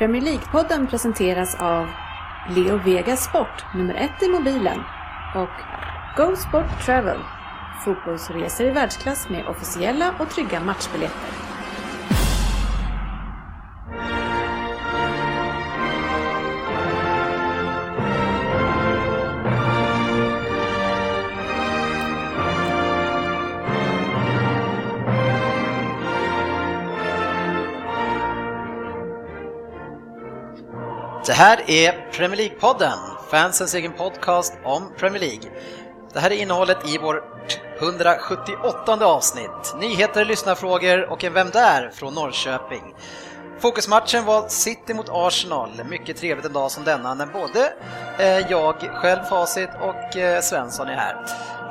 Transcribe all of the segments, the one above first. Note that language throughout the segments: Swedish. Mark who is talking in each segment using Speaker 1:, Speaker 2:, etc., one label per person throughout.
Speaker 1: Premier League-podden presenteras av Leo Vegas Sport, nummer ett i mobilen och Go Sport Travel, fotbollsresor i världsklass med officiella och trygga matchbiljetter.
Speaker 2: Det här är Premier League-podden, fansens egen podcast om Premier League. Det här är innehållet i vårt 178 avsnitt. Nyheter, lyssnarfrågor och en Vem där? från Norrköping. Fokusmatchen var City mot Arsenal. Mycket trevligt en dag som denna när både eh, jag själv, Facit och eh, Svensson är här.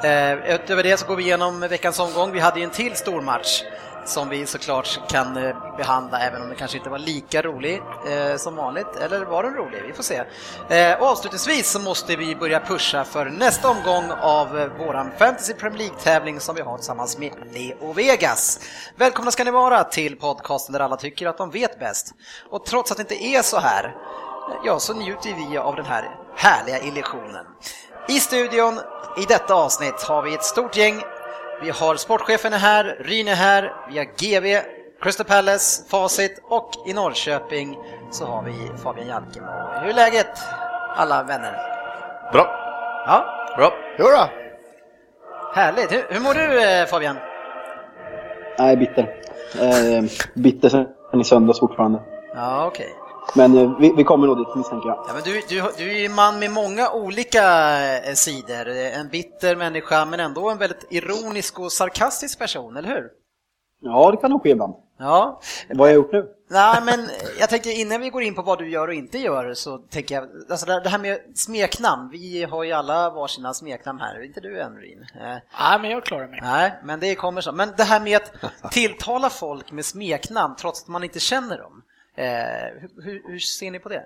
Speaker 2: Eh, utöver det så går vi igenom veckans omgång. Vi hade ju en till stor match som vi såklart kan eh, behandla även om det kanske inte var lika rolig eh, som vanligt. Eller var den rolig? Vi får se. Eh, och avslutningsvis så måste vi börja pusha för nästa omgång av eh, våran Fantasy Premier League-tävling som vi har tillsammans med Leo Vegas. Välkomna ska ni vara till podcasten där alla tycker att de vet bäst. Och trots att det inte är så här, eh, ja, så njuter vi av den här härliga illusionen. I studion i detta avsnitt har vi ett stort gäng vi har sportchefen är här, Ryn är här, vi har GV, Crystal Palace, Facit och i Norrköping så har vi Fabian Jalkemo. Hur är läget alla vänner?
Speaker 3: Bra.
Speaker 2: Ja,
Speaker 3: Bra. Jodå.
Speaker 2: härligt. Hur, hur mår du eh, Fabian?
Speaker 4: Nej, bitter. Eh, bitter sen i söndags fortfarande.
Speaker 2: Ja, okej.
Speaker 4: Men eh, vi, vi kommer nog dit misstänker jag.
Speaker 2: Ja, men du, du, du är ju en man med många olika eh, sidor. En bitter människa men ändå en väldigt ironisk och sarkastisk person, eller hur?
Speaker 4: Ja, det kan nog ske ibland.
Speaker 2: Ja,
Speaker 4: Vad har jag gjort nu?
Speaker 2: Nej, men jag tänkte innan vi går in på vad du gör och inte gör så tänker jag, alltså det här med smeknamn, vi har ju alla varsina smeknamn här, inte du än Rin? Eh,
Speaker 5: Nej, men jag klarar mig.
Speaker 2: Nej, men det kommer så. Men det här med att tilltala folk med smeknamn trots att man inte känner dem, hur, hur, hur ser ni på det?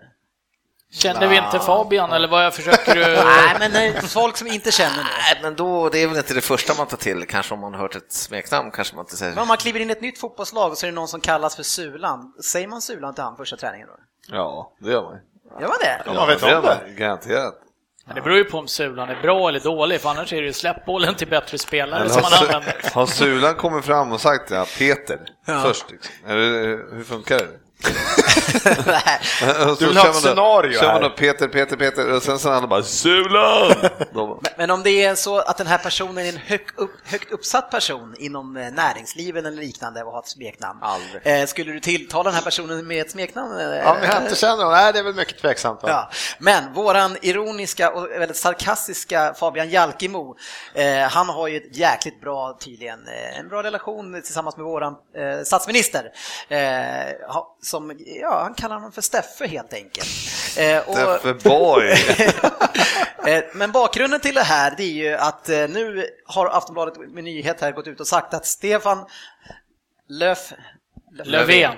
Speaker 5: Kände vi inte Fabian eller vad jag försöker du...
Speaker 2: Nej, men nej, folk som inte känner det.
Speaker 3: Nej, men då, det är väl inte det första man tar till, kanske om man har hört ett smeknamn kanske man inte säger.
Speaker 2: Men om man kliver in i ett nytt fotbollslag och så är det någon som kallas för Sulan, säger man Sulan till han första träningen då?
Speaker 3: Ja, det gör man.
Speaker 2: Gör man det?
Speaker 3: Ja, man vet om det. Garanterat.
Speaker 5: Men det beror ju på om Sulan är bra eller dålig, för annars är det ju släpp bollen till bättre spelare
Speaker 6: Men
Speaker 5: som man använder.
Speaker 6: har Sulan kommit fram och sagt ja, Peter, först? Liksom. Eller, hur funkar det?
Speaker 3: Du vill ha ett scenario
Speaker 6: Kör man då Peter, Peter, Peter och sen så han bara Sulan!
Speaker 2: Men, men om det är så att den här personen är en hög upp, högt uppsatt person inom eh, näringslivet eller liknande och har ett smeknamn.
Speaker 3: Aldrig.
Speaker 2: Eh, skulle du tilltala den här personen med ett smeknamn? eh?
Speaker 3: Ja, men jag inte känner honom. Nej, det är väl mycket tveksamt. Va?
Speaker 2: Ja, men våran ironiska och väldigt sarkastiska Fabian Jalkemo, eh, han har ju ett jäkligt bra, tydligen, en bra relation tillsammans med våran eh, statsminister. Eh, som, ja, han kallar honom för Steffe helt enkelt. Eh,
Speaker 6: Steffe Boy!
Speaker 2: Eh, Men bakgrunden till det här det är ju att eh, nu har Aftonbladet med nyhet här gått ut och sagt att Stefan Löf...
Speaker 5: Löfven.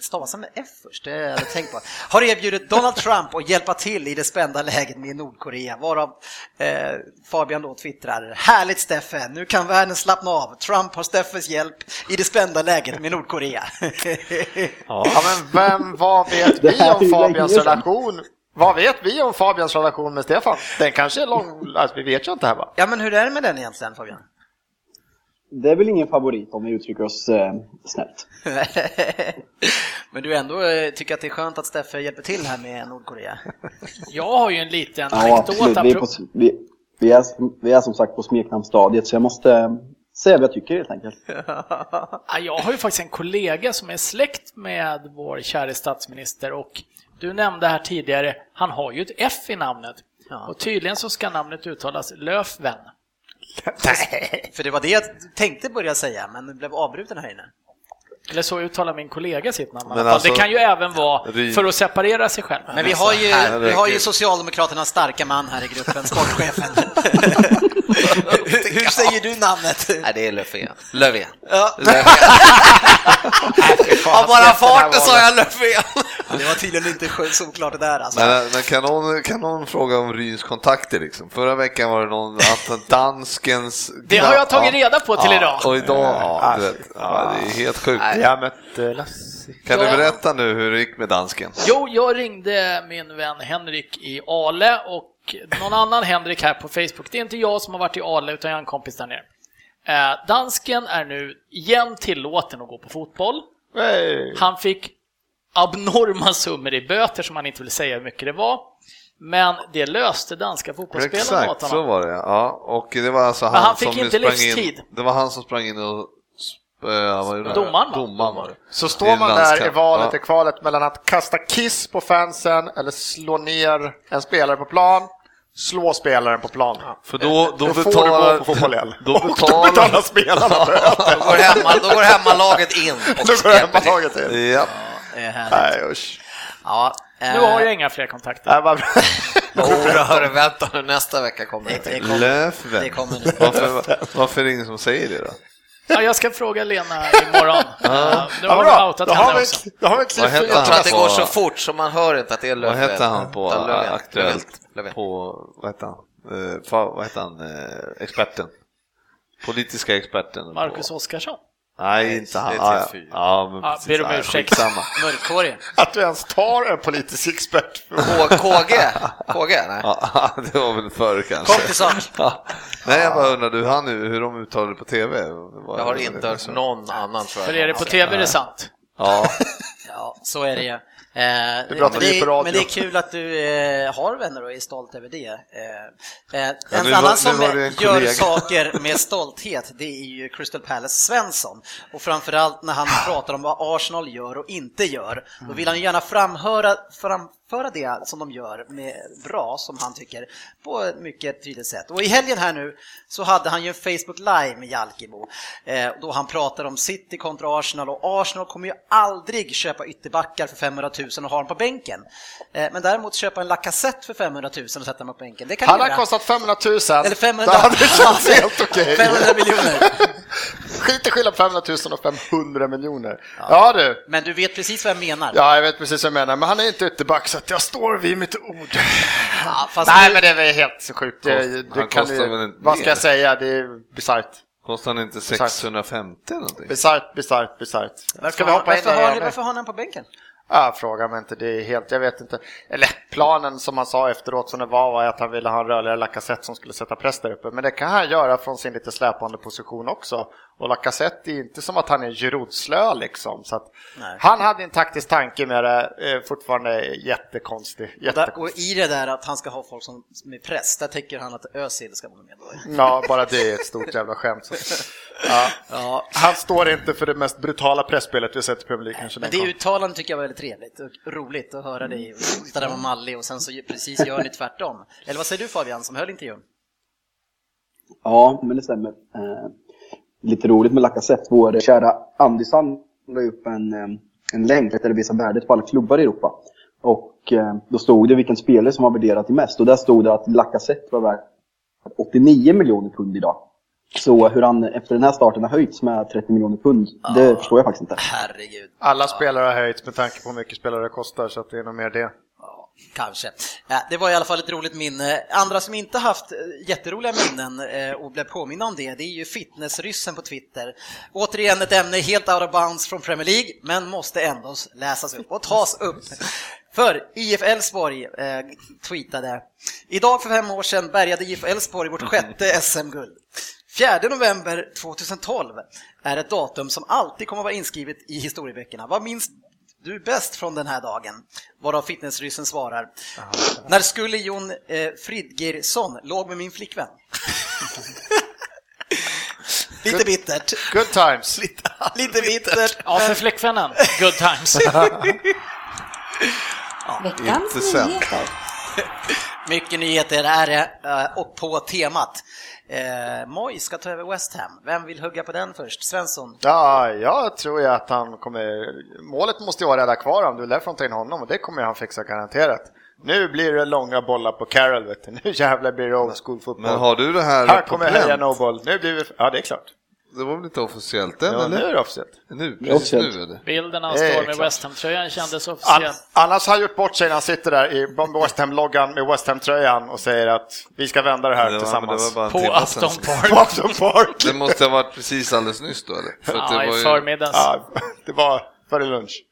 Speaker 2: Stavas han med F först? Det har jag tänkt på. Har erbjudit Donald Trump att hjälpa till i det spända läget med Nordkorea, varav eh, Fabian då twittrar Härligt Steffe, nu kan världen slappna av. Trump har Steffes hjälp i det spända läget med Nordkorea.
Speaker 3: Ja, men vem, vad vet vi om Fabians relation? Vad vet vi om Fabians relation med Stefan? Den kanske är lång, alltså, vi vet ju inte här va?
Speaker 2: ja, men hur är det med den egentligen Fabian?
Speaker 4: Det är väl ingen favorit om vi uttrycker oss eh, snällt.
Speaker 2: Men du ändå eh, tycker att det är skönt att Steffe hjälper till här med Nordkorea?
Speaker 5: Jag har ju en liten
Speaker 4: Ja,
Speaker 5: anekdot.
Speaker 4: Vi på, vi, vi, är, vi är som sagt på smeknamnsstadiet så jag måste eh, säga vad jag tycker helt enkelt.
Speaker 5: Ja, Jag har ju faktiskt en kollega som är släkt med vår käre statsminister och du nämnde här tidigare, han har ju ett F i namnet.
Speaker 2: Ja.
Speaker 5: Och tydligen så ska namnet uttalas Löfven.
Speaker 2: För det var det jag tänkte börja säga, men blev avbruten här inne.
Speaker 5: Eller så uttalar min kollega sitt namn.
Speaker 6: Men alltså-
Speaker 5: det kan ju även vara för att separera sig själv.
Speaker 2: Men vi har ju, vi har ju Socialdemokraternas starka man här i gruppen, sportchefen. hur, hur säger du namnet?
Speaker 3: Nej, det är Löfven. Löfven.
Speaker 2: Ja.
Speaker 3: Av bara farten sa jag Löfven.
Speaker 2: Det var tydligen inte solklart det där alltså.
Speaker 6: Men, men kan, någon, kan någon fråga om Ryns kontakter liksom? Förra veckan var det någon att danskens...
Speaker 5: Det har jag tagit reda på till
Speaker 6: ja,
Speaker 5: idag.
Speaker 6: Och idag, ja, du vet, ja, det är helt sjukt.
Speaker 3: Nej, jag mötte Lasse.
Speaker 6: Kan du berätta nu hur det gick med dansken?
Speaker 5: Jo, jag ringde min vän Henrik i Ale och någon annan Henrik här på Facebook. Det är inte jag som har varit i Ale, utan jag har en kompis där nere. Eh, dansken är nu igen tillåten att gå på fotboll.
Speaker 3: Hey.
Speaker 5: Han fick abnorma summor i böter som han inte vill säga hur mycket det var. Men det löste danska fotbollsspelarna åt
Speaker 6: Exakt, så
Speaker 5: honom.
Speaker 6: var det ja. Och det var alltså han,
Speaker 5: Men han fick
Speaker 6: som
Speaker 5: inte
Speaker 6: sprang
Speaker 5: livstid.
Speaker 6: In, det var han som sprang in och han?
Speaker 5: Domaren?
Speaker 6: Domaren.
Speaker 3: Så står man där i valet,
Speaker 6: Ja.
Speaker 3: i kvalet mellan att kasta kiss på fansen eller slå ner en spelare på plan, slå spelaren på plan.
Speaker 6: För då, då,
Speaker 3: Då får du
Speaker 6: betalar...
Speaker 3: gå på fotboll.
Speaker 6: Då
Speaker 3: Och då
Speaker 6: betalar...
Speaker 3: betalar spelarna böter.
Speaker 7: Då går, hemma, då går hemmalaget in och
Speaker 3: Då går hemmalaget in.
Speaker 6: Ja.
Speaker 2: Det är härligt.
Speaker 3: Nej usch.
Speaker 2: Ja, eh,
Speaker 5: Nu har jag inga fler kontakter.
Speaker 3: Bra.
Speaker 7: Jodå, vänta nu, nästa vecka kommer
Speaker 2: det,
Speaker 7: det.
Speaker 2: det, kommer,
Speaker 6: Löfven.
Speaker 2: det kommer nu.
Speaker 6: Varför, varför är det ingen som säger det då?
Speaker 5: Ja, jag ska fråga Lena imorgon. Eh, Nu
Speaker 3: Ja,
Speaker 5: har
Speaker 3: bra.
Speaker 5: vi outat
Speaker 3: Då har
Speaker 5: henne
Speaker 3: vi,
Speaker 5: också.
Speaker 3: då har vi ett
Speaker 6: Vad
Speaker 7: Jag tror
Speaker 6: han
Speaker 7: att det går så fort så man hör inte att det är
Speaker 6: Vad
Speaker 7: Löfven.
Speaker 6: hette han på
Speaker 7: Löfven.
Speaker 6: Aktuellt?
Speaker 7: Löfven.
Speaker 6: På, vad hette han? Eh, fa- vad hette han? Eh, experten? Politiska experten?
Speaker 5: Marcus
Speaker 6: på,
Speaker 5: Oskarsson.
Speaker 6: Nej, inte han. Ja, ja.
Speaker 7: TV4.
Speaker 6: ja, men
Speaker 5: Ja,
Speaker 6: precis.
Speaker 5: ber om ursäkt.
Speaker 6: skitsamma.
Speaker 2: Mörkhårig.
Speaker 3: Att du ens tar en politisk expert.
Speaker 7: KG? KG? Nej.
Speaker 6: Ja, det var väl förr kanske.
Speaker 2: Kom till sak.
Speaker 6: Ja. Nej, jag bara undrade hur, han, hur de uttalade det på TV. Vad-
Speaker 7: Jag har inte hört någon annan tror jag.
Speaker 5: För är det på TV är det sant.
Speaker 6: Ja,
Speaker 2: Ja, så är det ju. Eh,
Speaker 3: pratar
Speaker 2: men, det,
Speaker 3: på radio.
Speaker 2: är- men det är kul att du eh, har vänner och är stolt över det. Eh, eh,
Speaker 6: Ja,
Speaker 2: en
Speaker 6: var-
Speaker 2: annan som
Speaker 6: var det en
Speaker 2: gör
Speaker 6: kollega.
Speaker 2: saker med stolthet, det är ju Crystal Palace Svensson. Och framförallt när han pratar om vad Arsenal gör och inte gör, då vill han gärna framhöra, framföra det som de gör med bra, som han tycker, på ett mycket tydligt sätt. Och i helgen här nu så hade han ju en Facebook Live med Jalkemo, eh, då han pratar om City kontra Arsenal och Arsenal kommer ju aldrig köpa ytterbackar för 500 000 och ha dem på bänken. Eh, men däremot köpa en Lacazette för 500 000 och sätta dem på bänken. Det kan
Speaker 3: Han har
Speaker 2: göra.
Speaker 3: kostat 500 000.
Speaker 2: Eller 500
Speaker 3: Det hade känts helt okej.
Speaker 2: 500 miljoner.
Speaker 3: Skit i skillnad på 500 000 och 500 miljoner. Ja du.
Speaker 2: Men du vet precis vad jag menar.
Speaker 3: Ja, jag vet precis vad jag menar, men han är inte ytterback så att jag står vid mitt ord.
Speaker 2: Ja, fast
Speaker 3: Nej,
Speaker 2: nu-
Speaker 3: men det är väl helt sjukt. Det,
Speaker 6: Kost-
Speaker 3: det
Speaker 6: han
Speaker 3: kan ju, vad ska jag säga? Det är bisarrt.
Speaker 6: kostar han inte 650 eller någonting?
Speaker 3: Bisarrt, bisarrt, bisarrt.
Speaker 2: Varför, har ni,
Speaker 3: nu?
Speaker 2: varför har ni den på bänken?
Speaker 3: Ja, fråga mig inte, det är helt, jag vet inte. Eller planen som han sa efteråt som det var var att han ville ha en rörligare Lacazette som skulle sätta press där uppe. Men det kan han göra från sin lite släpande position också. Och Lacazette är inte som att han är Giroud-slö liksom. Så han hade en taktisk tanke med det, eh, fortfarande jättekonstig.
Speaker 2: Och, där,
Speaker 3: jättekonstig.
Speaker 2: och i det där att han ska ha folk som med press, där tycker han att Özil ska vara med då.
Speaker 3: Ja, bara det är ett stort jävla skämt. Ja.
Speaker 2: Ja,
Speaker 3: Han står inte för det mest brutala pressspelet vi sett i Premier League
Speaker 2: men det uttalandet tycker jag var väldigt trevligt och roligt att höra dig sitta där med Malli och sen så precis gör ni tvärtom. Eller vad säger du Fabian som höll intervjun?
Speaker 4: Ja, men det stämmer. Eh, lite roligt med Lacazette. Vår kära Andysson la upp en, eh, en länk där det visar värdet på alla klubbar i Europa. Och eh, då stod det vilken spelare som var värderad till mest. Och där stod det att Lacazette var värd 89 miljoner pund idag. Så hur han efter den här starten har höjts med 30 miljoner pund, det förstår jag faktiskt inte.
Speaker 2: Herregud.
Speaker 3: Alla spelare har höjts med tanke på hur mycket spelare det kostar, så att det är nog mer det.
Speaker 2: Ja, kanske. Ja, det var i alla fall ett roligt minne. Andra som inte haft eh, jätteroliga minnen eh, och blev påminna om det, det är ju fitnessryssen på Twitter. Återigen ett ämne helt out of bounds från Premier League, men måste ändå läsas upp och tas upp. För IF Elfsborg eh, tweetade Idag för fem år sedan bärgade IF Elfsborg vårt sjätte SM-guld. 4 november 2012 är ett datum som alltid kommer att vara inskrivet i historieböckerna. Vad minns du bäst från den här dagen? Varav fitnessryssen svarar. När skulle Jon eh, Fridgersson låg med min flickvän? Lite bittert.
Speaker 3: Good times!
Speaker 2: Lite bittert.
Speaker 5: Ja, för flickvännen. Good times.
Speaker 1: Veckans
Speaker 6: Intressant.
Speaker 1: nyheter.
Speaker 2: Mycket nyheter är det eh, och på temat. Eh, Moj ska ta över West Ham. Vem vill hugga på den först? Svensson?
Speaker 3: Ja, jag tror ju att han kommer... Målet måste ju vara att rädda kvar honom, du lär få ta in honom och det kommer han fixa garanterat. Nu blir det långa bollar på Carroll, vet du. Nu jävlar blir det old school fotboll.
Speaker 6: Men har du det här
Speaker 3: Här kommer
Speaker 6: pränt?
Speaker 3: heja no boll. Nu blir vi... Ja, det är klart.
Speaker 6: Det var väl inte officiellt än,
Speaker 3: Ja, nu
Speaker 6: eller?
Speaker 3: är det officiellt.
Speaker 6: Nu,
Speaker 4: Det
Speaker 6: precis
Speaker 4: officiellt.
Speaker 6: nu är det.
Speaker 5: Bilden han
Speaker 3: Det
Speaker 5: står med. West Ham-tröjan kändes
Speaker 3: An
Speaker 5: officiell.
Speaker 3: annars har han gjort bort sig när han sitter där i West Ham-loggan med West Ham-tröjan och säger att vi ska vända det här
Speaker 6: Det var, det
Speaker 3: tillsammans.
Speaker 6: var bara en
Speaker 5: På
Speaker 6: sedan.
Speaker 5: Upton
Speaker 3: På
Speaker 5: Park.
Speaker 3: Upton Park!
Speaker 6: Det måste ha varit precis alldeles nyss då, eller? För
Speaker 5: Ja,
Speaker 6: det
Speaker 5: i
Speaker 6: var ju-
Speaker 5: förmiddags.
Speaker 3: Ja, det var före lunch.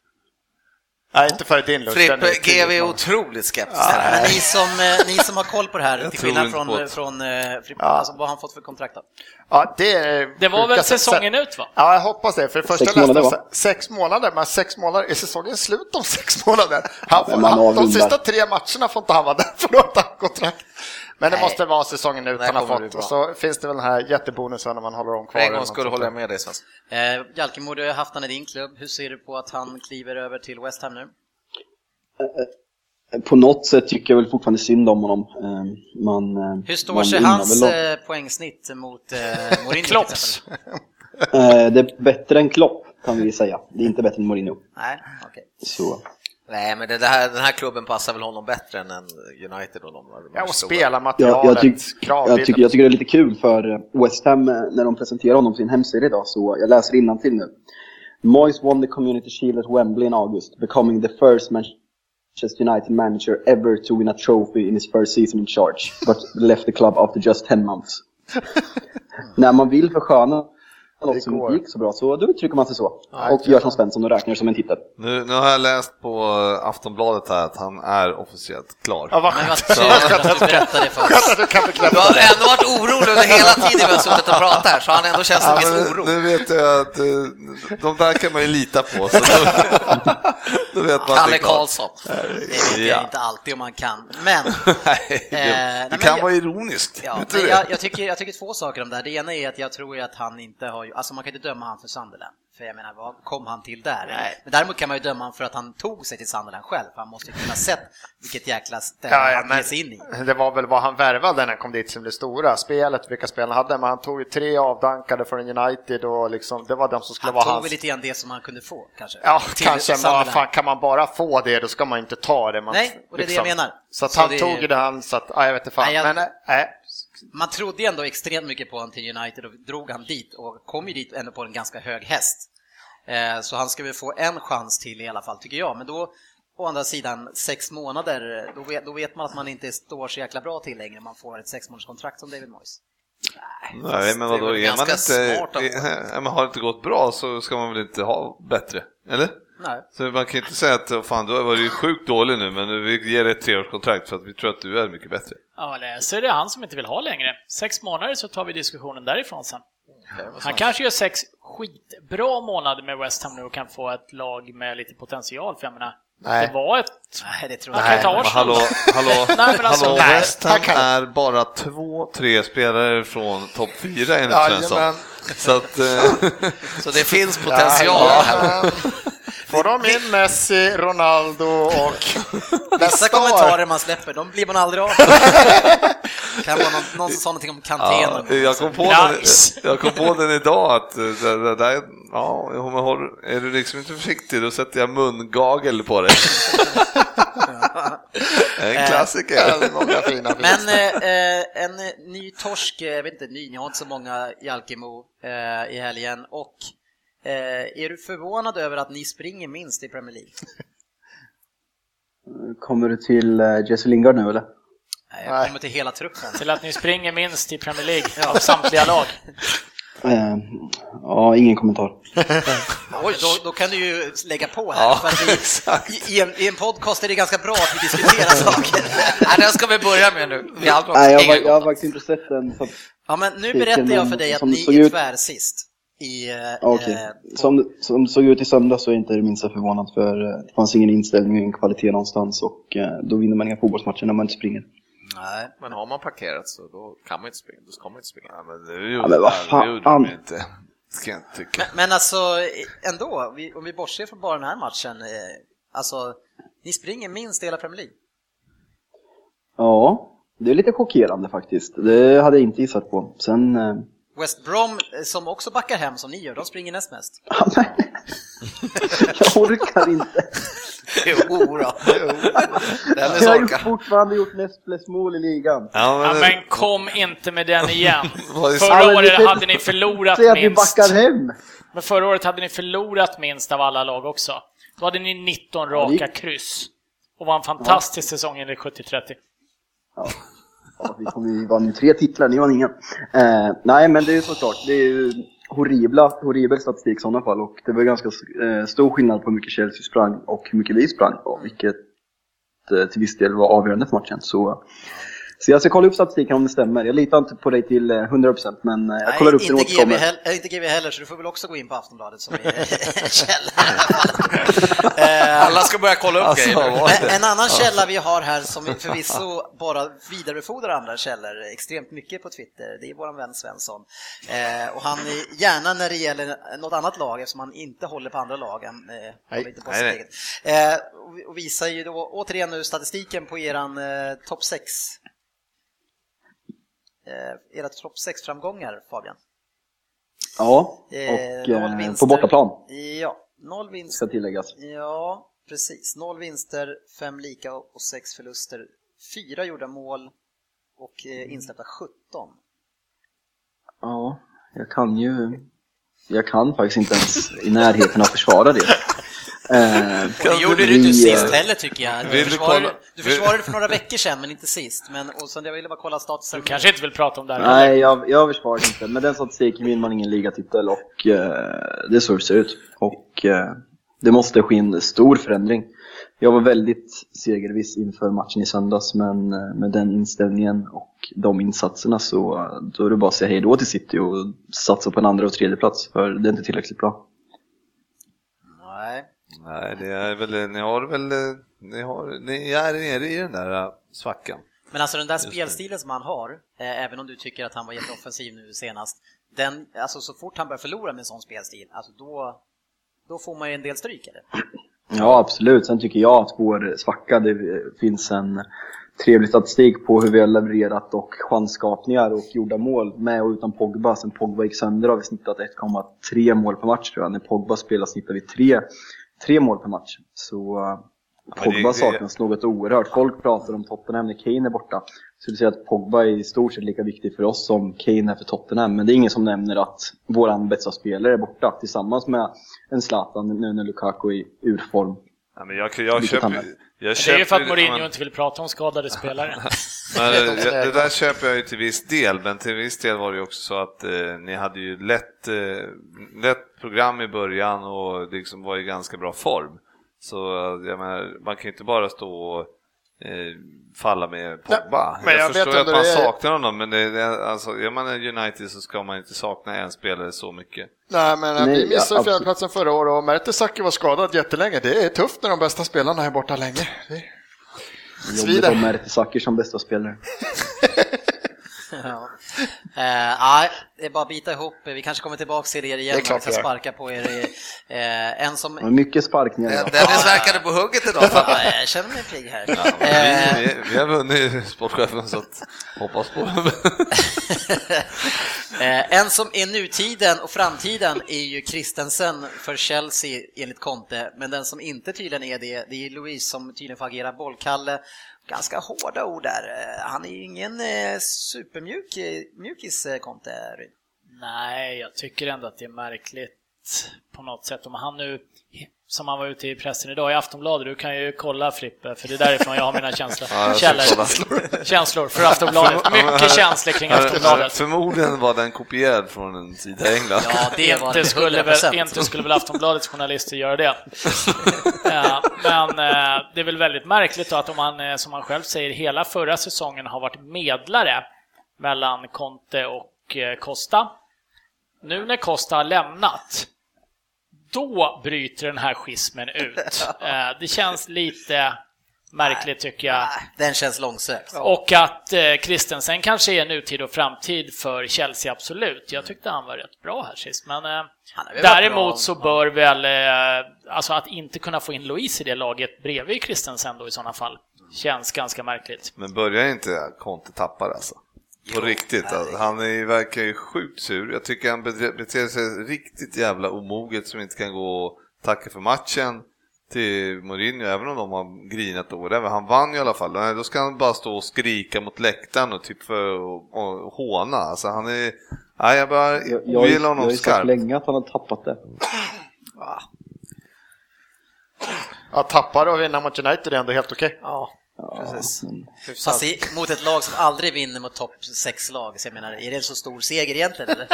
Speaker 3: Nej, inte före din lunch.
Speaker 7: Frippe, GV är otroligt skeptisk.
Speaker 2: Men
Speaker 7: här.
Speaker 2: ni som, eh, ni som har koll på det här, till skillnad från,
Speaker 6: på det.
Speaker 2: från eh, Frippe,
Speaker 3: Ja.
Speaker 2: alltså, vad har han fått för kontrakt då?
Speaker 3: Ja, det, är
Speaker 5: Det var väl säsongen ut va?
Speaker 3: Ja, jag hoppas det. För det första
Speaker 4: Sex månader,
Speaker 3: sex månader, men sex månader, är säsongen slut om sex månader? Han får,
Speaker 4: Men
Speaker 3: han, de sista tre matcherna får inte han vara där för då har han kontrakt. Men det
Speaker 2: Nej.
Speaker 3: måste vara säsongen ut han har fått. Och så finns det väl den här jättebonusen när man håller dem
Speaker 7: För
Speaker 3: kvar.
Speaker 7: en
Speaker 3: eller
Speaker 7: gång skulle jag med dig Svensson.
Speaker 2: Eh, Jalkemo, du har haft han i din klubb. Hur ser du på att han kliver över till West Ham nu?
Speaker 4: På något sätt tycker jag väl fortfarande synd om honom. Eh, Man, eh,
Speaker 2: Hur står
Speaker 4: man
Speaker 2: sig hans
Speaker 4: väl
Speaker 2: eh, poängsnitt mot eh, Mourinho?
Speaker 5: Klopps.
Speaker 4: Eh, Det är bättre än Klopp, kan vi säga. Det är inte bättre än Mourinho.
Speaker 2: Nej, okej.
Speaker 4: Så.
Speaker 7: Nej, men det där, den här klubben passar väl honom bättre än en United och de
Speaker 3: Ja, och
Speaker 4: Jag,
Speaker 3: spelarmaterialet,
Speaker 4: jag, tyck,
Speaker 3: kravbilden.
Speaker 4: jag, tycker, jag tycker det är lite kul för eh, West Ham eh, när de presenterar honom på sin hemsida idag, så jag läser till nu. Moyes won the Community Shield at Wembley in August, becoming the first Manchester United manager ever to win a trophy in his first season in charge, but left the club after just 10 months. när man vill försköna något som
Speaker 3: går.
Speaker 4: inte gick så bra, så då uttrycker man sig så.
Speaker 3: Ja,
Speaker 4: och gör som Svensson och räknar som en titel.
Speaker 6: Nu, nu har jag läst på eh, Aftonbladet här att han är officiellt klar.
Speaker 3: Ja, vad skönt.
Speaker 2: att du berättade det för oss.
Speaker 3: du kan
Speaker 7: Du
Speaker 3: bekräfta
Speaker 7: har
Speaker 3: det.
Speaker 7: ändå varit orolig under hela tiden vi har suttit och pratat här, så han ändå känns en
Speaker 6: Ja,
Speaker 7: viss
Speaker 6: men
Speaker 7: oro.
Speaker 6: nu vet jag att eh, de där kan man ju lita på. Då, vet man
Speaker 7: Kalle. Karlsson.
Speaker 2: Det vet jag
Speaker 6: Ja.
Speaker 2: inte alltid om man kan. Men,
Speaker 6: Nej, det,
Speaker 2: Eh,
Speaker 6: det
Speaker 2: men
Speaker 6: kan
Speaker 2: jag-
Speaker 6: vara ironiskt.
Speaker 2: ja, men jag, jag, tycker, jag tycker två saker om det här. Det ena är att jag tror att han inte har, alltså man kan inte döma han för Sunderland. För jag menar, vad kom han till där?
Speaker 7: Nej.
Speaker 2: Men däremot kan man ju döma han för att han tog sig till Sunderland själv. För han måste ju kunna sett vilket jäkla ställe
Speaker 3: Ja, ja,
Speaker 2: han ger
Speaker 3: men
Speaker 2: sig in i.
Speaker 3: det var väl vad han värvade när han kom dit som det stora. Spelet, vilka spel han hade, men han tog ju tre avdankade från United och liksom, det var de som skulle
Speaker 2: Han
Speaker 3: vara
Speaker 2: tog
Speaker 3: hans.
Speaker 2: väl lite grann det som han kunde få, kanske.
Speaker 3: Ja,
Speaker 2: Till
Speaker 3: kanske, men fan, kan man bara få det då ska man inte ta det. Man, liksom-
Speaker 2: Nej, och det är det jag menar.
Speaker 3: Så att
Speaker 2: Så
Speaker 3: han
Speaker 2: det-
Speaker 3: tog ju det han, så att, ja, jag vet inte fan.
Speaker 2: Nej, jag-
Speaker 3: Men nej,
Speaker 2: Man trodde ju ändå extremt mycket på honom till United och drog han dit och kom ju dit ändå på en ganska hög häst. Eh, Så han ska väl få en chans till i alla fall, tycker jag. Men då, å andra sidan, sex månader, då vet, då vet man att man inte står så jäkla bra till längre. Man får ett sexmånaderskontrakt som David Moyes.
Speaker 6: Nej, men
Speaker 7: det är
Speaker 6: vadå,
Speaker 7: väl
Speaker 6: är man inte, är, är man har det inte gått bra så ska man väl inte ha bättre? Eller?
Speaker 2: Nej.
Speaker 6: Så man kan ju inte säga att fan, du har varit sjukt dålig nu, men vi ger dig ett treårskontrakt för att vi tror att du är mycket bättre.
Speaker 5: Ja, eller så är det han som inte vill ha längre. Sex månader så tar vi diskussionen därifrån sen. Han kanske gör sex skitbra månader med West Ham nu och kan få ett lag med lite potential, för jag menar,
Speaker 3: Nej.
Speaker 5: det var ett...
Speaker 2: Nej, det tror jag
Speaker 5: ta
Speaker 6: Men hallå, hallå,
Speaker 5: Nej, men alltså-
Speaker 6: hallå
Speaker 3: Nej,
Speaker 6: West Ham är bara två, tre spelare från topp fyra enligt. Svensson. Så att, eh,
Speaker 7: Så det finns potential här.
Speaker 3: Ja, Får de in Messi, Ronaldo och
Speaker 2: Vissa
Speaker 3: nästa
Speaker 2: kommentarer man släpper, de blir man aldrig av kan vara någon, någon som sa någonting om Kanté
Speaker 6: ja,
Speaker 2: någon gång.
Speaker 6: jag, kom på den, jag kom på den idag att eh, det, det där, ja, är du liksom inte försiktig då sätter jag mungagel på dig. en klassiker.
Speaker 3: Ja, många fina
Speaker 2: Men eh, eh, en ny torsk, eh, jag vet inte, ny, ni har inte så många Jalkemo eh, i helgen och eh, är du förvånad över att ni springer minst i Premier League?
Speaker 4: Kommer du till eh, Jesse Lingard nu eller?
Speaker 2: Nej, jag
Speaker 3: Nej.
Speaker 2: kommer till hela truppen.
Speaker 5: Till att ni springer minst i Premier League av samtliga lag.
Speaker 4: Eh, ja, ingen kommentar.
Speaker 2: Oj, då, då kan du ju lägga på här. för att vi, i, i, en, I en podcast är det ganska bra att vi diskuterar saker.
Speaker 7: Nej, den ska vi börja med nu. Vi har
Speaker 4: Nej, jag,
Speaker 7: gång.
Speaker 4: jag har faktiskt inte sett den.
Speaker 2: Ja, men nu berättar jag för dig att
Speaker 4: som
Speaker 2: ni är
Speaker 4: ut-
Speaker 2: tvärsist. I, eh, eh,
Speaker 4: Som, som såg ut i söndag så är jag inte det minsta förvånad för eh, det fanns ingen inställning och ingen kvalitet någonstans och eh, då vinner man inga fotbollsmatcher när man inte springer.
Speaker 2: Nej.
Speaker 7: Men har man parkerat så då kan man inte springa. Då ska man inte springa.
Speaker 6: Ja, men det gjorde,
Speaker 4: Ja, men
Speaker 6: det gjorde de inte. Ska jag tycka.
Speaker 2: Men, men alltså ändå, vi, om vi bortser från bara den här matchen, eh, alltså ni springer minst hela Premier League.
Speaker 4: Ja, det är lite chockerande faktiskt. Det hade jag inte gissat på. Sen... Eh,
Speaker 2: West Brom, eh, som också backar hem som ni gör, de springer näst mest.
Speaker 4: ja, men, jag orkar inte.
Speaker 7: Jo då.
Speaker 4: Jag har ju fortfarande gjort näst flest mål i ligan.
Speaker 6: Ja,
Speaker 5: Ja,
Speaker 6: men,
Speaker 5: men kom inte med den igen. Förra
Speaker 4: Ja, men
Speaker 5: året hade ni förlorat
Speaker 4: Säg att vi
Speaker 5: minst.
Speaker 4: backar hem.
Speaker 5: Men förra året hade ni förlorat minst av alla lag också. Då hade ni 19 raka kryss. Och var en fantastisk säsong enligt 70-30.
Speaker 4: Ja, vi, kom, vi vann ju tre titlar, ni vann ingen. Eh, nej, men det är ju såklart. Det är ju, horribla, horribel statistik i sådana fall och det var ganska eh, stor skillnad på hur mycket Chelsea sprang och hur mycket vi sprang och vilket eh, till viss del var avgörande för matchen. Så, så jag ska kolla upp statistiken om det stämmer. Jag litar inte på dig till eh, 100% men eh, jag kollar upp det och återkommer.
Speaker 2: heller, inte GV heller, så du får väl också gå in på Aftonbladet som källa. alla. Eh,
Speaker 7: Alla ska börja kolla upp
Speaker 6: Alltså,
Speaker 7: grejer.
Speaker 2: En, annan källa vi har här som förvisso bara vidarebefordrar andra källor extremt mycket på Twitter, det är våran vän Svensson. Eh, och han är gärna när det gäller något annat lag, eftersom han inte håller på andra lagen, eh,
Speaker 3: Nej.
Speaker 2: inte på
Speaker 6: Nej,
Speaker 2: sitt
Speaker 6: nej.
Speaker 2: eget. Eh, och vi- och visar ju då återigen nu statistiken på eran eh, topp 6. Eh, era topp 6-framgångar Fabian.
Speaker 4: Ja,
Speaker 2: Eh,
Speaker 4: och eh, på bortaplan
Speaker 2: Ja, noll vinster.
Speaker 4: ska tilläggas.
Speaker 2: Ja, precis. Noll vinster, fem lika och sex förluster. Fyra gjorda mål och eh, insläppta 17.
Speaker 4: Ja, jag kan ju... Jag kan faktiskt inte ens i närheten av försvara det. Eh,
Speaker 2: det gjorde du inte
Speaker 4: eh,
Speaker 2: sist heller tycker jag. Du försvarade,
Speaker 6: kolla-
Speaker 2: du försvarade det för några veckor sedan men inte sist. Men, och så jag ville bara kolla statusen.
Speaker 5: Du kanske inte vill prata om det här
Speaker 4: Nej, jag, jag försvarar inte. Med den statistiken vinner man ingen ligatitel och eh, det är så det ser ut. Och eh, det måste ske en stor förändring. Jag var väldigt segerviss inför matchen i söndags, men eh, med den inställningen och de insatserna så eh, då är det bara att säga hej då till City och satsa på en andra och tredje plats för det är inte tillräckligt bra.
Speaker 2: Nej.
Speaker 6: Det är väl, ni har väl, ni, har, ni är nere i den där eh, svackan.
Speaker 2: Men alltså den där
Speaker 6: Just
Speaker 2: spelstilen som han har, eh, även om du tycker att han var jätteoffensiv nu senast, den, alltså så fort han börjar förlora med en sån spelstil, alltså då, då får man ju en del stryk eller?
Speaker 4: Ja, absolut. Sen tycker jag att vår svacka, det finns en trevlig statistik på hur vi har levererat och chansskapningar och gjorda mål med och utan Pogba. Sen Pogba gick sönder har vi snittat 1,3 mål per match tror jag. När Pogba spelar snittar vi 3, 3 mål per match. Så uh,
Speaker 6: Men det-
Speaker 4: Pogba
Speaker 6: det-
Speaker 4: saknas något oerhört. Folk pratar om Tottenham när Kane är borta. Så det säger att Pogba är i stort sett lika viktig för oss som Kane är för Tottenham. Men det är ingen som nämner att våran bästa spelare är borta tillsammans med en Zlatan nu när Lukaku är i urform.
Speaker 6: Ja, men jag, jag köper, jag
Speaker 5: Det är ju för att
Speaker 6: köper-
Speaker 5: Mourinho
Speaker 6: men-
Speaker 5: inte vill prata om skadade spelare.
Speaker 6: Men, det, det där köper jag ju till viss del, men till viss del var det ju också så att eh, ni hade ju lätt, eh, lätt program i början och liksom var i ganska bra form. Så eh, jag menar, man kan ju inte bara stå och eh, falla med Pogba.
Speaker 3: Nej, men jag
Speaker 6: jag, förstår att man
Speaker 3: det är-
Speaker 6: saknar honom, men det, det, alltså, är man en United så ska man inte sakna en spelare så mycket.
Speaker 3: Nej, men eh,
Speaker 4: Nej,
Speaker 3: vi missade
Speaker 4: ja,
Speaker 3: fjärdeplatsen förra året och Mertesacker var skadad jättelänge. Det är tufft när de bästa spelarna är borta länge. Det-
Speaker 4: Jobbigt ha Mertesacker som bästa spelare.
Speaker 2: Ja. Eh, det är bara att bita ihop. Vi kanske kommer tillbaka till er igen
Speaker 3: Det är klart
Speaker 2: och ska
Speaker 3: vi gör.
Speaker 2: sparka på er. i- Eh, en som...
Speaker 4: Mycket sparkningar idag.
Speaker 7: Dennis verkade på hugget idag.
Speaker 2: Ja, jag känner mig pigg här. Eh,
Speaker 6: Vi, vi, vi har vunnit sportchefen så att hoppas på.
Speaker 2: Eh, en som är nutiden och framtiden är ju Christensen för Chelsea enligt Conte, men den som inte tydligen är det, det är Louise som tydligen får agera bollkalle. Ganska hårda ord där. Eh, han är ju ingen eh, supermjuk eh, mjukis, Conte.
Speaker 5: Nej, jag tycker ändå att det är märkligt på något sätt. Om han nu, som han var ute i pressen idag i Aftonbladet, du kan ju kolla Frippe, för det är därifrån jag har mina känslor.
Speaker 6: Ja,
Speaker 5: Källor. Känslor för Aftonbladet. Mycket känslor kring Aftonbladet.
Speaker 6: Förmodligen var den kopierad från en sida i England.
Speaker 2: Ja, det var
Speaker 5: Inte skulle, väl,
Speaker 2: 100%.
Speaker 5: inte skulle väl Aftonbladets journalister göra det. Ja, men eh, det är väl väldigt märkligt då att om man, eh, som han själv säger, hela förra säsongen har varit medlare mellan Conte och eh, Costa. Nu när Costa har lämnat, då bryter den här schismen ut. Eh, Det känns lite märkligt tycker jag.
Speaker 2: Nej, Den känns långsökt.
Speaker 5: Och att eh, Christensen kanske är nutid och framtid för Chelsea, absolut. Jag tyckte han var rätt bra här sist, men eh, däremot så bör väl, eh, alltså att inte kunna få in Louise i det laget bredvid Christensen då i sådana fall, känns ganska märkligt.
Speaker 6: Men börjar inte Conte tappa det alltså? På riktigt. Alltså. Han är, verkar ju sjukt sur. Jag tycker han bete- beter sig riktigt jävla omoget som inte kan gå och tacka för matchen till Mourinho, även om de har grinat och whatever. Han vann ju i alla fall. Nej, Då ska han bara stå och skrika mot läktaren och typ för och, och håna. Alltså han är... Nej, jag bara
Speaker 4: Jag, jag,
Speaker 6: ogillar
Speaker 4: jag har
Speaker 6: honom
Speaker 4: ju sagt
Speaker 6: skarpt.
Speaker 4: länge att han har tappat det.
Speaker 3: Ja, tappar och vinna mot United är ändå helt okej.
Speaker 2: Ja,
Speaker 4: Ja,
Speaker 2: precis.
Speaker 4: men-
Speaker 2: Fast i, mot ett lag som aldrig vinner mot topp 6-lag, så jag menar, är det en så stor seger egentligen eller?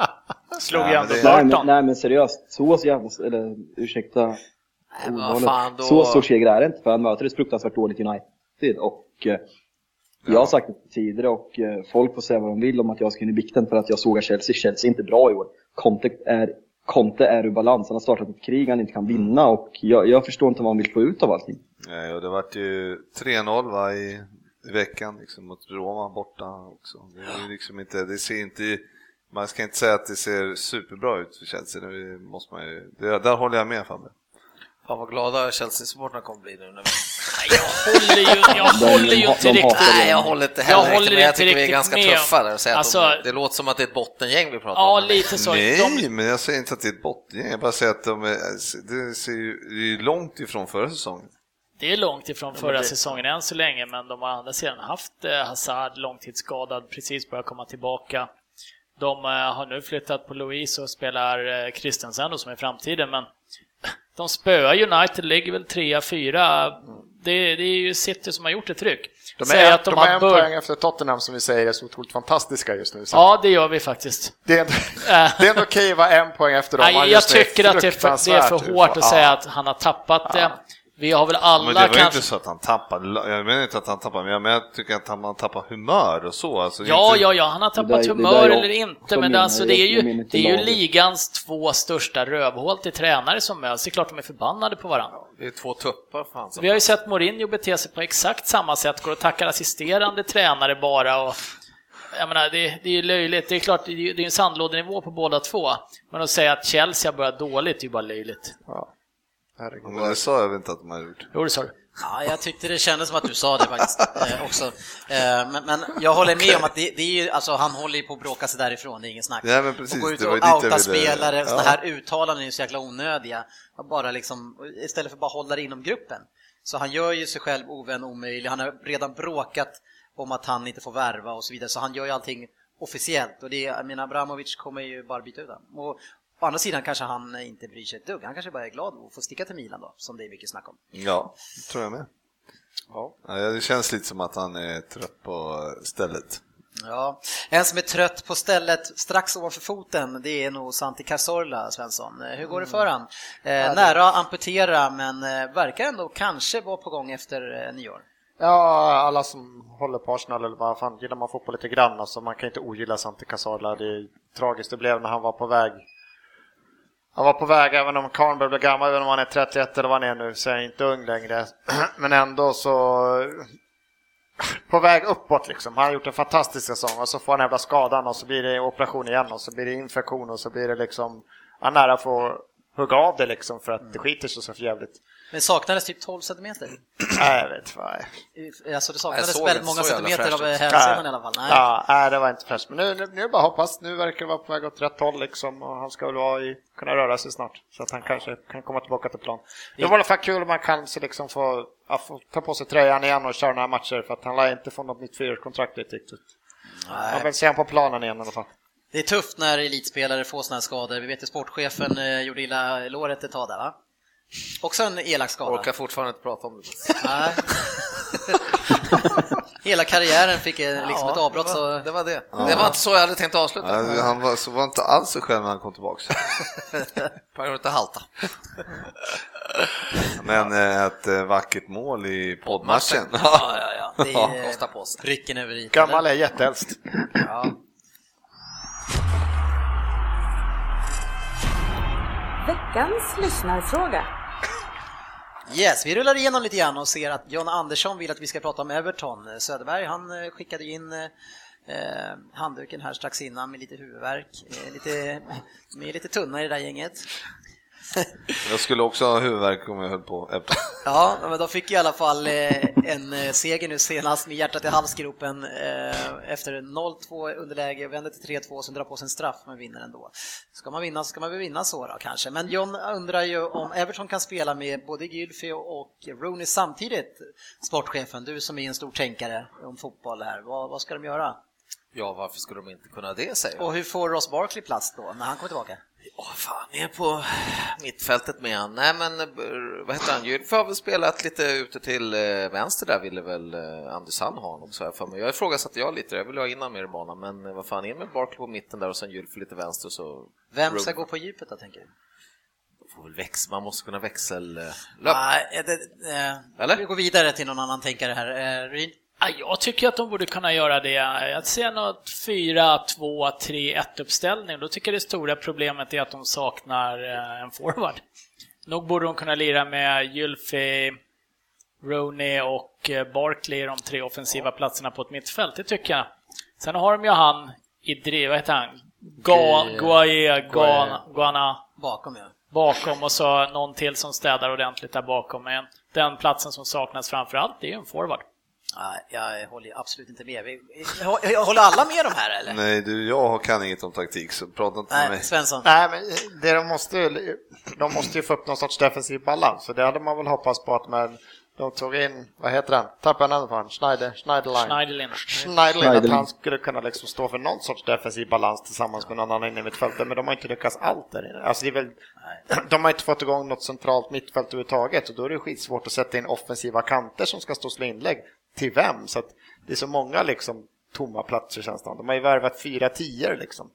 Speaker 5: Slog ju ändå
Speaker 4: Nej nej men seriöst, så jävla, eller ursäkta
Speaker 7: Nej, men fan, då...
Speaker 4: Så stor seger är det inte för han möter ett fruktansvärt dåligt United och eh, jag har sagt det tidigare och eh, folk får säga vad de vill om att jag ska in i bikten för att jag sågar Chelsea. Chelsea är inte bra i år. Conte är, Conte är ur balans, han har startat ett krig han inte kan vinna och jag, jag förstår inte vad han vill få ut av allting.
Speaker 6: Nej, och det vart ju 3-0 va, i, i veckan liksom, mot Roma borta också. Det, är liksom inte, det ser inte, man ska inte säga att det ser superbra ut för Chelsea, det måste man ju, det, där håller jag med Fabbe.
Speaker 7: Fan vad glada Chelsea-supportrarna kommer bli nu. När vi...
Speaker 5: Jag håller ju, jag håller ju inte riktigt
Speaker 4: hatar
Speaker 7: Nej, jag håller inte
Speaker 5: Jag
Speaker 7: heller
Speaker 5: håller
Speaker 7: riktigt med. Jag
Speaker 5: inte
Speaker 7: tycker vi är
Speaker 5: riktigt
Speaker 7: ganska
Speaker 5: med.
Speaker 7: tuffa där och säger
Speaker 5: Alltså-
Speaker 7: att de, det låter som att det är ett bottengäng vi pratar
Speaker 5: Ja,
Speaker 7: om.
Speaker 5: lite så.
Speaker 6: Nej,
Speaker 5: De,
Speaker 6: men jag säger inte att det är ett bottengäng, jag bara säger att de är, det ser ju det är långt ifrån förra säsongen.
Speaker 5: Det är långt ifrån förra säsongen än så länge, men de har å andra sidan haft eh, Hazard långtidsskadad, precis börjat komma tillbaka. De eh, har nu flyttat på Louise och spelar eh, Christensen som är framtiden, men de spöar United, ligger väl trea, fyra. Det, det är ju City som har gjort ett tryck.
Speaker 3: De
Speaker 5: Säg
Speaker 3: är,
Speaker 5: att
Speaker 3: de
Speaker 5: har
Speaker 3: är en poäng efter Tottenham som vi säger är så otroligt fantastiska just nu. Så
Speaker 5: Ja, det gör vi faktiskt.
Speaker 3: det, är, det är ändå okej att vara en poäng efter dem.
Speaker 5: Nej, jag tycker att det är för, det är för hårt att
Speaker 3: Ja.
Speaker 5: säga att han har tappat det. Vi har väl
Speaker 6: Men
Speaker 5: alla
Speaker 6: det var ju
Speaker 5: kanske...
Speaker 6: inte så att han tappade, jag menar inte att han tappade, men jag, men jag tycker att han, tappar humör och så. Alltså,
Speaker 5: Ja,
Speaker 6: inte,
Speaker 5: ja, ja, han har
Speaker 4: Det
Speaker 5: tappat
Speaker 4: där- det
Speaker 5: humör eller inte, men alltså, det är ju, det är ju ligans två största rövhål till tränare som möts. Det är klart de är förbannade på varandra.
Speaker 7: Det är två tuppar fan.
Speaker 5: Vi har ju sett Mourinho bete sig på exakt samma sätt, går och tackar assisterande tränare bara och jag menar, det, det är ju löjligt. Det är klart, det är ju det är en sandlådenivå på båda två. Men att säga att Chelsea har börjat dåligt är ju bara löjligt.
Speaker 3: Ja. Herregud.
Speaker 6: Men det sa jag väl inte att de har gjort.
Speaker 5: Jo, det sa du.
Speaker 2: Ja, jag tyckte det kändes som att du sa det faktiskt eh, också. Eh, men, men jag håller med om att det, det är ju, alltså, han håller ju på att bråka sig därifrån, det är ingen snack.
Speaker 6: Nej, men precis,
Speaker 2: och gå ut
Speaker 6: det
Speaker 2: och outa spelare,
Speaker 6: Ja.
Speaker 2: sådana här uttalanden är ju så jäkla onödiga. Bara liksom, istället för att bara hålla det inom gruppen. Så han gör ju sig själv ovän omöjlig, han har redan bråkat om att han inte får värva och så vidare, så han gör ju allting officiellt och det, jag menar Abramovic kommer ju bara byta ut honom. Och å andra sidan kanske han inte bryr sig ett dugg, han kanske bara är glad att få sticka till Milan då, som det är mycket snack om.
Speaker 6: Ja, det tror jag med.
Speaker 3: Ja.
Speaker 6: Det känns lite som att han är trött på stället.
Speaker 2: Ja, en som är trött på stället strax ovanför foten, det är nog Santi Cazorla, Svensson. Hur går det för han? Eh, nära att amputera, men eh, verkar ändå kanske vara på gång efter eh, nyår.
Speaker 3: Ja, alla som håller på Arsenal eller vad fan, gillar man fotboll lite grann alltså, man kan inte ogilla Santi Cazorla. Det är tragiskt det blev när han var på väg. Han var på väg, även om Karn börjar bli gammal, även om han är 31 eller vad han är nu, så är han inte ung längre. Men ändå så på väg uppåt liksom. Han har gjort en fantastisk säsong och så får han jävla skadan och så blir det operation igen och så blir det infektion och så blir det liksom, han är nära att få hugga av det liksom för att det skiter sig så för jävligt.
Speaker 2: Men saknades typ 12 centimeter.
Speaker 3: Nej, jag vet vad.
Speaker 2: Alltså det
Speaker 7: Jag
Speaker 2: saknades
Speaker 7: såg
Speaker 2: väldigt många centimeter av
Speaker 7: fräscht
Speaker 2: eh, hälsenan i alla fall. Nej.
Speaker 3: Ja, nej, det var inte fräscht. Men nu, nu, nu bara hoppas. Nu verkar det vara på väg åt rätt håll liksom och han ska väl vara i, kunna röra sig snart. Så att han kanske kan komma tillbaka till plan. Det var i alla fall kul om man kan så liksom få, ja, få ta på sig tröjan igen och köra några matcher för att han lär inte få något nytt fyraårskontrakt riktigt. Jag vill se honom på planen igen i alla fall.
Speaker 2: Det är tufft när elitspelare får såna här skador. Vi vet ju sportchefen eh, gjorde illa låret ett tag där va? Också en elak skada.
Speaker 7: Orkar fortfarande inte prata om det.
Speaker 2: Nej. Hela karriären fick liksom
Speaker 7: Ja,
Speaker 2: ett avbrott
Speaker 7: det
Speaker 2: så...
Speaker 7: var, det var det. Det var inte så jag hade tänkt avsluta.
Speaker 6: Ja, Han var, så var inte alls sig själv när han kom tillbaka.
Speaker 7: Han inte halta.
Speaker 6: Men eh, ett eh, vackert mål i poddmatchen.
Speaker 7: Ja, ja, ja.
Speaker 2: Det är
Speaker 7: Kostar på sig.
Speaker 2: pricken över i.
Speaker 3: Gammal är jätteäldst.
Speaker 2: Ja.
Speaker 1: Veckans lyssnarfråga.
Speaker 2: Yes, vi rullar igenom lite grann och ser att John Andersson vill att vi ska prata om Everton. Söderberg, han eh, skickade in eh, eh, handduken här strax innan med lite huvudvärk. Eh, lite, med lite tunna i det där gänget.
Speaker 6: Jag skulle också ha huvudvärk om jag höll på Everton.
Speaker 2: Ja, men de fick i alla fall eh, en eh, seger nu senast med hjärtat i halsgropen eh, efter 0-2 underläge, vänder till 3-2 och sen drar på sig en straff men vinner ändå. Ska man vinna så ska man väl vinna så då kanske. Men John undrar ju om Everton kan spela med både Gylfi och Rooney samtidigt. Sportchefen, du som är en stor tänkare om fotboll här, vad, vad ska de göra?
Speaker 7: Ja, varför skulle de inte kunna det, säger jag.
Speaker 2: Och hur får Ross Barkley plats då när han kommer tillbaka?
Speaker 7: Åh fan, är på mittfältet med han. Nej men, eh, vad heter han, Gylf har väl spelat lite ute till eh, vänster där ville väl eh, Andersson ha honom så här för mig. Jag ifrågasatte jag lite, jag ville ha in honom mer i banan, men vad fan, in med Barkley på mitten där och sen Gylf lite vänster så...
Speaker 2: Vem ska gå på djupet då, tänker du?
Speaker 7: Får väl väx, man måste kunna växel... eh, Löp.
Speaker 2: Nej, det, eh,
Speaker 7: Eller?
Speaker 2: Vi går vidare till någon annan tänkare här. Eh?
Speaker 5: Ja, Jag tycker att de borde kunna göra det. Jag ser något 4, 2, 3, 1 uppställning. Då tycker jag det stora problemet är att de saknar eh, en forward. Nog borde de kunna lira med Gylfi, Rooney och eh, Barkley de tre offensiva platserna på ett mittfält. Det tycker jag. Sen har de ju han i driv, vad heter han? Guaye, Guana,
Speaker 2: Bakom ja.
Speaker 5: bakom och så någon till som städar ordentligt där bakom. Men den platsen som saknas framför allt, det är ju en forward.
Speaker 2: Nej, jag håller absolut inte med. Vi, jag håller alla med de här eller?
Speaker 6: Nej, du, jag kan inget om taktik, så prata inte med
Speaker 2: Nej,
Speaker 6: mig.
Speaker 2: Svensson.
Speaker 3: Nej, men det de måste, de måste ju få upp någon sorts defensiv balans, så det hade man väl hoppats på att med, de tog in, vad heter han, tappade namnet på honom, Schneider, Schneiderline.
Speaker 5: Schneiderlin.
Speaker 3: Schneiderlin, att han skulle kunna liksom stå för någon sorts defensiv balans tillsammans med någon annan inne i mittfältet, men de har inte lyckats allt där inne. Alltså det är väl, de har inte fått igång något centralt mittfält överhuvudtaget och då är det skitsvårt att sätta in offensiva kanter som ska stå och slå inlägg. Till vem? Så det är så många liksom tomma platser känns det. De har ju värvat fyra tior liksom.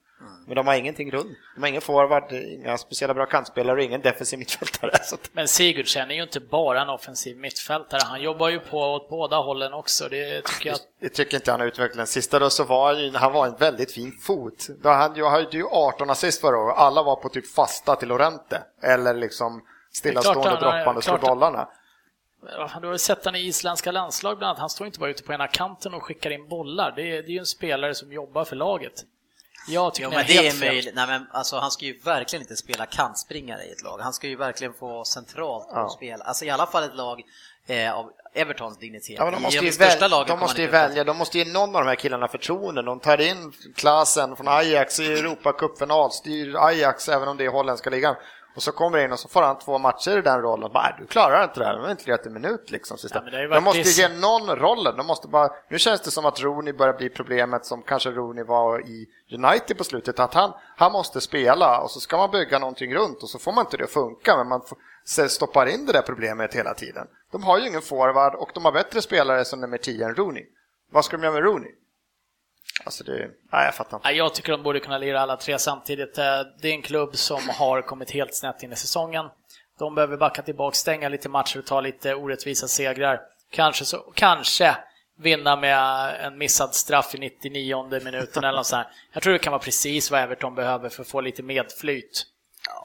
Speaker 3: Men de har ingenting runt. De har ingen forward, inga speciella bra kantspelare och ingen defensiv mittfältare.
Speaker 5: Men Sigurdsen är ju inte bara en offensiv mittfältare. Han jobbar ju på åt båda hållen också. Det tycker jag.
Speaker 3: det tycker inte han har utvecklat. Den sista då så var han han var en väldigt fin fot. Då han ju, hade ju 18 assist förra året. Alla var på typ fasta till Lorente. Eller liksom stillastående
Speaker 5: har-
Speaker 3: droppande
Speaker 5: klart-
Speaker 3: bollarna.
Speaker 5: Du har sett han i isländska landslag bland annat. Han står inte bara ute på ena kanten och skickar in bollar. Det är, det är ju en spelare som jobbar för laget. Jag tycker
Speaker 2: Jo,
Speaker 5: det
Speaker 2: men
Speaker 5: är
Speaker 2: det är
Speaker 5: fel.
Speaker 2: möjligt. Nej, men alltså, han ska ju verkligen inte spela kantspringare i ett lag. Han ska ju verkligen få centralt
Speaker 3: Ja.
Speaker 2: spela. Alltså i alla fall ett lag eh, av Evertons dignitet.
Speaker 3: Ja, men de måste
Speaker 2: de
Speaker 3: ju,
Speaker 2: största
Speaker 3: väl, de måste ju välja, de måste ge någon av de här killarna förtroende. De tar in klassen från Ajax i Europacupfinal, styr Ajax även om det är holländska ligan. Och så kommer det in och så får han två matcher i den rollen. Bara, "Nej, du klarar inte det här, du har inte lirat en minut liksom. sista."
Speaker 5: Ja,
Speaker 3: de måste ju
Speaker 5: viss-
Speaker 3: ge någon rollen. De måste bara, nu känns det som att Rooney börjar bli problemet som kanske Rooney var i United på slutet. Att han, han måste spela och så ska man bygga någonting runt och så får man inte det att funka. Men man får, stoppar in det där problemet hela tiden. De har ju ingen forward och de har bättre spelare som nummer 10 än Rooney. Vad ska de göra med Rooney? Alltså det, nej jag fattar inte.
Speaker 5: Ja, Jag tycker de borde kunna lira alla tre samtidigt. Eh, Det är en klubb som har kommit helt snett in i säsongen. De behöver backa tillbaka, stänga lite matcher och ta lite orättvisa segrar. Kanske, så, kanske vinna med en missad straff i 99 minuten eller något sånt. Jag tror det kan vara precis vad Everton behöver för att få lite medflyt.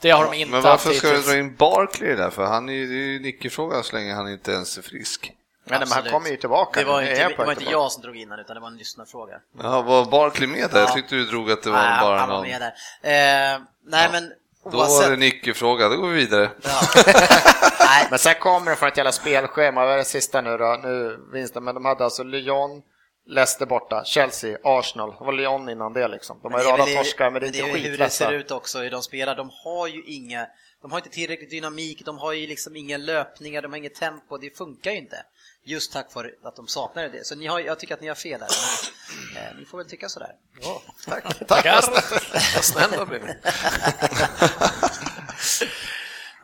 Speaker 5: Det har de inte
Speaker 6: Men varför ska du dra in Barkley där? För han är ju, det är ju en icke-fråga så länge han inte ens är frisk.
Speaker 3: Men, han kommer ju tillbaka.
Speaker 2: Det var inte,
Speaker 3: Är
Speaker 2: det var inte jag som drog in den, utan det var en lyssnarfråga.
Speaker 6: Ja, var Barkley med där? Jag
Speaker 2: Ja.
Speaker 6: tyckte du drog att det var
Speaker 2: Nej,
Speaker 6: bara
Speaker 2: han var
Speaker 6: någon...
Speaker 2: med där. Eh, nej, men
Speaker 6: Då var det en icke-fråga, då går vi vidare.
Speaker 2: Ja. nej,
Speaker 3: Men sen kommer det från ett jävla spelschema. Vad är det sista nu då? Nu vinsten, men de hade alltså Lyon, Leicester borta, Chelsea, Arsenal. Det var Lyon innan det liksom. De har ju
Speaker 2: det är
Speaker 3: radat torskar, men det är
Speaker 2: det
Speaker 3: inte
Speaker 2: är ju hur det
Speaker 3: skitlätta.
Speaker 2: ser ut också, hur de spelar. De har ju inga, de har inte tillräckligt dynamik, de har ju liksom inga löpningar, de har inget tempo, det funkar ju inte. Just tack vare att de saknar det. Så ni har, jag tycker att ni har fel där. Men, eh, ni får väl tycka sådär.
Speaker 5: Tackar.
Speaker 7: Vad snäll du har.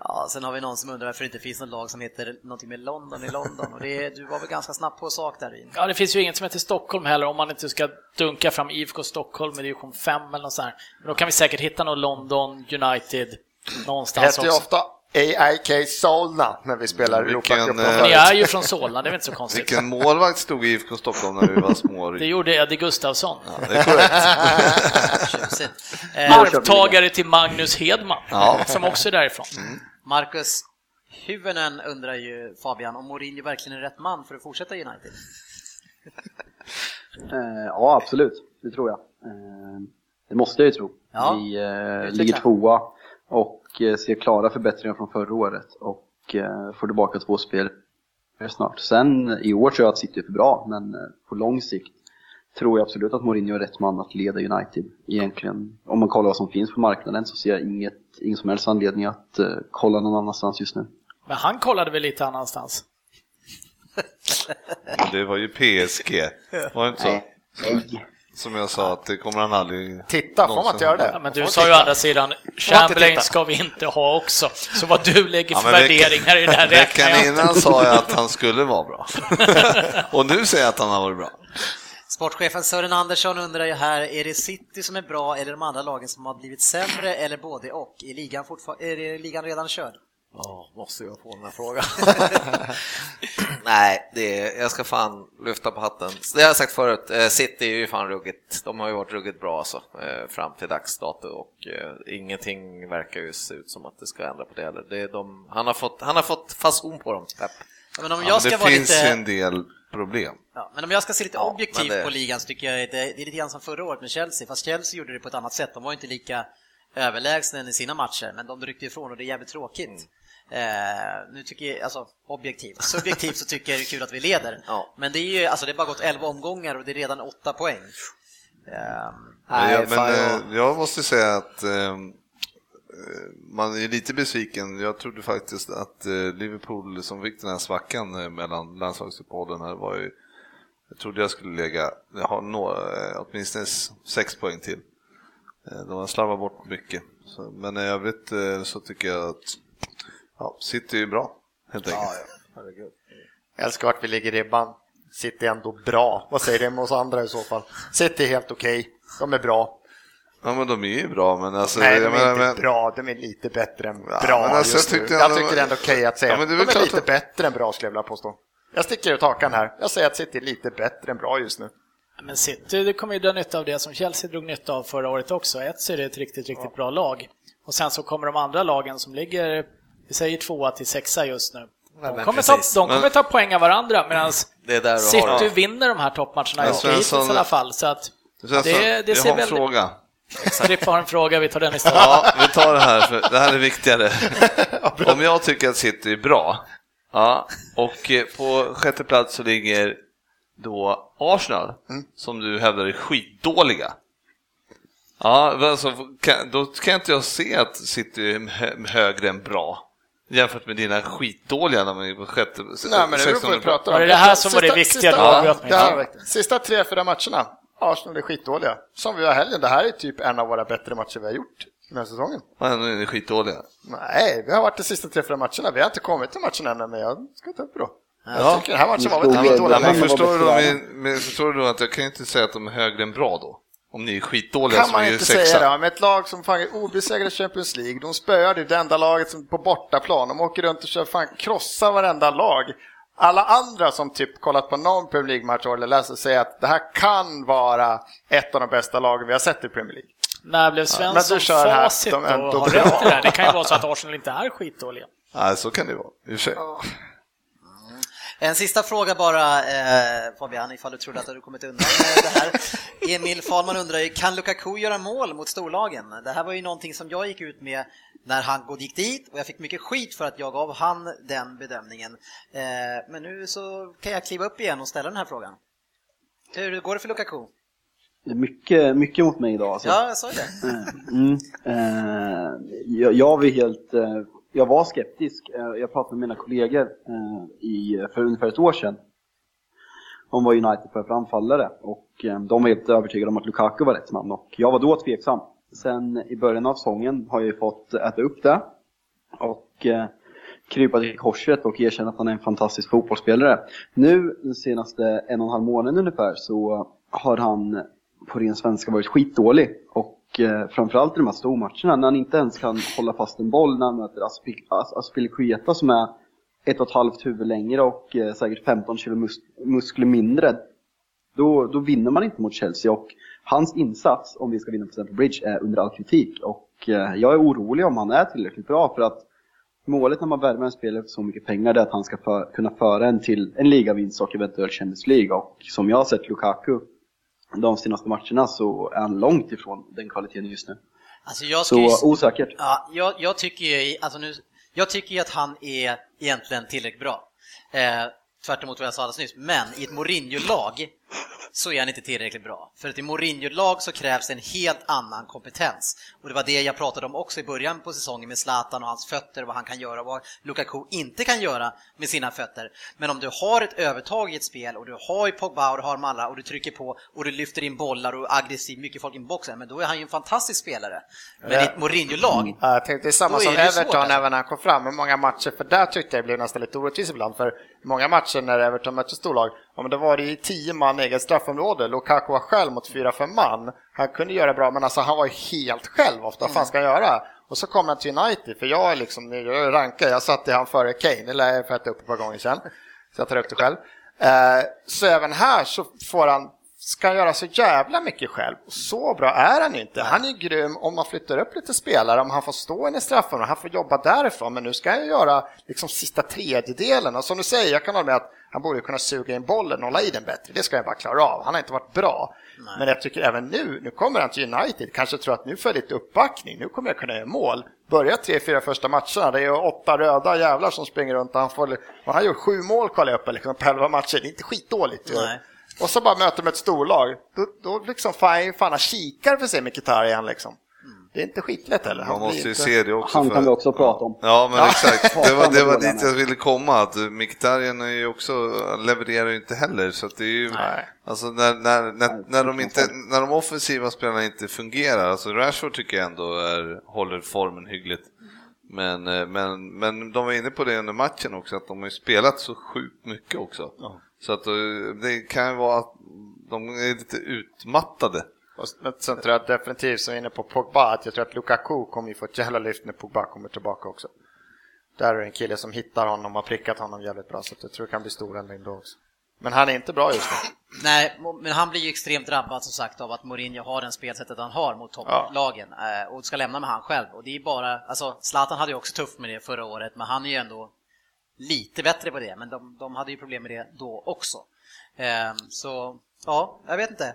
Speaker 2: Ja, sen har vi någon som undrar varför det inte finns något lag som heter någonting med London i London. Och det, du var väl ganska snabb på sak där Ryn.
Speaker 5: Ja, det finns ju inget som heter Stockholm heller om man inte ska dunka fram IFK Stockholm i division 5 eller något sånt här. Men då kan vi säkert hitta någon London, United,
Speaker 3: Det
Speaker 5: någonstans
Speaker 3: heter ju
Speaker 5: också.
Speaker 3: ofta AIK Solna när vi spelar
Speaker 6: Vilken,
Speaker 3: Europacupen.
Speaker 6: eh,
Speaker 5: Ni är ju från Solna, det är väl inte så konstigt.
Speaker 6: Vilken målvakt stod i IFK Stockholm när vi var små?
Speaker 5: Det gjorde Eddie Gustafsson.
Speaker 6: Det är korrekt.
Speaker 2: Tjusigt. Eh,
Speaker 5: Arvtagare till Magnus Hedman,
Speaker 6: Ja.
Speaker 5: som också är därifrån.
Speaker 2: Marcus Hyvönen undrar ju Fabian om Mourinho verkligen är rätt man för att fortsätta i United.
Speaker 4: Eh, ja, absolut. Det tror jag. Det måste jag ju tro.
Speaker 2: Ja,
Speaker 4: Vi ligger tvåa och ser klara förbättringar från förra året och eh, får tillbaka två spel snart. Sen i år tror jag att City är för bra, men eh, på lång sikt tror jag absolut att Mourinho är rätt man att leda United. Egentligen, om man kollar vad som finns på marknaden så ser jag inget, ingen som helst anledning att eh, kolla någon annanstans just nu.
Speaker 5: Men han kollade väl lite annanstans?
Speaker 6: Det var ju PSG, var det inte så?
Speaker 4: Nej.
Speaker 6: Som jag sa, att det kommer han aldrig
Speaker 3: Titta, får man inte göra det?
Speaker 5: Ja, men du
Speaker 3: Får
Speaker 5: sa ju
Speaker 3: titta.
Speaker 5: å andra sidan. Chamberlain ska vi inte ha också. Så vad du lägger
Speaker 6: Ja,
Speaker 5: för
Speaker 6: veckan-
Speaker 5: värderingar i det här räknar jag inte.
Speaker 6: innan sa jag att han skulle vara bra. Och nu säger jag att han har varit bra.
Speaker 2: Sportchefen Sören Andersson undrar ju här, är det City som är bra eller de andra lagen som har blivit sämre eller både och? Är ligan, fortfar- är ligan redan körd?
Speaker 7: Ja, måste jag få den här frågan. Nej, det är, jag ska fan lyfta på hatten. Det har jag sagt förut, eh, City är ju fan ruggigt. De har ju varit ruggigt bra alltså, eh, fram till dags dato och eh, ingenting verkar ju se ut som att det ska ändra på det heller. Det är de, han, har fått, han har fått fason på dem, Pep.
Speaker 2: Ja, men om
Speaker 6: Ja,
Speaker 2: jag
Speaker 6: men
Speaker 2: ska
Speaker 6: det
Speaker 2: vara
Speaker 6: finns
Speaker 2: lite...
Speaker 6: ju en del problem.
Speaker 2: Ja, men om jag ska se lite
Speaker 7: Ja,
Speaker 2: objektivt
Speaker 7: det-
Speaker 2: på ligan så tycker jag att det, det är lite grann som förra året med Chelsea, fast Chelsea gjorde det på ett annat sätt. De var inte lika överlägsna i sina matcher, men de ryckte ifrån och det är jävligt tråkigt. Eh, nu tycker jag, alltså objektivt, subjektivt så tycker jag det är kul att vi leder.
Speaker 7: Ja.
Speaker 2: Men det är ju, alltså det har bara gått 11 omgångar och det är redan 8 poäng. Eh,
Speaker 6: Men, jag, men eh,
Speaker 3: ja.
Speaker 6: jag måste säga att eh, eh, man är lite besviken. Jag trodde faktiskt att eh, Liverpool som fick den här svackan eh, mellan landslagsuppehållen här var ju jag trodde jag skulle lägga, ha nå, eh, åtminstone s- sex poäng till. Eh, De har slarvat bort mycket. Så, men i övrigt eh, så tycker jag att ja, City är bra, helt enkelt.
Speaker 3: Jag älskar vart vi ligger i ribban. City är ändå bra. Vad säger det med oss andra i så fall? City är helt okej. De är bra.
Speaker 6: Ja men de är ju bra men alltså...
Speaker 3: Nej, de
Speaker 6: jag
Speaker 3: är inte
Speaker 6: men-
Speaker 3: bra. De är lite bättre än
Speaker 6: Ja,
Speaker 3: bra
Speaker 6: men alltså,
Speaker 3: just
Speaker 6: jag
Speaker 3: nu.
Speaker 6: tyckte
Speaker 3: Jag
Speaker 6: ändå-
Speaker 3: tycker det är ändå okej att säga
Speaker 6: Ja, men det är
Speaker 3: de är lite
Speaker 6: att-
Speaker 3: bättre än bra skulle jag vilja påstå. Jag sticker ut hakan här. Jag säger att City är lite bättre än bra just nu.
Speaker 5: Men City det kommer ju dra nytta av det som Chelsea drog nytta av förra året också. Ett så är det ett riktigt, riktigt bra lag. Och sen så kommer de andra lagen som ligger, vi säger tvåa till sexa just nu. De kommer, ta, de kommer ta poäng av varandra medan City
Speaker 7: har
Speaker 5: vinner de här toppmatcherna just hittills
Speaker 6: Svensson-
Speaker 5: i alla fall. Så att
Speaker 6: alltså,
Speaker 5: det, det
Speaker 6: jag
Speaker 5: ser
Speaker 6: har en fråga.
Speaker 5: Frippe har en fråga, vi tar den istället.
Speaker 6: Ja, vi tar det här, för det här är viktigare. Om jag tycker att City är bra, ja, och eh, på sjätte plats så ligger då Arsenal, som du hävdar är skitdåliga. Ja, alltså, kan, då kan inte jag se att City är hö- högre än bra. Jämfört med dina skitdåliga när man är på sjätte...
Speaker 3: Nej, men det beror på vad vi pratar om.
Speaker 5: Var det det här som var det
Speaker 3: Sista-
Speaker 5: viktiga
Speaker 3: sista-
Speaker 5: du
Speaker 3: ja, det här. Sista tre, fyra matcherna. Arsenal är skitdåliga. Som vi har helgen. Det här är typ en av våra bättre matcher vi har gjort den här säsongen.
Speaker 6: Ja, nu är ni skitdåliga.
Speaker 3: Nej, vi har varit de sista tre, fyra matcherna. Vi har inte kommit till matchen än, men jag ska ta upp det då.
Speaker 6: Ja.
Speaker 3: Jag tycker den här matchen var väl
Speaker 4: Ni
Speaker 3: inte
Speaker 4: stod
Speaker 3: dålig.
Speaker 6: Men
Speaker 4: men
Speaker 6: förstår, du då, men förstår du då att jag kan inte säga att de är högre än bra då? Om ni är skitdåliga
Speaker 3: kan
Speaker 6: som
Speaker 3: man
Speaker 6: är
Speaker 3: inte
Speaker 6: sexa.
Speaker 3: säga det. Med ett lag som fan är obesegrade i Champions League, de spöar det, det enda laget som på bortaplan, de åker runt och kör fan krossar varenda lag. Alla andra som typ kollat på någon Premier League-match eller läser säger att det här kan vara ett av de bästa lagen vi har sett i Premier League.
Speaker 5: När blev Svensson
Speaker 3: du kör här,
Speaker 5: facit
Speaker 3: de
Speaker 5: och har rätt i det här? Det kan ju vara så att Arsenal inte är skitdåliga.
Speaker 6: Nej, så kan det vara. I och för sig.
Speaker 2: En sista fråga bara eh, Fabian, ifall du trodde att du kommit undan det här. Emil Fahlman undrar ju, kan Lukaku göra mål mot storlagen? Det här var ju någonting som jag gick ut med när han gick dit och jag fick mycket skit för att jag gav han den bedömningen. Eh, men nu så kan jag kliva upp igen och ställa den här frågan. Hur går det för Lukaku?
Speaker 4: Det är mycket, mycket mot mig idag. Alltså.
Speaker 2: Ja, jag sa ju det.
Speaker 4: Mm. Eh, jag, jag var helt, eh, jag var skeptisk. Eh, jag pratade med mina kollegor eh, i, för ungefär ett år sedan om vad United för för anfallare och eh, de var helt övertygade om att Lukaku var rätt man och jag var då tveksam. Sen i början av säsongen har jag ju fått äta upp det och krypa till korset och erkänna att han är en fantastisk fotbollsspelare. Nu den senaste en och en halv månaden ungefär så har han på ren svenska varit skitdålig. Och eh, framförallt i de här stormatcherna när han inte ens kan hålla fast en boll när han möter Aspilicueta som är ett och ett halvt huvud längre och eh, säkert 15 kilo mus- muskler mindre. Då, då vinner man inte mot Chelsea och hans insats om vi ska vinna på Stamford Bridge är under all kritik. Och eh, jag är orolig om han är tillräckligt bra för att målet när man värmer en spelare för så mycket pengar är att han ska för, kunna föra en till en ligavinst och eventuellt Champions League. Och som jag har sett Lukaku de senaste matcherna så är han långt ifrån den kvaliteten just nu.
Speaker 2: Alltså jag, ska ju,
Speaker 4: Så osäkert.
Speaker 2: ja, jag, jag, tycker ju, alltså nu, jag tycker att han är egentligen tillräckligt bra. Eh, tvärt emot vad jag sa alldeles nyss. Men i ett Mourinho-lag så är han inte tillräckligt bra. För att i Mourinho-lag så krävs en helt annan kompetens. Och det var det jag pratade om också i början på säsongen med Zlatan och hans fötter, vad han kan göra och vad Lukaku inte kan göra med sina fötter. Men om du har ett övertag i ett spel och du har ju Pogba och du har Malla och du trycker på och du lyfter in bollar och är aggressiv, mycket folk in i boxen, men då är han ju en fantastisk spelare. Men i ett Mourinho-lag,
Speaker 3: Ja, Jag tänkte samma som
Speaker 2: ju svårt,
Speaker 3: Everton
Speaker 2: alltså.
Speaker 3: även när han kom fram. Hur många matcher, för där tyckte jag det blev nästan lite orättvist ibland. För många matcher när Everton mötte storlag, ja, men då var det i tio man eget straffområde. Lukaku var själv mot fyra, fem man. Han kunde göra bra, men alltså han var ju helt själv ofta. Vad fan ska han göra? Och så kom han till United, för jag är liksom, jag rankar, jag satte han före Kane, eller jag får upp ett par gånger sedan. Så jag tar upp det själv. Eh, så även här så får han ska han göra så jävla mycket själv. Så bra är han inte. Han är grym om man flyttar upp lite spelare, om han får stå in i straffområdet, han får jobba därifrån. Men nu ska han göra liksom sista tredjedelen. Och som du säger, jag kan hålla med att han borde kunna suga in bollen och hålla i den bättre. Det ska jag bara klara av. Han har inte varit bra. Men jag tycker även nu, nu kommer han till United, kanske tror att nu får jag lite uppbackning, nu kommer jag kunna göra mål. Börja tre, fyra första matcherna, det är åtta röda jävlar som springer runt han får, han gör sju mål kollar jag upp liksom, på elva matcher, det är inte skitdåligt. ju.
Speaker 2: Nej.
Speaker 3: Och så bara möter med ett storlag, då, då liksom fan, fan han kikar för sig Mkhitaryan liksom. Det är inte skitlätt heller.
Speaker 6: Man måste ju
Speaker 3: inte...
Speaker 6: se det också.
Speaker 4: Han kan vi också prata om.
Speaker 6: Ja, men exakt. Det var, det var dit jag ville komma. Att Mkhitaryan är ju också, levererar ju inte heller. Så att det är ju,
Speaker 3: Nej.
Speaker 6: alltså när, när, när, när, de inte, när de offensiva spelarna inte fungerar, alltså Rashford tycker jag ändå är, håller formen hyggligt. Men, eh, men, men de var inne på det under matchen också, att de har ju spelat så sjukt mycket också. Så att eh, det kan ju vara att de är lite utmattade.
Speaker 3: Och sen tror jag definitivt, som är inne på Pogba, att jag tror att Lukaku kommer ju få ett jävla lyft när Pogba kommer tillbaka också. Där är det en kille som hittar honom och har prickat honom jävligt bra, så jag tror det kan bli stor ändring då också. Men han är inte bra just nu.
Speaker 2: Nej, men han blir ju extremt drabbad som sagt av att Mourinho har den spelsättet han har mot topplagen eh, och ska lämna med han själv. Och det är bara, alltså Zlatan hade ju också tufft med det förra året, men han är ju ändå lite bättre på det, men de, de hade ju problem med det då också. Eh, så, ja, jag vet inte.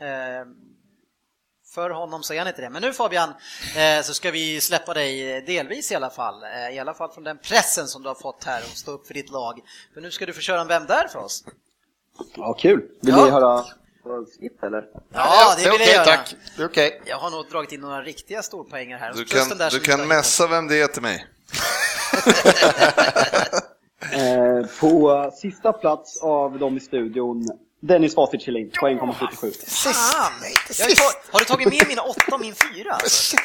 Speaker 2: Eh, för honom så är han inte det. Men nu Fabian, eh, så ska vi släppa dig delvis i alla fall. Eh, I alla fall från den pressen som du har fått här och stå upp för ditt lag. För nu ska du få köra en Vem där för oss.
Speaker 4: Ja, kul. Vill
Speaker 2: Ja.
Speaker 4: ni höra skip eller?
Speaker 2: Ja, det
Speaker 3: är
Speaker 2: vill jag
Speaker 3: okej,
Speaker 2: göra.
Speaker 3: tack. Det är okej.
Speaker 2: Jag har nog dragit in några riktiga storpoänger här.
Speaker 6: Du kan, du kan mässa vem det är till mig.
Speaker 4: Eh, på sista plats av dem i studion, Dennis Facit Kjellin på 1,77.
Speaker 2: Fan! Jag har, har du tagit med mina åtta och min fyra? Alltså?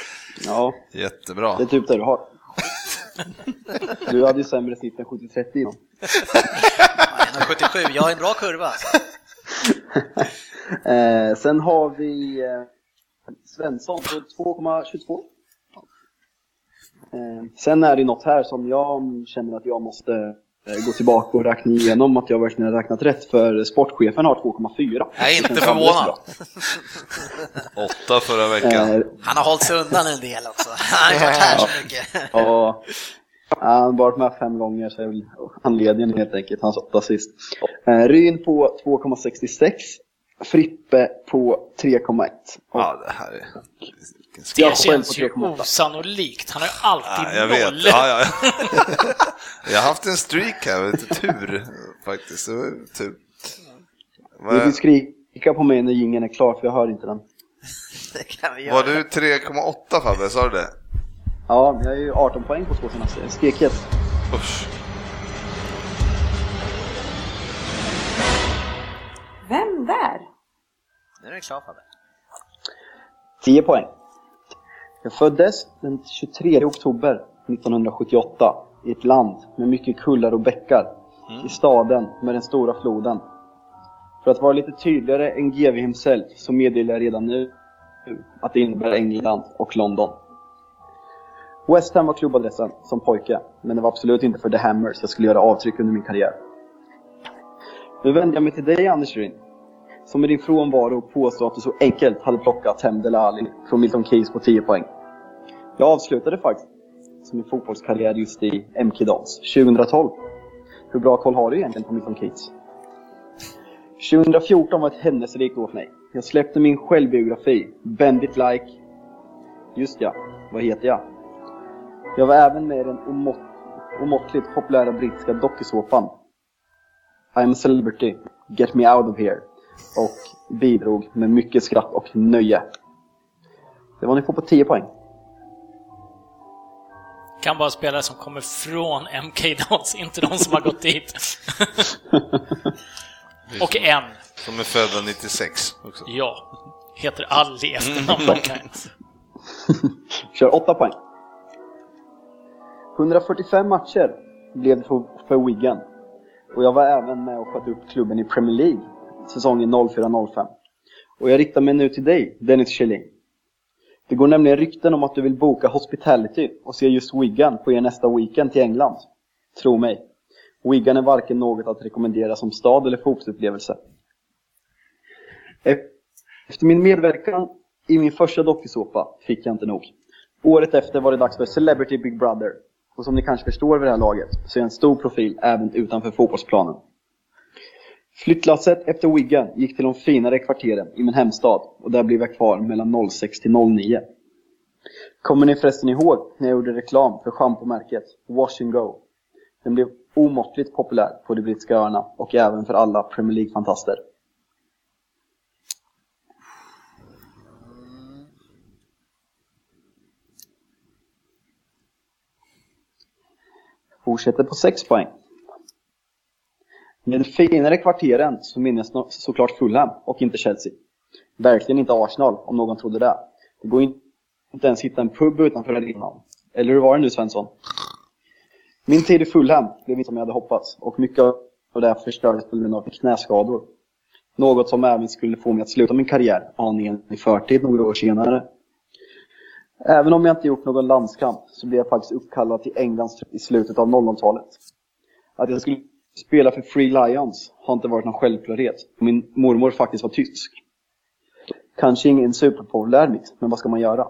Speaker 4: Ja,
Speaker 6: Jättebra.
Speaker 4: det är typ det du har. Du hade ju sämre snitt än 70-30 innan.
Speaker 2: 1,77. Jag har en bra kurva. Alltså.
Speaker 4: Eh, sen har vi eh, Svensson på 2,22. Eh, sen är det något här som jag känner att jag måste eh, gå tillbaka och räkna igenom att jag verkligen har räknat rätt för sportchefen har 2,4.
Speaker 7: Jag är inte förvånad.
Speaker 4: alldeles bra.
Speaker 6: Åtta förra veckan.
Speaker 4: Eh,
Speaker 2: Han har hållit sig undan en del också. Han har inte varit här så mycket.
Speaker 4: Ja, han har varit med fem gånger så är väl anledningen helt enkelt hans åtta sist. Ryn på 2,66. Frippe på 3,1. Och
Speaker 6: Ja, det här är... Vilken
Speaker 5: Det
Speaker 4: Jag själv
Speaker 5: känns ju
Speaker 4: 3,8.
Speaker 5: osannolikt. Han har ju alltid
Speaker 6: Ja, jag vet.
Speaker 5: noll.
Speaker 6: Ja, ja. Jag har haft en streak här, lite tur faktiskt. Det var tur.
Speaker 4: Ni får skrika på mig när jingeln är klar för jag hör inte den.
Speaker 2: Det kan vi göra.
Speaker 6: Var du 3,8 Fabbe, sa du det?
Speaker 4: Ja, jag är ju 18 poäng på två senaste. Jag skrek ett.
Speaker 6: Usch.
Speaker 1: Vem där?
Speaker 2: Nu är den klar Fabbe.
Speaker 4: 10 poäng. Jag föddes den 23 oktober 1978 i ett land med mycket kullar och bäckar. I staden med den stora floden. För att vara lite tydligare än GV himself så meddelar jag redan nu att det innebär England och London. West Ham var klubbadressen som pojke, men det var absolut inte för The Hammers jag skulle göra avtryck under min karriär. Nu vänder jag mig till dig Anders Ryn, som med din frånvaro påstår att du så enkelt hade plockat hem Dele Alli från Milton Keynes på 10 poäng. Jag avslutade faktiskt min fotbollskarriär just i MK Dons 2012. Hur bra koll har du egentligen på Milton Keats? 2014 var ett händelserikt år för mig. Jag släppte min självbiografi, Bend it like... Just ja, vad heter jag? Jag var även med i den omått, omåttligt populära brittiska dokusåpan I'm a celebrity, get me out of here. och bidrog med mycket skratt och nöje. Det var ni får på 10 poäng.
Speaker 5: Kan bara spelare som kommer från MK Dons, inte de som har gått dit. och en,
Speaker 6: Som är födda 96 också.
Speaker 5: ja, heter Alli efternamn. De kan.
Speaker 4: Kör 8 poäng. 145 matcher blev det för, Wigan. Och jag var även med och sköt upp klubben i Premier League säsongen 04-05. Och jag riktar mig nu till dig, Dennis Kjellin. Det går nämligen rykten om att du vill boka Hospitality och se just Wigan på er nästa weekend till England. Tro mig. Wigan är varken något att rekommendera som stad eller fotbollsupplevelse. Efter min medverkan i min första dokusåpa fick jag inte nog. Året efter var det dags för Celebrity Big Brother. Och som ni kanske förstår vid det här laget så är jag en stor profil även utanför fotbollsplanen. Flyttlasset efter Wigan gick till de finare kvarteren i min hemstad och där blev jag kvar mellan 06 till 09. Kommer ni förresten ihåg när jag gjorde reklam för schampomärket Wash and Go? Den blev omåttligt populär på de brittiska öarna och även för alla Premier League-fantaster. Fortsätter på 6 poäng. Med finare kvarteren så minns jag såklart Fulham och inte Chelsea. Verkligen inte Arsenal, om någon trodde det. Det går inte ens hitta en pub utanför arenan. Eller hur var det nu Svensson? Min tid i Fulham blev inte som jag hade hoppats och mycket av det förstördes på grund av knäskador. Något som även skulle få mig att sluta min karriär aningen i förtid några år senare. Även om jag inte gjort någon landskamp så blev jag faktiskt uppkallad till Englands i slutet av 00-talet. Att jag skulle spela för Free Lions har inte varit någon självklarhet. Min mormor faktiskt var tysk. Kanske ingen superpopulär mix, men vad ska man göra?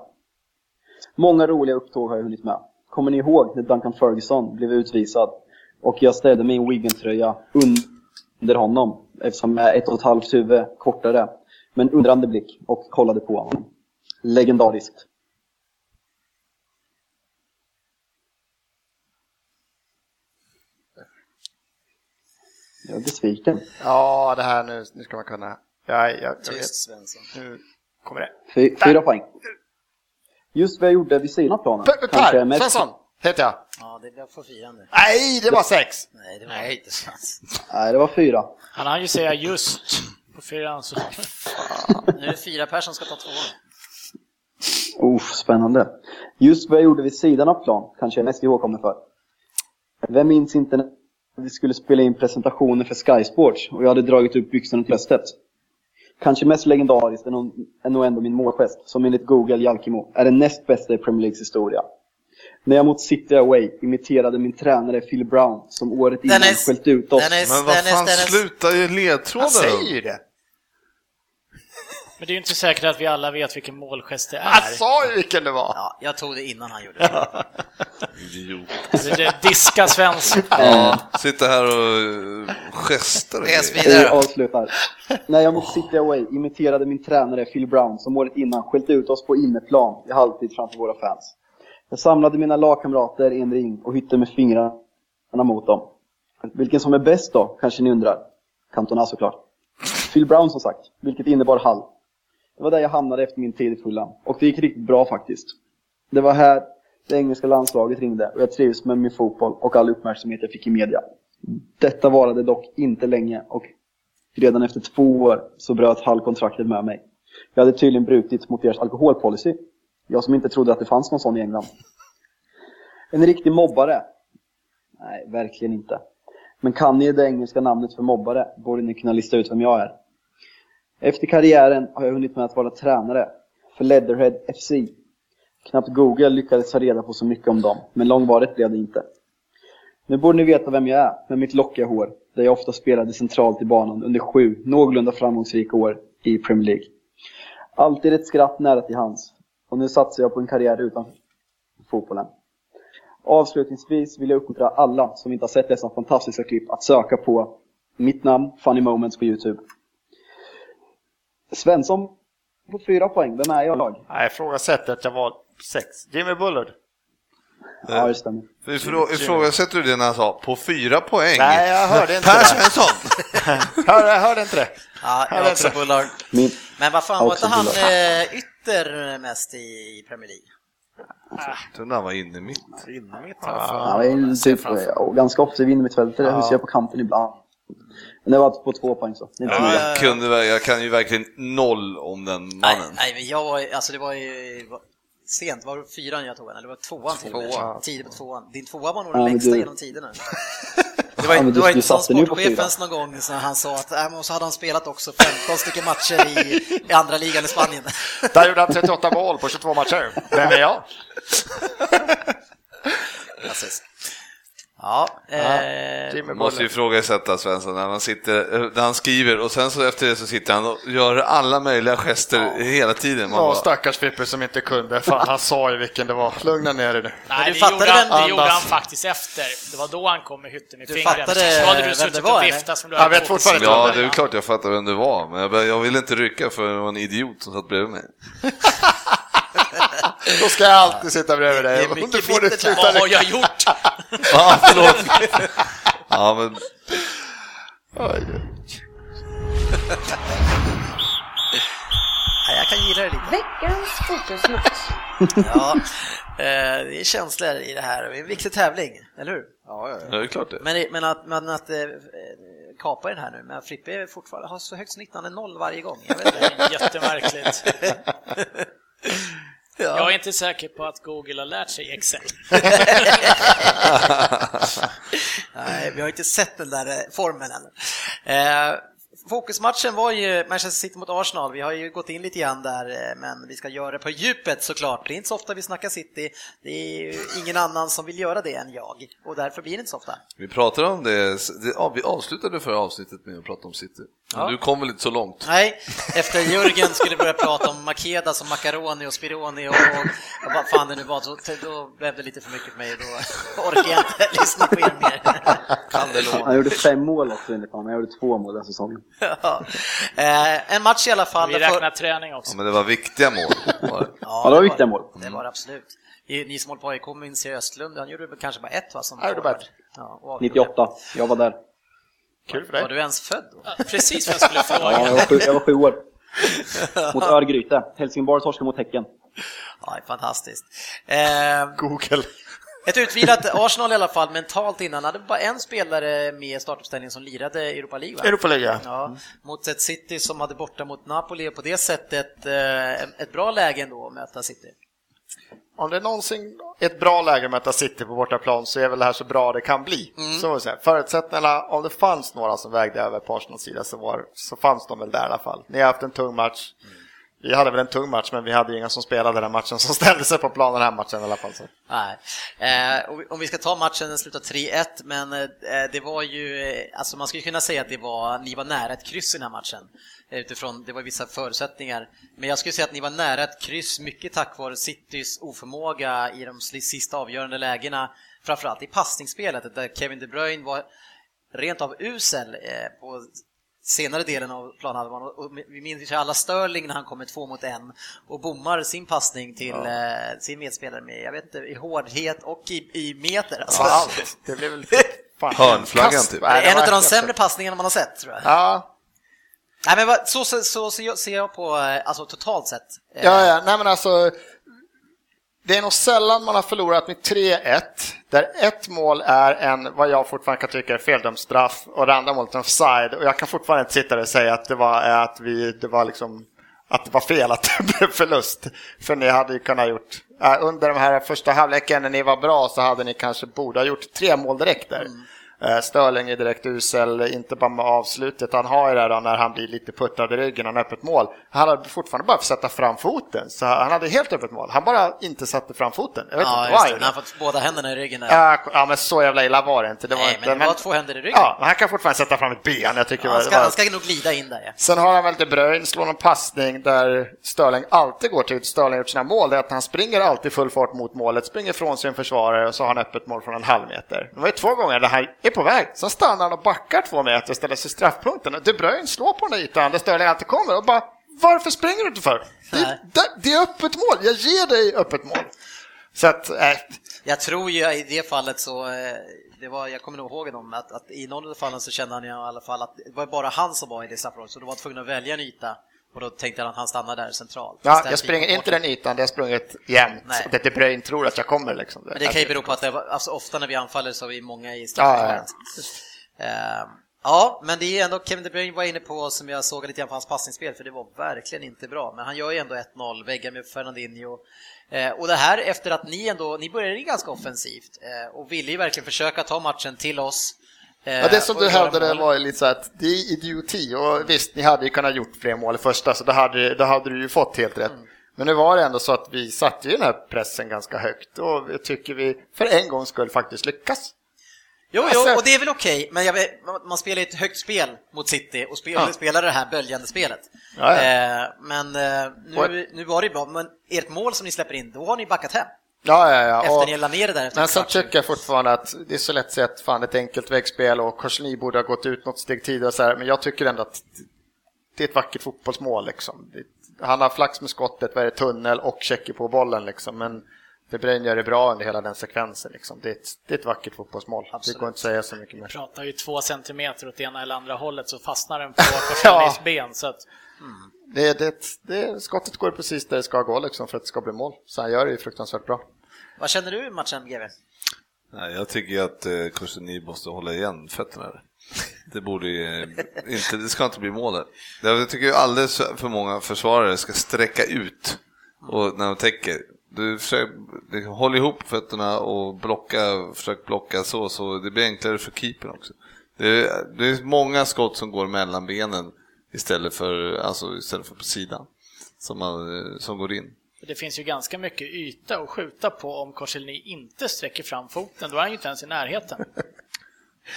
Speaker 4: Många roliga upptåg har jag hunnit med. Kommer ni ihåg när Duncan Ferguson blev utvisad och jag ställde min Wigan-tröja under honom eftersom jag är ett och ett halvt huvud kortare med en undrande blick och kollade på honom. Legendariskt. Jag är besviken.
Speaker 3: Ja, det här nu, nu ska man kunna. Ja, jag, jag vet.
Speaker 2: Svensson.
Speaker 3: Nu kommer det.
Speaker 4: Fy, fyra poäng. Just vad jag gjorde vid sidan av planen.
Speaker 3: Per, per
Speaker 4: mest-
Speaker 3: Svensson heter jag.
Speaker 2: Ja, det blev för firande.
Speaker 3: Nej, det var sex!
Speaker 2: Nej, det var inte sant.
Speaker 4: Nej, det var fyra.
Speaker 5: Han hann ju säga just på fyran. Så.
Speaker 2: Nu är det fyra personer som ska ta två.
Speaker 4: Uff, spännande. Just vad jag gjorde vid sidan av plan kanske jag mest ihågkommer för. Vem minns inte vi skulle spela in presentationer för Sky Sports och jag hade dragit upp byxorna till bröstet? Kanske mest legendariskt är nog, är nog ändå min målgest, som enligt Google Jalkimo är den näst bästa i Premier Leagues historia. När jag mot City Away imiterade min tränare Phil Brown som året innan
Speaker 2: Dennis,
Speaker 4: skällt ut oss.
Speaker 2: Dennis,
Speaker 6: Men vad
Speaker 2: Dennis,
Speaker 6: fan,
Speaker 2: Dennis.
Speaker 6: sluta ge
Speaker 3: Han
Speaker 6: ledtrådar
Speaker 3: säger ju det.
Speaker 5: Men det är ju inte säkert att vi alla vet vilken målgest det
Speaker 3: Han
Speaker 5: är.
Speaker 3: sa ju vilken det var.
Speaker 2: Ja, jag tog det innan han gjorde det.
Speaker 6: Idiot.
Speaker 5: Det det diska Svensson.
Speaker 6: Ja, sitta här och eh, gestar och
Speaker 2: Läs vidare.
Speaker 4: Jag avslutar. När jag mot City Away imiterade min tränare Phil Brown som året innan skällt ut oss på inneplan i halvtid framför våra fans. Jag samlade mina lagkamrater i en ring och hytte med fingrarna mot dem. Vilken som är bäst då, kanske ni undrar? Cantona såklart. Phil Brown som sagt, vilket innebar Hall. Det var där jag hamnade efter min tid i Fulham. Och det gick riktigt bra faktiskt. Det var här det engelska landslaget ringde och jag trivs med min fotboll och all uppmärksamhet jag fick i media. Detta varade dock inte länge och redan efter två år så bröt Hall kontraktet med mig. Jag hade tydligen brutit mot deras alkoholpolicy. Jag som inte trodde att det fanns någon sån i England. En riktig mobbare? Nej, verkligen inte. Men kan ni det engelska namnet för mobbare borde ni kunna lista ut vem jag är. Efter karriären har jag hunnit med att vara tränare för Leatherhead FC. Knappt Google lyckades ta reda på så mycket om dem, men långvarigt blev det inte. Nu borde ni veta vem jag är, med mitt lockiga hår, där jag ofta spelade centralt i banan under sju någorlunda framgångsrika år i Premier League. Alltid ett skratt nära till hands, och nu satsar jag på en karriär utanför fotbollen. Avslutningsvis vill jag uppmuntra alla som inte har sett dessa fantastiska klipp att söka på mitt namn, Funny Moments på Youtube. Svensson på fyra poäng, vem är jag?
Speaker 3: Jag ifrågasätter att jag var sex. Jimmy Bullard.
Speaker 4: Ja, det stämmer.
Speaker 6: Ifrå- Ifrågasätter du det när han sa på fyra poäng?
Speaker 3: Nej, jag hörde inte
Speaker 6: Per
Speaker 3: det.
Speaker 6: Svensson!
Speaker 3: Hörde, jag hörde inte det.
Speaker 2: Ja, jag
Speaker 3: Ja,
Speaker 2: har också Bullard.
Speaker 4: Min,
Speaker 2: Men vad fan, var inte han eh, ytter mest i Premier League?
Speaker 6: Jag trodde han var inne mitt.
Speaker 4: han är typ, ja, ganska ofta vinner mittfältare, ja. ser på kanten ibland. Men det var på två poäng så. Det är inte
Speaker 2: Ja, ja,
Speaker 6: Jag, kunde, jag kan ju verkligen noll om den
Speaker 2: Nej,
Speaker 6: mannen.
Speaker 2: nej, men jag var alltså det var ju var, sent, var det fyran jag tog den, eller var det tvåan till och med? Tidigt på tvåan. Din tvåa var nog
Speaker 4: Ja,
Speaker 2: den
Speaker 4: men
Speaker 2: längsta
Speaker 4: du-
Speaker 2: genom tiderna. Det var,
Speaker 4: Ja,
Speaker 2: det
Speaker 4: du-
Speaker 2: var inte som sportchefens någon gång så han sa att äh, men så hade han spelat också 15 stycken matcher i, i andra ligan i Spanien.
Speaker 3: Där gjorde han 38 mål på 22 matcher. Vem är jag?
Speaker 2: Precis. Ja, eh,
Speaker 6: måste ju ifrågasätta Svensson när, man sitter, när han skriver och sen så efter det så sitter han och gör alla möjliga gester hela tiden. Man
Speaker 3: Ja,
Speaker 6: bara,
Speaker 3: stackars Frippe som inte kunde. Fan, han sa ju vilken det var. Lugna ner dig nu.
Speaker 5: Nej,
Speaker 2: du
Speaker 5: det,
Speaker 2: fattade
Speaker 5: gjorde han, det gjorde han faktiskt efter. Det var då han kom med hytten i
Speaker 2: Du
Speaker 5: fingret.
Speaker 2: fattade
Speaker 5: Då hade du suttit
Speaker 2: det var,
Speaker 5: och viftat som du
Speaker 3: Jag
Speaker 5: hade
Speaker 3: vet fortfarande.
Speaker 6: Ja, det är klart jag fattar vem det var, men jag, jag ville inte rycka för det var en idiot som satt bredvid mig.
Speaker 3: Då ska jag alltid sitta bredvid
Speaker 2: Det är
Speaker 3: dig.
Speaker 2: mycket
Speaker 3: Nu får du
Speaker 2: bittert
Speaker 3: sluta
Speaker 5: Vad har jag gjort?
Speaker 6: Ja, förlåt. Ja, men
Speaker 2: ja, jag kan gilla det lite.
Speaker 1: Veckans fokusmatch.
Speaker 2: Ja, eh, det är känslor i det här. Det är en viktig tävling, eller hur?
Speaker 7: Ja, ja,
Speaker 6: ja, det är klart det.
Speaker 2: Men, men att, men att eh, kapa den här nu, men Frippe är fortfarande, har så högt snitt, han är noll varje gång. Jag vet inte.
Speaker 5: Jättemärkligt.
Speaker 2: Ja.
Speaker 5: Jag är inte säker på att Google har lärt sig Excel.
Speaker 2: Nej, vi har inte sett den där eh, formen än. Eh, fokusmatchen var ju Manchester City mot Arsenal. Vi har ju gått in lite grann där, eh, men vi ska göra det på djupet såklart. Det är inte så ofta vi snackar City. Det är ju ingen annan som vill göra det än jag och därför blir det inte så ofta.
Speaker 6: Vi pratade om det, vi avslutade förra avsnittet med att prata om City. Men
Speaker 2: Ja.
Speaker 6: Du kom väl inte så långt?
Speaker 2: Nej, efter Jörgen skulle börja prata om Makeda som macaroni och spironi och, och, vad fan det nu var, så, då blev det lite för mycket för mig. Då orkar jag inte lyssna på er mer.
Speaker 4: Han gjorde fem mål också enligt honom, jag gjorde två mål den säsongen.
Speaker 2: Ja. Eh, en match i alla fall.
Speaker 5: Vi
Speaker 2: för-
Speaker 5: räknar träning också.
Speaker 6: Ja, men det var viktiga mål. var det.
Speaker 2: Ja,
Speaker 4: Ja, det var viktiga mål.
Speaker 2: Det var det absolut. Ni som håller på AIK minns Östlund, han gjorde kanske bara ett va? Som
Speaker 3: gjorde bara ett.
Speaker 2: Ja, och avgjorde.
Speaker 4: 98, jag var där.
Speaker 3: Kul för
Speaker 2: Var
Speaker 3: dig.
Speaker 2: du ens född då?
Speaker 5: Ja, Precis vad jag skulle
Speaker 4: Ja, jag,
Speaker 5: fråga.
Speaker 4: var sju, jag var sju år. Mot Örgryte. Helsingborg torskade mot Häcken.
Speaker 2: Ja, det är fantastiskt. Eh,
Speaker 3: Google.
Speaker 2: ett utvilat Arsenal i alla fall, mentalt innan, hade bara en spelare med startuppställningen som lirade Europa League va?
Speaker 3: Europa League,
Speaker 2: Ja, mot ett City som hade borta mot Napoli och på det sättet eh, ett bra läge ändå att möta City.
Speaker 3: Om det är någonsin ett bra läge att möta City på bortaplan så är väl det här så bra det kan bli. Så jag säga. Förutsättningarna, om det fanns några som vägde över på Arsenals sida så, var, så fanns de väl där i alla fall. Ni har haft en tung match. Vi hade väl en tung match, men vi hade ju inga som spelade den matchen som ställde sig på plan den här matchen i alla fall. Så.
Speaker 2: Nej. Eh, om vi ska ta matchen, den slutade 3-1, men eh, det var ju, eh, alltså man skulle kunna säga att det var, ni var nära ett kryss i den här matchen. Eh, Utifrån, det var vissa förutsättningar. Men jag skulle säga att ni var nära ett kryss, mycket tack vare Citys oförmåga i de sista avgörande lägena, framförallt i passningsspelet, där Kevin De Bruyne var rent av usel eh, på senare delen av planhalvan och vi minns ju alla Sterling när han kommer två mot en och bommar sin passning till eh, sin medspelare med, jag vet inte, i hårdhet och i, i meter. Alltså.
Speaker 3: Ja, allt. Det blev väl fan
Speaker 6: Hörnflaggan typ.
Speaker 3: Nej,
Speaker 2: en av de sämre passningarna man har sett tror jag.
Speaker 3: Ja,
Speaker 2: Nej, men vad, så, så, så, ser jag- ser jag på, eh, alltså totalt sett. Eh,
Speaker 3: Ja, ja, nej men alltså. Det är nog sällan man har förlorat med 3-1, där ett mål är en, vad jag fortfarande kan tycka är feldömd straff och det andra målet är offside. Och jag kan fortfarande inte sitta där och säga att det var, att vi, det var liksom, att det var fel att det blev förlust. För ni hade ju kunnat gjort, under de här första halvleken när ni var bra så hade ni kanske borde ha gjort tre mål direkt där. Eh, Störling är direkt usel, inte bara med avslutet. Han har ju det då när han blir lite puttad i ryggen, han öppet mål. Han hade fortfarande bara sätta fram foten, så han hade helt öppet mål. Han bara inte satte fram foten. Jag vet
Speaker 2: Ja,
Speaker 3: inte han
Speaker 2: det. han fått båda händerna i ryggen. Där.
Speaker 3: Ja, men så jävla illa var det inte. Det var
Speaker 2: Nej,
Speaker 3: inte
Speaker 2: men det var två händer i ryggen.
Speaker 3: Ja, men han kan fortfarande sätta fram ett ben. Jag tycker
Speaker 2: Ja, han,
Speaker 3: var-
Speaker 2: ska, han ska nog glida in där. Ja.
Speaker 3: Sen har han väl De Bruyne, slår någon passning där Störling alltid går till Störling gjort sina mål. Det är att han springer alltid full fart mot målet, springer från sin försvarare och så har han öppet mål från en halv meter. Det var ju två gånger där han är på väg, sen stannar han och backar två meter och ställer sig i straffpunkten. De Bruyne slår på den ytan där Störling alltid kommer och bara varför springer du inte för? Det, det, det är öppet mål, jag ger dig öppet mål. Så att, äh,
Speaker 2: Jag tror ju i det fallet så, eh, det var, jag kommer nog ihåg dem, att, att i någon av fallen så kände han i alla fall att det var bara han som var i det straffområdet, så då var tvungen att välja en yta och då tänkte han att han stannar där centralt.
Speaker 3: ja, jag springer inte den ytan, det har sprungit jämnt.
Speaker 2: Nej.
Speaker 3: Det De Bruyne tror att jag kommer liksom.
Speaker 2: Men det kan ju bero på att det alltså, ofta när vi anfaller så är vi många i straffområdet.
Speaker 3: ja,
Speaker 2: Eh, Ja, men det är ändå Kevin De Bruyne var inne på som jag såg lite grann på hans passningsspel, för det var verkligen inte bra. Men han gör ju ändå 1-0, väggar med Fernandinho. Eh, och det här efter att ni ändå, ni började ganska offensivt eh, och ville ju verkligen försöka ta matchen till oss. Eh,
Speaker 3: Ja, det som du hävdade
Speaker 2: mål.
Speaker 3: var ju lite så att det är idioti och visst, ni hade ju kunnat gjort fler mål i första så då hade, då hade du ju fått helt rätt. Men nu var det ändå så att vi satte ju den här pressen ganska högt och jag tycker vi för en gång skulle faktiskt lyckas.
Speaker 2: Jo,
Speaker 3: Alltså-
Speaker 2: jo, och det är väl okej, men jag vet, man- spelar ju ett högt spel mot City och spel,
Speaker 3: Ja.
Speaker 2: spelar det här böljande spelet.
Speaker 3: Ja, ja.
Speaker 2: Eh, men eh, nu, nu var det ju bra, men ert mål som ni släpper in, då har ni backat hem.
Speaker 3: Ja, ja, ja.
Speaker 2: Efter
Speaker 3: och-
Speaker 2: ni la ner det där
Speaker 3: Men
Speaker 2: en
Speaker 3: sen tycker jag fortfarande att det är så lätt sett, fan ett enkelt väggspel och Korsny borde ha gått ut något steg tidigare så här, men jag tycker ändå att det är ett vackert fotbollsmål liksom. Han har flax med skottet, vad är det, tunnel och checker på bollen liksom, men De Bruyne gör det bra under hela den sekvensen liksom. Det är ett, det är ett vackert fotbollsmål.
Speaker 2: Absolut.
Speaker 3: Det går inte att säga så mycket mer.
Speaker 5: Pratar ju två centimeter åt ena eller andra hållet så fastnar den på Korselnys ben. Så att,
Speaker 3: Det, det, det, skottet går precis där det ska gå liksom för att det ska bli mål. Så han gör det ju fruktansvärt bra.
Speaker 2: Vad känner du i matchen, GW?
Speaker 6: Nej, jag tycker att eh, Kurseni måste hålla igen fötterna. Det borde ju, eh, inte, det ska inte bli mål där. Jag tycker alldeles för många försvarare ska sträcka ut och när de täcker. Du försöker, du håll ihop fötterna och blocka, försök blocka så, så det blir enklare för keepern också. Det är, det är många skott som går mellan benen istället för, alltså istället för på sidan som, man, eh, som går in.
Speaker 5: det finns ju ganska mycket yta att skjuta på om Korselny inte sträcker fram foten. Då är han ju inte ens i närheten.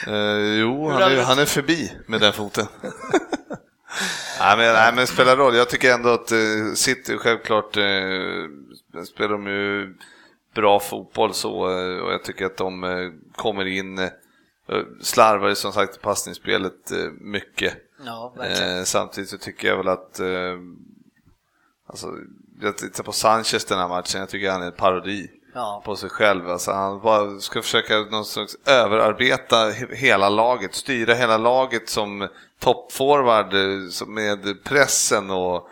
Speaker 6: Eh, jo, han är, han är förbi med den foten. nej, men, nej, men spelar roll. Jag tycker ändå att eh, City, självklart, eh, spelar de ju bra fotboll så eh, och jag tycker att de eh, kommer in, eh, slarvar som sagt i passningsspelet eh, mycket.
Speaker 2: Ja.
Speaker 6: Eh, samtidigt så tycker jag väl att, eh, alltså, jag tittar på Sanchez den här matchen, jag tycker han är en parodi
Speaker 2: Ja.
Speaker 6: på sig själv. Alltså han bara ska försöka någon slags överarbeta he- hela laget, styra hela laget som toppforward eh, med pressen och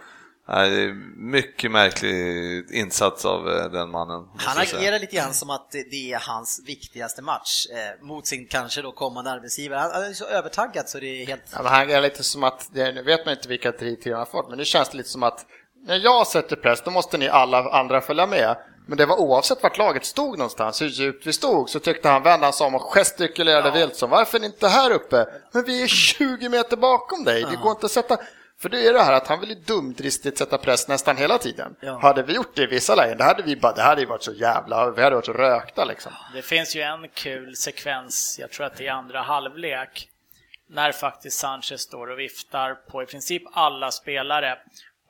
Speaker 6: nej, mycket märklig insats av eh, den mannen.
Speaker 2: Han agerar lite grann som att det är hans viktigaste match eh, mot sin kanske då kommande arbetsgivare. Han är så övertaggad så det är helt...
Speaker 3: Ja, men han är lite som att, det, nu vet man inte vilka driv han har fått, men nu känns det lite som att när jag sätter press, då måste ni alla andra följa med. Men det var oavsett vart laget stod någonstans, hur djupt vi stod, så tyckte han, vände han sig om och gestikulerade vilt som, varför är ni inte här uppe? Men vi är 20 meter bakom dig, det går inte att sätta... För det är det här att han vill ju dumdristigt sätta press nästan hela tiden.
Speaker 2: Ja.
Speaker 3: Hade vi gjort det i vissa lägen, det hade vi bara, det hade ju varit så jävla, vi hade varit så rökta liksom.
Speaker 5: Det finns ju en kul sekvens, jag tror att det är andra halvlek, när faktiskt Sanchez står och viftar på i princip alla spelare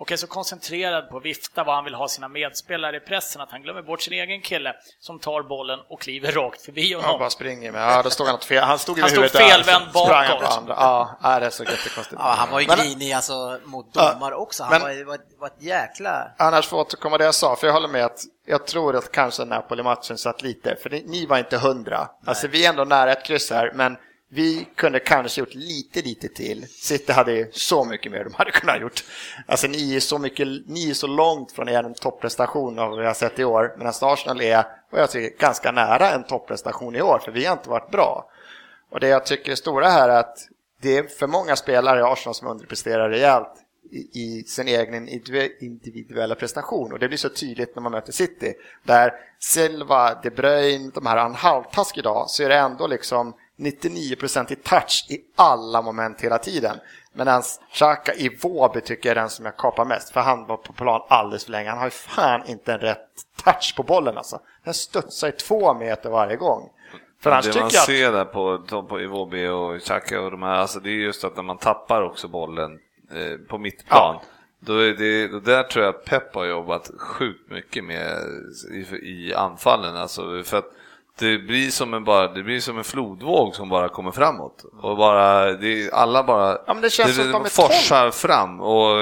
Speaker 5: och är så koncentrerad på att vifta vad han vill ha sina medspelare i pressen att han glömmer bort sin egen kille som tar bollen och kliver rakt förbi
Speaker 3: Han
Speaker 5: honom.
Speaker 3: bara springer med, ja då stod han åt fel, han stod
Speaker 5: Han stod felvänd
Speaker 3: han
Speaker 5: bakåt.
Speaker 3: andra. Ja, det är så jättekonstigt.
Speaker 2: Ja, han var ju grinig alltså, mot domare också. Han
Speaker 3: men-
Speaker 2: var, var, var ett jäkla...
Speaker 3: Annars får jag återkomma det jag sa, för jag håller med att jag tror att kanske Napoli-matchen satt lite, för ni, ni var inte hundra. Alltså vi är ändå nära ett kryss här, men vi kunde kanske gjort lite, lite till. City hade ju så mycket mer de hade kunnat gjort. Alltså ni är så mycket, ni är så långt från er topprestation av vad vi har sett i år, medan Arsenal är, vad jag tycker, ganska nära en topprestation i år, för vi har inte varit bra. Och det jag tycker är stora här är att det är för många spelare i Arsenal som underpresterar rejält i, i sin egen individuella prestation. Och det blir så tydligt när man möter City. Där Silva, De Bruyne, de här har en halvtask idag, så är det ändå liksom 99% i touch i alla moment hela tiden. Medan Xhaka i Våby tycker jag är den som jag kapar mest, för han var på plan alldeles för länge. Han har ju fan inte en rätt touch på bollen alltså. Den studsar i två meter varje gång. För annars
Speaker 6: det man
Speaker 3: jag att...
Speaker 6: ser där på, på Iwobi och Xhaka och de här, alltså det är just att när man tappar också bollen eh, på mittplan,
Speaker 3: Ja.
Speaker 6: då är det, då där tror jag att Pep har jobbat sjukt mycket med i, i anfallen, alltså för att det blir som en, bara, det blir som en flodvåg som bara kommer framåt. Och bara, det, alla bara
Speaker 3: Ja, det känns som att de är
Speaker 6: forsar fram. Och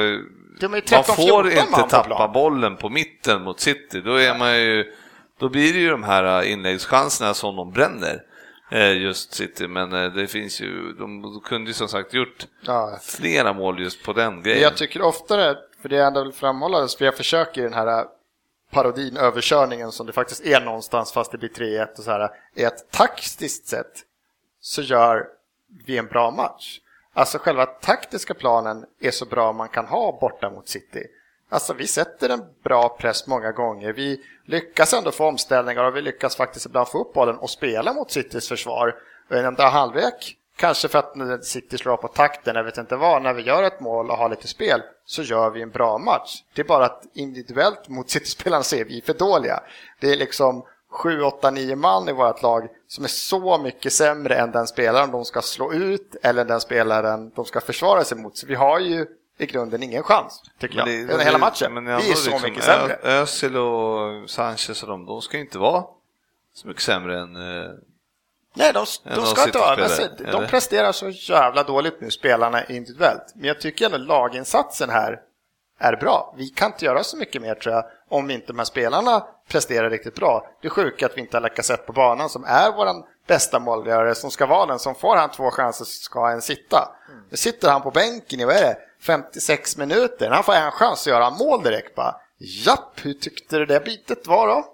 Speaker 3: De
Speaker 6: man
Speaker 3: 13-14
Speaker 6: får inte tappa
Speaker 3: plan.
Speaker 6: bollen på mitten mot City. Då är man ju då blir det ju de här eh, inläggschanserna som de bränner. eh, Just City, men eh, det finns ju, de kunde ju som sagt gjort
Speaker 3: Ja.
Speaker 6: flera mål just på den grejen.
Speaker 3: Jag tycker oftare, för det jag ändå vill framhålla, för jag försöker i den här parodin, överkörningen som det faktiskt är någonstans fast det blir 3-1 och så här, är att taktiskt sett så gör vi en bra match. Alltså själva taktiska planen är så bra man kan ha borta mot City. Alltså vi sätter en bra press många gånger. Vi lyckas ändå få omställningar och vi lyckas faktiskt ibland få upp bollen och spela mot Citys försvar. Och I en andra halvlek, kanske för att City slår på takten, jag vet inte vad, när vi gör ett mål och har lite spel så gör vi en bra match. Det är bara att individuellt mot City-spelarna så är vi för dåliga. Det är liksom 7, 8, 9 man i vårt lag som är så mycket sämre än den spelaren de ska slå ut eller den spelaren de ska försvara sig mot. Så vi har ju i grunden ingen chans, tycker jag, under hela matchen.
Speaker 6: men
Speaker 3: vi är så
Speaker 6: liksom
Speaker 3: mycket sämre.
Speaker 6: Özil och Sanchez och de, de ska ju inte vara så mycket sämre än...
Speaker 3: Nej, de, de ska inte vara
Speaker 6: City-spelare,
Speaker 3: alltså, De presterar så jävla dåligt nu, spelarna individuellt. Men jag tycker ändå laginsatsen här är bra. Vi kan inte göra så mycket mer tror jag, om inte de här spelarna presterar riktigt bra. Det sjuka är att vi inte har Lacazette på banan som är vår bästa målgörare, som ska vara den som får han två chanser så ska en sitta. Nu sitter han på bänken i, vad är det, 56 minuter. Han får en chans så gör han mål direkt bara. Japp, hur tyckte du det bitet var då?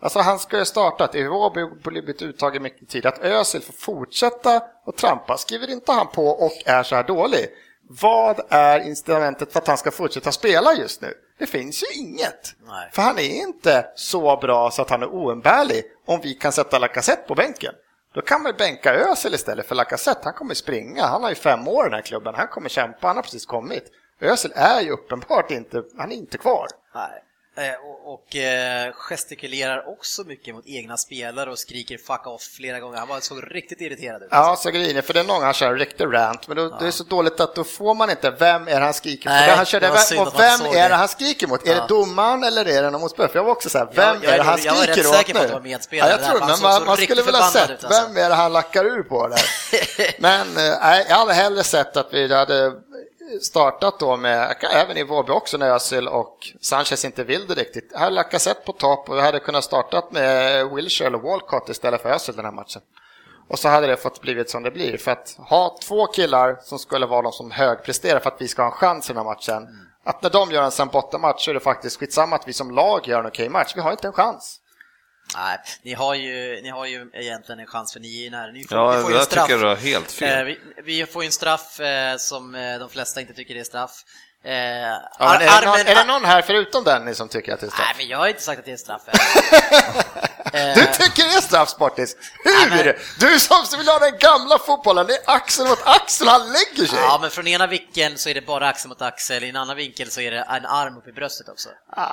Speaker 3: Alltså han ska ju starta att Iwobi blivit uttagen mycket tid. Att Özil får fortsätta och trampa skriver inte han på och är så här dålig. Vad är instrumentet för att han ska fortsätta spela just nu? Det finns ju inget.
Speaker 7: Nej.
Speaker 3: För han är inte så bra så att han är oumbärlig om vi kan sätta Lacazette på bänken. Då kan man bänka Özil istället för Lacazette. Han kommer springa. Han har ju fem år i den här klubben. Han kommer kämpa. Han har precis kommit. Özil är ju uppenbart inte, han är inte kvar.
Speaker 2: Nej. Eh, Och, och eh, gestikulerar också mycket mot egna spelare och skriker fuck off flera gånger. Han var såg riktigt irriterad ut.
Speaker 3: Ja, så grejen är, för det är någon gång han kör riktig rant, men då, det är så dåligt att då får man inte, vem är det han skriker
Speaker 2: Nej,
Speaker 3: mot? Han körde,
Speaker 2: synd
Speaker 3: och vem
Speaker 2: såg
Speaker 3: är
Speaker 2: det.
Speaker 3: han skriker mot? Är
Speaker 2: Ja.
Speaker 3: det domaren eller är det någon motspelare? För jag var också så här, vem
Speaker 2: Jag- jag
Speaker 3: är det
Speaker 2: är
Speaker 3: han
Speaker 2: nog- jag var
Speaker 3: skriker
Speaker 2: rätt
Speaker 3: åt
Speaker 2: säker på
Speaker 3: nu?
Speaker 2: att det var medspelare
Speaker 3: ja, jag tror men
Speaker 2: såg
Speaker 3: man, man skulle väl ha sett,
Speaker 2: ut, alltså.
Speaker 3: vem är det han lackar ur på där? men eh, nej, jag hade hellre sett att vi hade startat då med, även i Vårby också när Özil och Sanchez inte vill det riktigt. Här hade Lacazette på topp och vi hade kunnat startat med Wilshere eller Walcott istället för Özil den här matchen. Och så hade det fått blivit som det blir. För att ha två killar som skulle vara de som högpresterar för att vi ska ha en chans i den här matchen. Att när de gör en sen bottenmatch så är det faktiskt skitsamma att vi som lag gör en okej match. Vi har inte en chans.
Speaker 2: Nej, ni har, ju, ni har ju egentligen en chans för ni är nära. Ni får,
Speaker 6: Ja, det
Speaker 2: får ju en straff.
Speaker 6: tycker jag helt fel.
Speaker 2: Eh, vi, vi får ju en straff eh, som eh, de flesta inte tycker är straff. Eh,
Speaker 3: Ja, är, det någon, är det någon här förutom Denny som tycker att det är straff?
Speaker 2: Nej, men jag har inte sagt att det är straff. Eh,
Speaker 3: Du tycker det är straff Sportis? Hur?
Speaker 2: Nej, men-
Speaker 3: Du som vill ha den gamla fotbollen, det är axel mot axel, han lägger sig!
Speaker 2: Ja, men från ena vinkeln så är det bara axel mot axel, i en annan vinkel så är det en arm upp i bröstet också.
Speaker 3: Ah.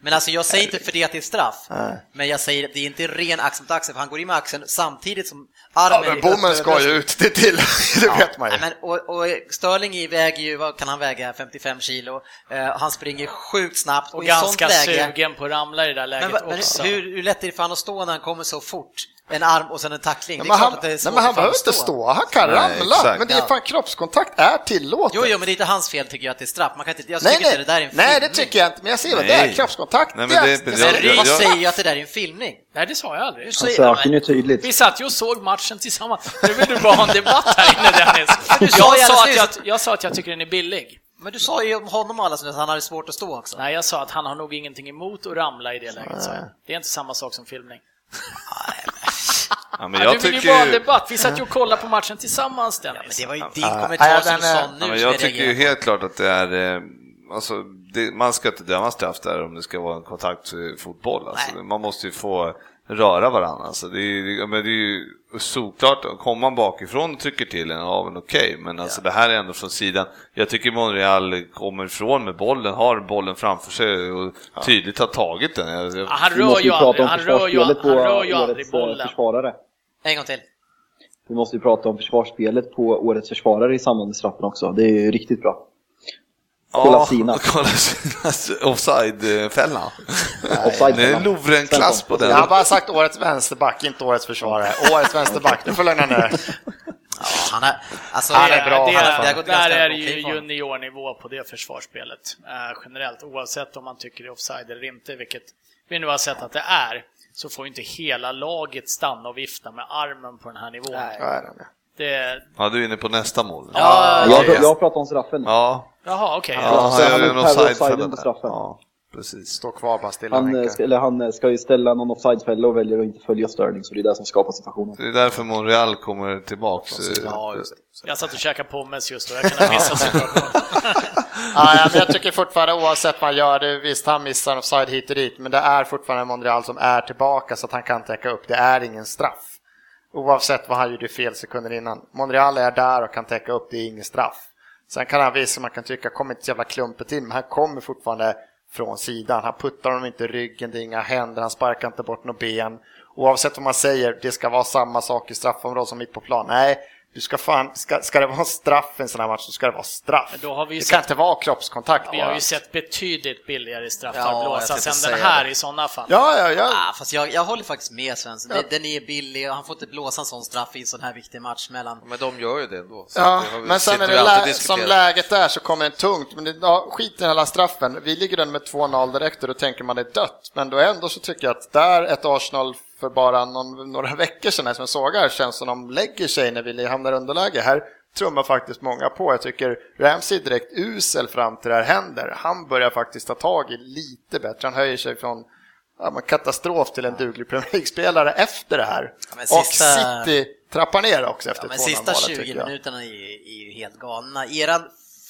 Speaker 2: Men alltså jag säger inte för det att det är straff, men jag säger att det är inte ren axel mot axel, för han går in med axeln samtidigt som armen
Speaker 3: Ja, men bommen ska ju ut, det till, det vet man ju.
Speaker 2: Nej, men, och, och Sterling i väger ju, vad kan han väga, 55 kilo. Eh, han springer sjukt snabbt
Speaker 5: Och
Speaker 2: sånt
Speaker 5: ganska
Speaker 2: läge.
Speaker 5: sugen på att ramla i det där läget
Speaker 2: Men, va- men
Speaker 5: också.
Speaker 2: hur, hur lätt är det för han att stå när han kommer så fort? En arm och sen en tackling. Är
Speaker 3: men han,
Speaker 2: att det är
Speaker 3: nej, men han behöver inte stå, han kan
Speaker 6: Nej,
Speaker 3: ramla.
Speaker 6: exakt.
Speaker 3: Men det är
Speaker 2: Ja.
Speaker 3: fan kroppskontakt är tillåtet.
Speaker 2: Jo, jo, men det är inte hans fel tycker jag att det är straff. Man kan inte, jag
Speaker 3: nej,
Speaker 2: tycker
Speaker 3: nej,
Speaker 2: inte det där är en
Speaker 3: nej, det
Speaker 2: filmning.
Speaker 3: tycker jag inte. Men jag ser vad det är, kroppskontakt.
Speaker 6: Nej, men det-
Speaker 3: är-
Speaker 6: det-
Speaker 2: Men Ryd
Speaker 6: jag-
Speaker 2: säger ju att det där är en filmning.
Speaker 5: Nej, det sa jag aldrig.
Speaker 4: Han
Speaker 2: säger-
Speaker 4: söker ju tydligt.
Speaker 5: Vi satt ju och såg matchen tillsammans. Nu vill du bara ha en debatt här inne Dennis.
Speaker 2: du sa
Speaker 5: Jag
Speaker 2: ju
Speaker 5: sa, att jag, jag sa att jag tycker den är billig.
Speaker 2: Men du sa ju om honom alldeles att han hade svårt att stå också.
Speaker 5: Nej, jag sa att han har nog ingenting emot att ramla i det läget. jag. Det är inte samma sak som filmning.
Speaker 6: Ja, men
Speaker 5: Ja,
Speaker 6: jag
Speaker 5: du vill ju
Speaker 6: tycker
Speaker 5: bara ha en
Speaker 6: ju-
Speaker 5: debatt. Vi satt ju och kollade på matchen tillsammans
Speaker 2: Ja, men
Speaker 5: Dennis.
Speaker 2: det var ju din
Speaker 3: Ja,
Speaker 2: kommentar
Speaker 3: ja,
Speaker 2: som sa
Speaker 6: Ja,
Speaker 2: nu
Speaker 6: men
Speaker 2: som
Speaker 6: jag tycker ju helt klart att det är, eh, alltså, det, man ska inte döma straff där om det ska vara en kontaktfotboll. Alltså, man måste ju få röra varandra. Alltså, det, är, ja, men det är ju såklart, kommer man bakifrån och trycker till en, ja men okej, men alltså, det här är ändå från sidan. Jag tycker Monreal kommer ifrån med bollen, har bollen framför sig och tydligt har tagit den. Jag, jag,
Speaker 5: Ja, han
Speaker 4: Vi
Speaker 5: rör
Speaker 4: måste
Speaker 5: ju aldrig,
Speaker 4: om
Speaker 5: han rör ju,
Speaker 4: försvarsspelet
Speaker 5: han
Speaker 4: på
Speaker 5: rör ju aldrig bollen.
Speaker 4: försvarare.
Speaker 2: En gång till.
Speaker 4: Vi måste ju prata om försvarsspelet på årets försvarare i samband med straffen också. Det är ju riktigt bra. Kolla Sina.
Speaker 6: Kolla Sinas offside-fällan.
Speaker 4: Offside
Speaker 6: Det är Lovren-klass på den.
Speaker 3: Jag har bara sagt årets vänsterback, inte årets försvarare. Årets vänsterback, du får lugna ner
Speaker 2: Ja, han är, alltså,
Speaker 3: Han är bra,
Speaker 5: Det,
Speaker 3: han är
Speaker 2: det gått
Speaker 5: där är det ju juniornivå på det försvarsspelet eh, generellt, oavsett om man tycker det är offside eller inte, vilket vi nu har sett att det är. så får ju inte hela laget stanna och vifta med armen på den här nivån.
Speaker 1: Nej.
Speaker 3: Ja, är det.
Speaker 5: Det,
Speaker 6: Ja, du är inne på nästa mål.
Speaker 5: Ja,
Speaker 4: Jag,
Speaker 5: det-
Speaker 4: jag pratar om straffen.
Speaker 6: Ja,
Speaker 5: jaha, okej.
Speaker 6: ja
Speaker 4: så
Speaker 6: han
Speaker 4: är
Speaker 6: en
Speaker 4: per
Speaker 6: offside
Speaker 4: offsiden
Speaker 6: för
Speaker 4: på
Speaker 6: den
Speaker 4: straffen.
Speaker 6: Ja, precis.
Speaker 3: Står kvar bara stilla
Speaker 4: Han, eh, ska, eller han eh, ska ju ställa någon offside-fälla och väljer att inte följa Sterling, så det är det som skapar situationen.
Speaker 6: Det är därför Monreal kommer tillbaks.
Speaker 7: Ja, just det.
Speaker 5: Jag satt och käkade pommes just då, jag kunde ha missat situationen.
Speaker 3: Ja, ja, men jag tycker fortfarande oavsett vad han gör, det, visst han missar offside hit och dit, men det är fortfarande Monreal som är tillbaka så att han kan täcka upp. Det är ingen straff. Oavsett vad han gjorde fel sekunder innan. Monreal är där och kan täcka upp, det är ingen straff. Sen kan han visa, man kan tycka, kommer inte så jävla klumpigt in, men han kommer fortfarande från sidan. Han puttar honom inte i ryggen, det är inga händer, han sparkar inte bort något ben. Oavsett vad man säger, det ska vara samma sak i straffområdet som mitt på plan. Nej, du ska fan, ska, ska det vara straff i en sån här match så ska det vara straff.
Speaker 5: Men då har vi
Speaker 3: det kan
Speaker 5: sett-
Speaker 3: inte vara kroppskontakt
Speaker 5: Vi har ju sett betydligt billigare straffar
Speaker 7: Ja,
Speaker 5: blåsas än den här
Speaker 7: det.
Speaker 5: i sådana fall.
Speaker 3: Ja, ja, ja.
Speaker 2: Ah, fast jag, jag håller faktiskt med Svensson. Den- Den är billig och han får inte blåsa en sån straff i en sån här viktig match mellan...
Speaker 7: Men de gör ju det ändå. så
Speaker 3: Ja,
Speaker 7: det
Speaker 3: men sen är det lä- som läget är så kommer det tungt. Men det, ja, skit i hela straffen. Vi ligger under med 2-0 direkt och då tänker man det är dött. Men då ändå så tycker jag att där ett Arsenal för bara någon, några veckor sedan här som jag såg här känns som de lägger sig när vi hamnar underläge. Här trummar faktiskt många på. Jag tycker Ramsey är direkt usel fram till det här händer. Han börjar faktiskt ta tag i lite bättre. Han höjer sig från ja, katastrof till en duglig Premier League-spelare efter det här.
Speaker 2: Ja,
Speaker 3: Och
Speaker 2: sista-
Speaker 3: City trappar ner också efter
Speaker 2: Ja, men
Speaker 3: 2-0
Speaker 2: sista
Speaker 3: målet,
Speaker 2: 20
Speaker 3: tycker jag.
Speaker 2: minuterna är ju, är ju helt galna. Eran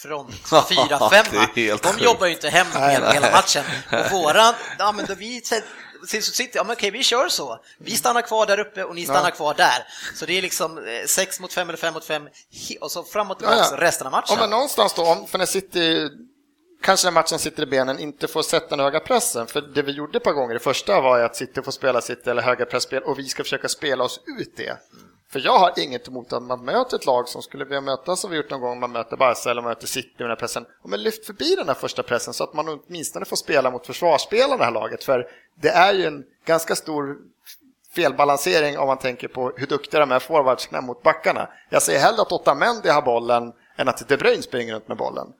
Speaker 2: front
Speaker 6: Ja,
Speaker 2: 4-5,
Speaker 6: det är helt
Speaker 2: de jobbar ju inte hem hela, hela matchen. Och våran, ja men då vi sitter, ja men okej vi kör så. Vi stannar kvar där uppe och ni stannar
Speaker 3: Ja.
Speaker 2: kvar där. Så det är liksom 6 mot 5 eller 5 mot 5 och så fram och tillbaka
Speaker 3: Ja, ja.
Speaker 2: resten av matchen.
Speaker 3: Ja, men någonstans då, om, för när City, kanske när matchen sitter i benen, inte får sätta den höga pressen. För det vi gjorde ett par gånger, det första var att City får spela sitt eller höga pressspel och vi ska försöka spela oss ut det. För jag har inget emot att man möter ett lag som skulle vilja möta som vi gjort någon gång, man möter Barca eller man möter City med den här pressen. Men lyft förbi den här första pressen så att man åtminstone får spela mot försvarsspelarna det här laget. För det är ju en ganska stor felbalansering om man tänker på hur duktiga de är forwardsarna mot backarna. Jag säger hellre att Otamendi har bollen än att De Bruyne springer runt med bollen.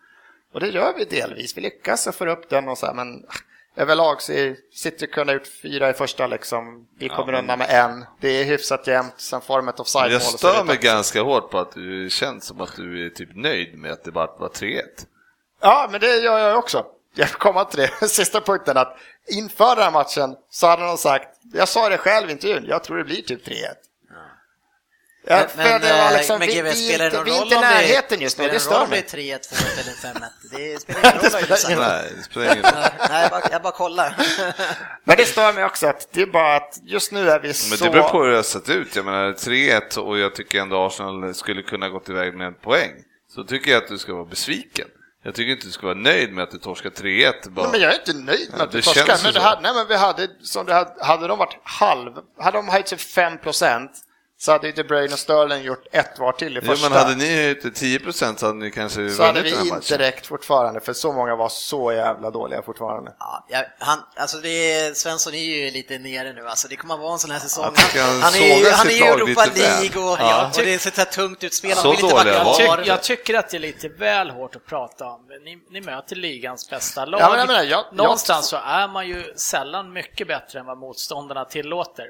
Speaker 3: Och det gör vi delvis. Vi lyckas och får upp den och så här, men ah, överlag så är City ha gjort fyra i första liksom. Vi
Speaker 6: Ja,
Speaker 3: kommer
Speaker 6: men-
Speaker 3: undan med en. Det är hyfsat jämnt. Sen får de ett offside-mål.
Speaker 6: Jag stör mig ganska hårt på att du känns som att du är typ nöjd med att det bara var 3-1.
Speaker 3: Ja, men det gör jag också. Jag kommer till det, sista punkten, att inför den här matchen så hade de sagt, jag sa det själv i intervjun, jag tror det blir typ 3-1. Ja,
Speaker 2: Men, men,
Speaker 3: det var
Speaker 2: eh,
Speaker 3: liksom,
Speaker 2: men
Speaker 3: vi,
Speaker 2: GW,
Speaker 3: vi,
Speaker 2: spelar det
Speaker 3: inte-
Speaker 2: någon
Speaker 3: vi är
Speaker 2: roll om det-
Speaker 3: närheten just nu,
Speaker 2: spelar
Speaker 3: det
Speaker 2: det
Speaker 3: stör
Speaker 2: om det
Speaker 3: mig.
Speaker 2: är 3-1, 2-1 eller 5-1? Det spelar ingen roll du
Speaker 6: det spelar ingen roll.
Speaker 2: Nej, jag bara, jag bara kollar.
Speaker 3: Men det stör mig också att det är bara att just nu är vi
Speaker 6: Men
Speaker 3: så...
Speaker 6: det beror på hur det har sett ut. Jag menar 3-1 och jag tycker ändå Arsenal skulle kunna gått iväg med en poäng. Så tycker jag att du ska vara besviken. Jag tycker inte du ska vara nöjd med att du torskar 3-1. Bara.
Speaker 3: Nej, men jag är inte nöjd med
Speaker 6: Ja,
Speaker 3: att
Speaker 6: det
Speaker 3: vi torskar. Men det hade, nej, men vi hade, som det hade, hade de varit halv, hade de höjt sig 5 så hade ju De Bruyne och Sterling gjort ett var till i
Speaker 6: Ja,
Speaker 3: första.
Speaker 6: men hade ni höjt till 10% så hade ni kanske
Speaker 3: så hade
Speaker 6: vunnit den
Speaker 3: vi
Speaker 6: här
Speaker 3: inte räckt fortfarande, för så många var så jävla dåliga fortfarande.
Speaker 2: Ja, jag- han, alltså det är, Svensson är ju lite nere nu, alltså det kommer att vara en sån här säsong.
Speaker 6: Jag tycker han
Speaker 2: han, är, ju- han är ju Europa. League och,
Speaker 6: Ja.
Speaker 2: och det ser så här tungt ut. Spelarna vill inte kvar.
Speaker 6: de.
Speaker 5: Tyck, jag tycker att det är lite väl hårt att prata om. Ni, ni möter ligans bästa lag.
Speaker 3: Ja, men jag menar, jag- jag-
Speaker 5: Någonstans så är man ju sällan mycket bättre än vad motståndarna tillåter.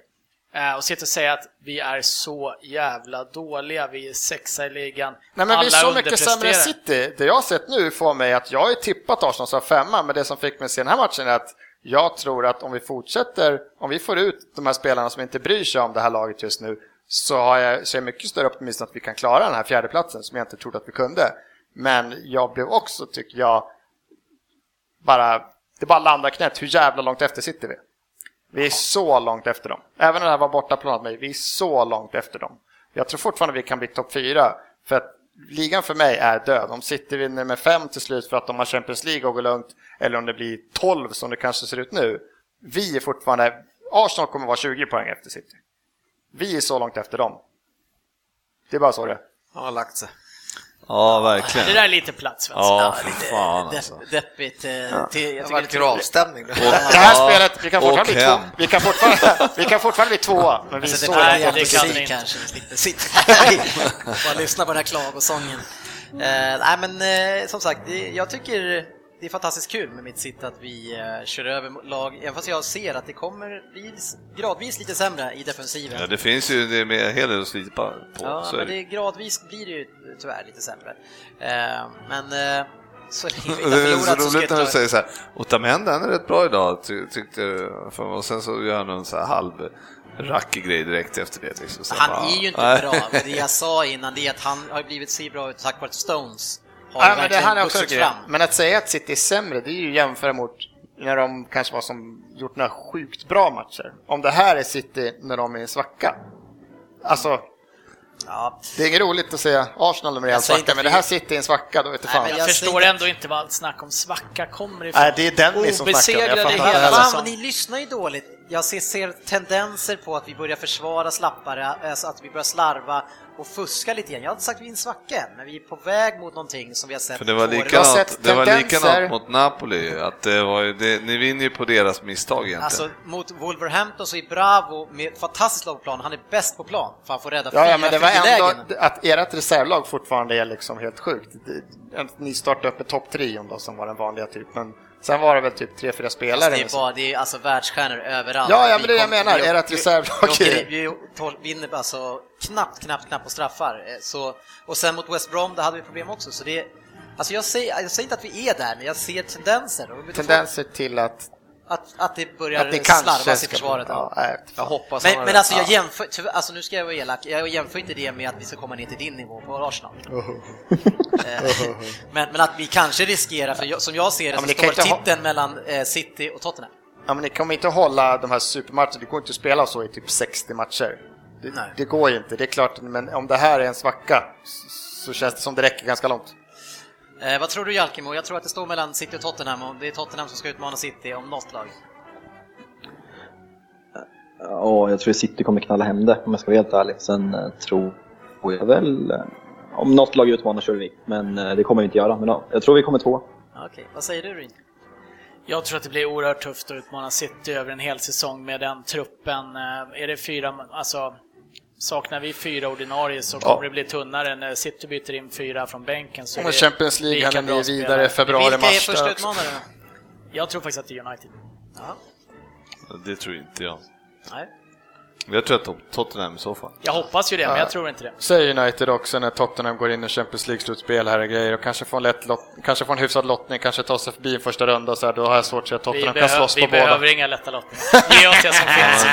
Speaker 5: Eh, och sitta och säga att vi är så jävla dåliga, vi är sexa i ligan.
Speaker 3: Nej, men vi är
Speaker 5: alla
Speaker 3: så mycket sämre än. City. Det jag har sett nu får mig att jag har tippat Arsenal som femma, men det som fick mig att se den här matchen är att jag tror att om vi fortsätter, om vi får ut de här spelarna som inte bryr sig om det här laget just nu, så har jag, så är jag mycket större optimist att vi kan klara den här fjärdeplatsen som jag inte trodde att vi kunde. Men jag blev också, tycker jag, bara, det bara landar knät hur jävla långt efter sitter vi. Vi är så långt efter dem. Även om det här var bortaplanat, mig, vi är så långt efter dem. Jag tror fortfarande vi kan bli topp fyra. För att ligan för mig är död. Om City vinner med fem till slut för att de har Champions League och går lugnt, eller om det blir 12 som det kanske ser ut nu. Vi är fortfarande, Arsenal kommer vara 20 poäng efter City. Vi är så långt efter dem. Det är bara så det är.
Speaker 7: Han har lagt sig.
Speaker 6: Ja,
Speaker 5: Det
Speaker 6: verkligen.
Speaker 5: där är lite platt Svensson.
Speaker 6: Ja,
Speaker 2: Ja, lite
Speaker 6: fan
Speaker 2: depp-
Speaker 6: alltså.
Speaker 2: deppigt. eh, Till, jag
Speaker 7: Det
Speaker 2: tycker
Speaker 7: varit
Speaker 2: det är
Speaker 7: gravstämning.
Speaker 3: Det här spelet, vi kan fortfarande bli två,
Speaker 6: hem.
Speaker 3: vi kan fortfarande, vi kan fortfarande bli tvåa, men vi är
Speaker 2: Alltså,
Speaker 3: så
Speaker 2: det
Speaker 5: det
Speaker 2: är
Speaker 5: kan
Speaker 2: musik
Speaker 5: ni inte.
Speaker 2: kanske, vi slipper sitta här och bara lyssna på den här klagosången. Eh, nej men eh, som sagt, det- jag tycker det är fantastiskt kul med mitt sitt att vi eh, kör över lag, även fast jag ser att det kommer bli gradvis lite sämre i defensiven.
Speaker 6: Ja, det finns ju det med en hel del att slipa på.
Speaker 2: Ja, men
Speaker 6: det.
Speaker 2: det, gradvis blir det ju tyvärr lite sämre. Eh, men eh, så länge vi
Speaker 6: Det
Speaker 2: inte har
Speaker 6: är så
Speaker 2: förlorat så
Speaker 6: roligt när du säger så här, Otamendi han är rätt bra idag ty tyckte mig. och sen så gör han en så här halv rackig grej direkt efter det. Liksom.
Speaker 2: Han
Speaker 6: bara,
Speaker 2: är ju inte bra, men det jag sa innan det är att han har blivit så bra ut tack vare Stones har
Speaker 3: Ja, men det här är också
Speaker 2: fram.
Speaker 3: Men att säga att City är sämre, det är ju jämföra mot när de kanske var som gjort några sjukt bra matcher. Om det här är City när de är i svacka. Alltså,
Speaker 2: Ja,
Speaker 3: det är inget roligt att säga Arsenal när de är i en
Speaker 2: inte
Speaker 3: svacka, men det här City är en svacka, då vet du
Speaker 2: Nej,
Speaker 3: fan.
Speaker 2: men
Speaker 5: Jag,
Speaker 2: jag
Speaker 5: förstår ändå inte vad allt snack om svacka kommer ifrån.
Speaker 3: Nej, det är Dennis som snackar. Jag fattar
Speaker 5: hela
Speaker 2: Fan, ni lyssnar ju dåligt. Jag ser, ser tendenser på att vi börjar försvara slappare, alltså att vi börjar slarva och fuska lite grann. Jag har inte sagt vi är en svacka än, men vi är på väg mot någonting som vi har sett
Speaker 6: För det var likadant,
Speaker 3: sett
Speaker 6: det var likadant mot Napoli, att det var ju, det, ni vinner ju på deras misstag egentligen.
Speaker 2: Alltså mot Wolverhampton så är Bravo med fantastiskt lag på plan, han är bäst på plan, för han får rädda
Speaker 3: Ja, ja,
Speaker 2: fyra
Speaker 3: men det var ändå att ert reservlag fortfarande är liksom helt sjukt. Ni startade upp ett topptrion då som var den vanliga typen. Sen var det väl typ tre, fyra spelare.
Speaker 2: det, är bara, det är alltså världsstjärnor överallt.
Speaker 3: Ja, ja,
Speaker 2: Vi
Speaker 3: men det är det jag menar.
Speaker 2: vi-
Speaker 3: Ert
Speaker 2: vi-
Speaker 3: reservlag
Speaker 2: vi Vi tol- vinner alltså knappt, knappt, knappt på straffar. Eh, Så, och sen mot West Brom, där hade vi problem också. Så det, alltså jag, säger, jag säger inte att vi är där, men jag ser tendenser. Vi
Speaker 3: tendenser till att,
Speaker 2: Att, att det börjar
Speaker 3: att kanske
Speaker 2: slarvas i försvaret.
Speaker 3: Ja,
Speaker 2: Ja.
Speaker 3: jag
Speaker 7: hoppas
Speaker 2: Men, men alltså jag
Speaker 3: Ja.
Speaker 2: jämför, tyvärr- alltså nu ska jag vara elak, jag jämför inte det med att vi ska komma ner till din nivå på Arsenal. Eh, men, men att vi kanske riskerar, för jag, som jag ser det
Speaker 3: Ja,
Speaker 2: så
Speaker 3: kan
Speaker 2: står
Speaker 3: inte ha-
Speaker 2: titeln mellan eh, City och Tottenham.
Speaker 3: Ja, men ni kommer inte hålla de här supermatcherna, det går inte att spela så i typ 60 matcher. Det,
Speaker 2: Nej.
Speaker 3: det går ju inte, det är klart, men om det här är en svacka så- så känns det som det räcker ganska långt.
Speaker 2: Eh, vad tror du Jalkemo? Jag tror att det står mellan City och Tottenham och det är Tottenham som ska utmana City om något lag.
Speaker 4: Ja, jag tror City kommer knalla hem det om jag ska vara helt ärlig. Sen eh, tror jag väl, eh, om något lag utmanar kör vi. Men eh, det kommer vi inte göra. Men ja, jag tror vi kommer två.
Speaker 2: Okej, vad säger du Rin?
Speaker 5: Jag tror att det blir oerhört tufft att utmana City över en hel säsong med den truppen. Är det fyra, alltså saknar vi fyra ordinarie så kommer det bli tunnare. När City byter in fyra från bänken så det
Speaker 3: Champions League, ni
Speaker 5: spelare.
Speaker 3: vidare februari,
Speaker 2: Vilka är
Speaker 3: mars.
Speaker 2: första utmanare?
Speaker 5: Jag tror faktiskt att det är United.
Speaker 2: Ja.
Speaker 6: Det tror inte jag.
Speaker 2: Nej.
Speaker 6: Jag tror att Tot- Tottenham i så fall.
Speaker 5: Jag hoppas ju det, men jag tror inte det.
Speaker 3: Säger United också när Tottenham går in i Champions League-slutspel här och grejer och kanske får en, lätt lott, kanske får en hyfsad lottning, kanske tar sig förbi en första runda och så här, då har jag svårt att se att
Speaker 5: Vi,
Speaker 3: Tottenham kan
Speaker 5: behö
Speaker 3: slåss
Speaker 5: vi
Speaker 3: på båda.
Speaker 5: behöver inga lätta lottningar. Ge oss det som finns.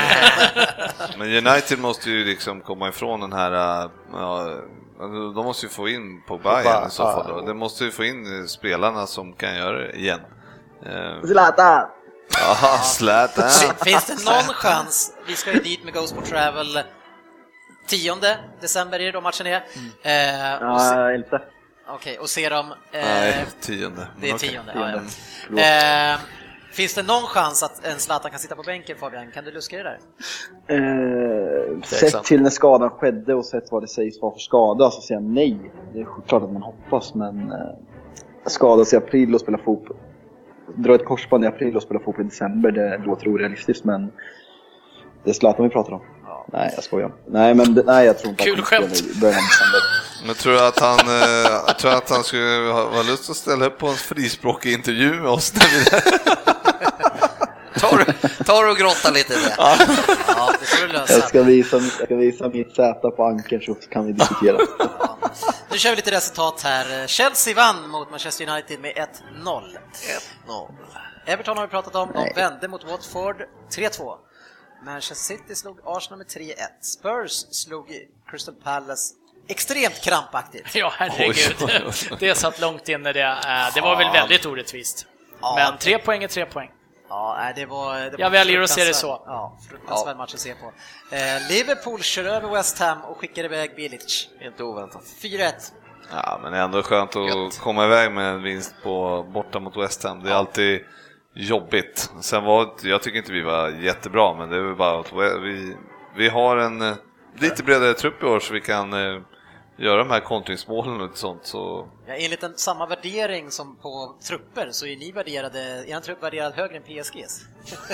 Speaker 6: Men United måste ju liksom komma ifrån den här, äh, ja, alltså, de måste ju få in på Bayern i så fall. Då. De måste ju få in spelarna som kan göra det igen. Eh,
Speaker 4: Zlatan!
Speaker 6: Ja, Zlatan.
Speaker 2: Finns det någon chans, vi ska ju dit med Go Sport Travel 10 december är det då matchen är. Eh, och se,
Speaker 4: Ja, inte.
Speaker 2: Okej, och se dem... Eh,
Speaker 6: Nej, tionde.
Speaker 2: det är tionde. Ja, ja.
Speaker 4: Förlåt.
Speaker 2: Eh, finns det någon chans att en Zlatan kan sitta på bänken Fabian? Kan du luska det där?
Speaker 4: Eh, sett till när skadan skedde och sett vad det sägs vara för skada så säger jag nej. Det är klart att man hoppas, men eh, skada sig i april och spela fotboll. Dra ett korsband i april och spela fotboll i december, det låter orealistiskt, men det är Zlatan vi pratar om. Nej, jag skojar. Nej, men det, nej, jag tror inte
Speaker 5: Kul
Speaker 4: att han
Speaker 5: skämt.
Speaker 4: spela i början av december.
Speaker 6: Men tror du att han, eh, tror att han skulle ha, ha lust att ställa upp på en frispråkig intervju med oss? När vi,
Speaker 7: Tar du, tar du och grottar lite i det?
Speaker 2: Ja, det får du
Speaker 4: Jag
Speaker 2: lösa.
Speaker 4: ska visa, jag ska visa mitt Z på ankern så kan vi diskutera.
Speaker 2: Ja. Nu kör vi lite resultat här. Chelsea vann mot Manchester United med 1-0.
Speaker 7: 1-0.
Speaker 2: Everton har vi pratat om, de
Speaker 4: Nej.
Speaker 2: vände mot Watford 3-2. Manchester City slog Arsenal med 3-1. Spurs slog Crystal Palace extremt krampaktigt.
Speaker 5: Ja, herregud.
Speaker 6: Oj.
Speaker 5: Det satt långt inne det. Eh, Det var väl väldigt orättvist.
Speaker 2: Ja.
Speaker 5: Men tre poäng är tre poäng.
Speaker 2: Ja, det var, det var
Speaker 5: Jag väljer att se det så.
Speaker 2: Ja, fruktansvärd match att se på. Eh, Liverpool kör över West Ham och skickar iväg Bilic.
Speaker 7: Inte oväntat.
Speaker 2: 4-1.
Speaker 6: ja, men ändå skönt att
Speaker 7: Gött.
Speaker 6: komma iväg med en vinst på, borta mot West Ham. Det är alltid jobbigt. Sen var, jag tycker inte vi var jättebra, men det är väl bara att vi, vi har en eh, lite bredare trupp i år så vi kan eh, göra de här kontringsmålen och sånt så...
Speaker 2: Ja, enligt en, samma värdering som på trupper så är ni värderade, är en trupp värderad högre än PSGs.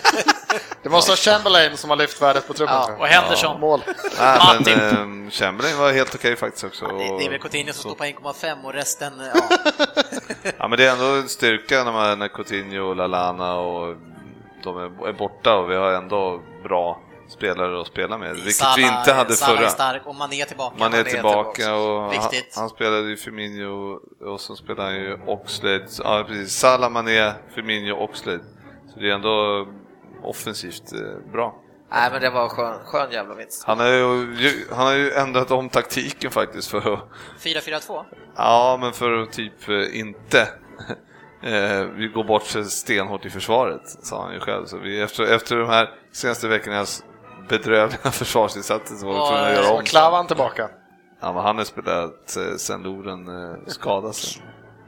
Speaker 3: Det måste vara Chamberlain som har lyft värdet på truppen.
Speaker 7: Ja.
Speaker 5: Och Henderson.
Speaker 3: Mål.
Speaker 6: Nej,
Speaker 5: Martin.
Speaker 6: men eh, Chamberlain var helt okej faktiskt också.
Speaker 2: Det, det är väl Coutinho som
Speaker 6: så.
Speaker 2: står på 1,5 och resten, ja.
Speaker 6: Ja, men det är ändå en styrka när, man, när Coutinho och Lalana och de är, är borta och vi har ändå bra spelare att spela med, vilket
Speaker 2: Salah-
Speaker 6: vi inte hade
Speaker 2: Salah är
Speaker 6: förra.
Speaker 2: stark och Mané är tillbaka.
Speaker 6: Man är
Speaker 7: Mané är
Speaker 6: tillbaka
Speaker 7: tillbaka.
Speaker 6: och han, han spelade ju Firmino och så spelar han ju Oxlade. Ja, precis. Salah, Mané, Firmino, Oxlade. Så det är ändå offensivt eh, bra.
Speaker 7: Nej, men det var skön, skön jävla vinst.
Speaker 6: Han har, ju, han har ju ändrat om taktiken faktiskt för att
Speaker 2: 4-4-2.
Speaker 6: Ja, men för att typ eh, inte eh, vi går bort stenhårt i försvaret, sa han ju själv. Så vi, efter, efter de här senaste veckornas bedrövliga försvarsinsatser så var vi tvungna att göra om.
Speaker 3: Klavan tillbaka.
Speaker 6: Ja, men han har spelat eh, sen Loren eh, skadade sig.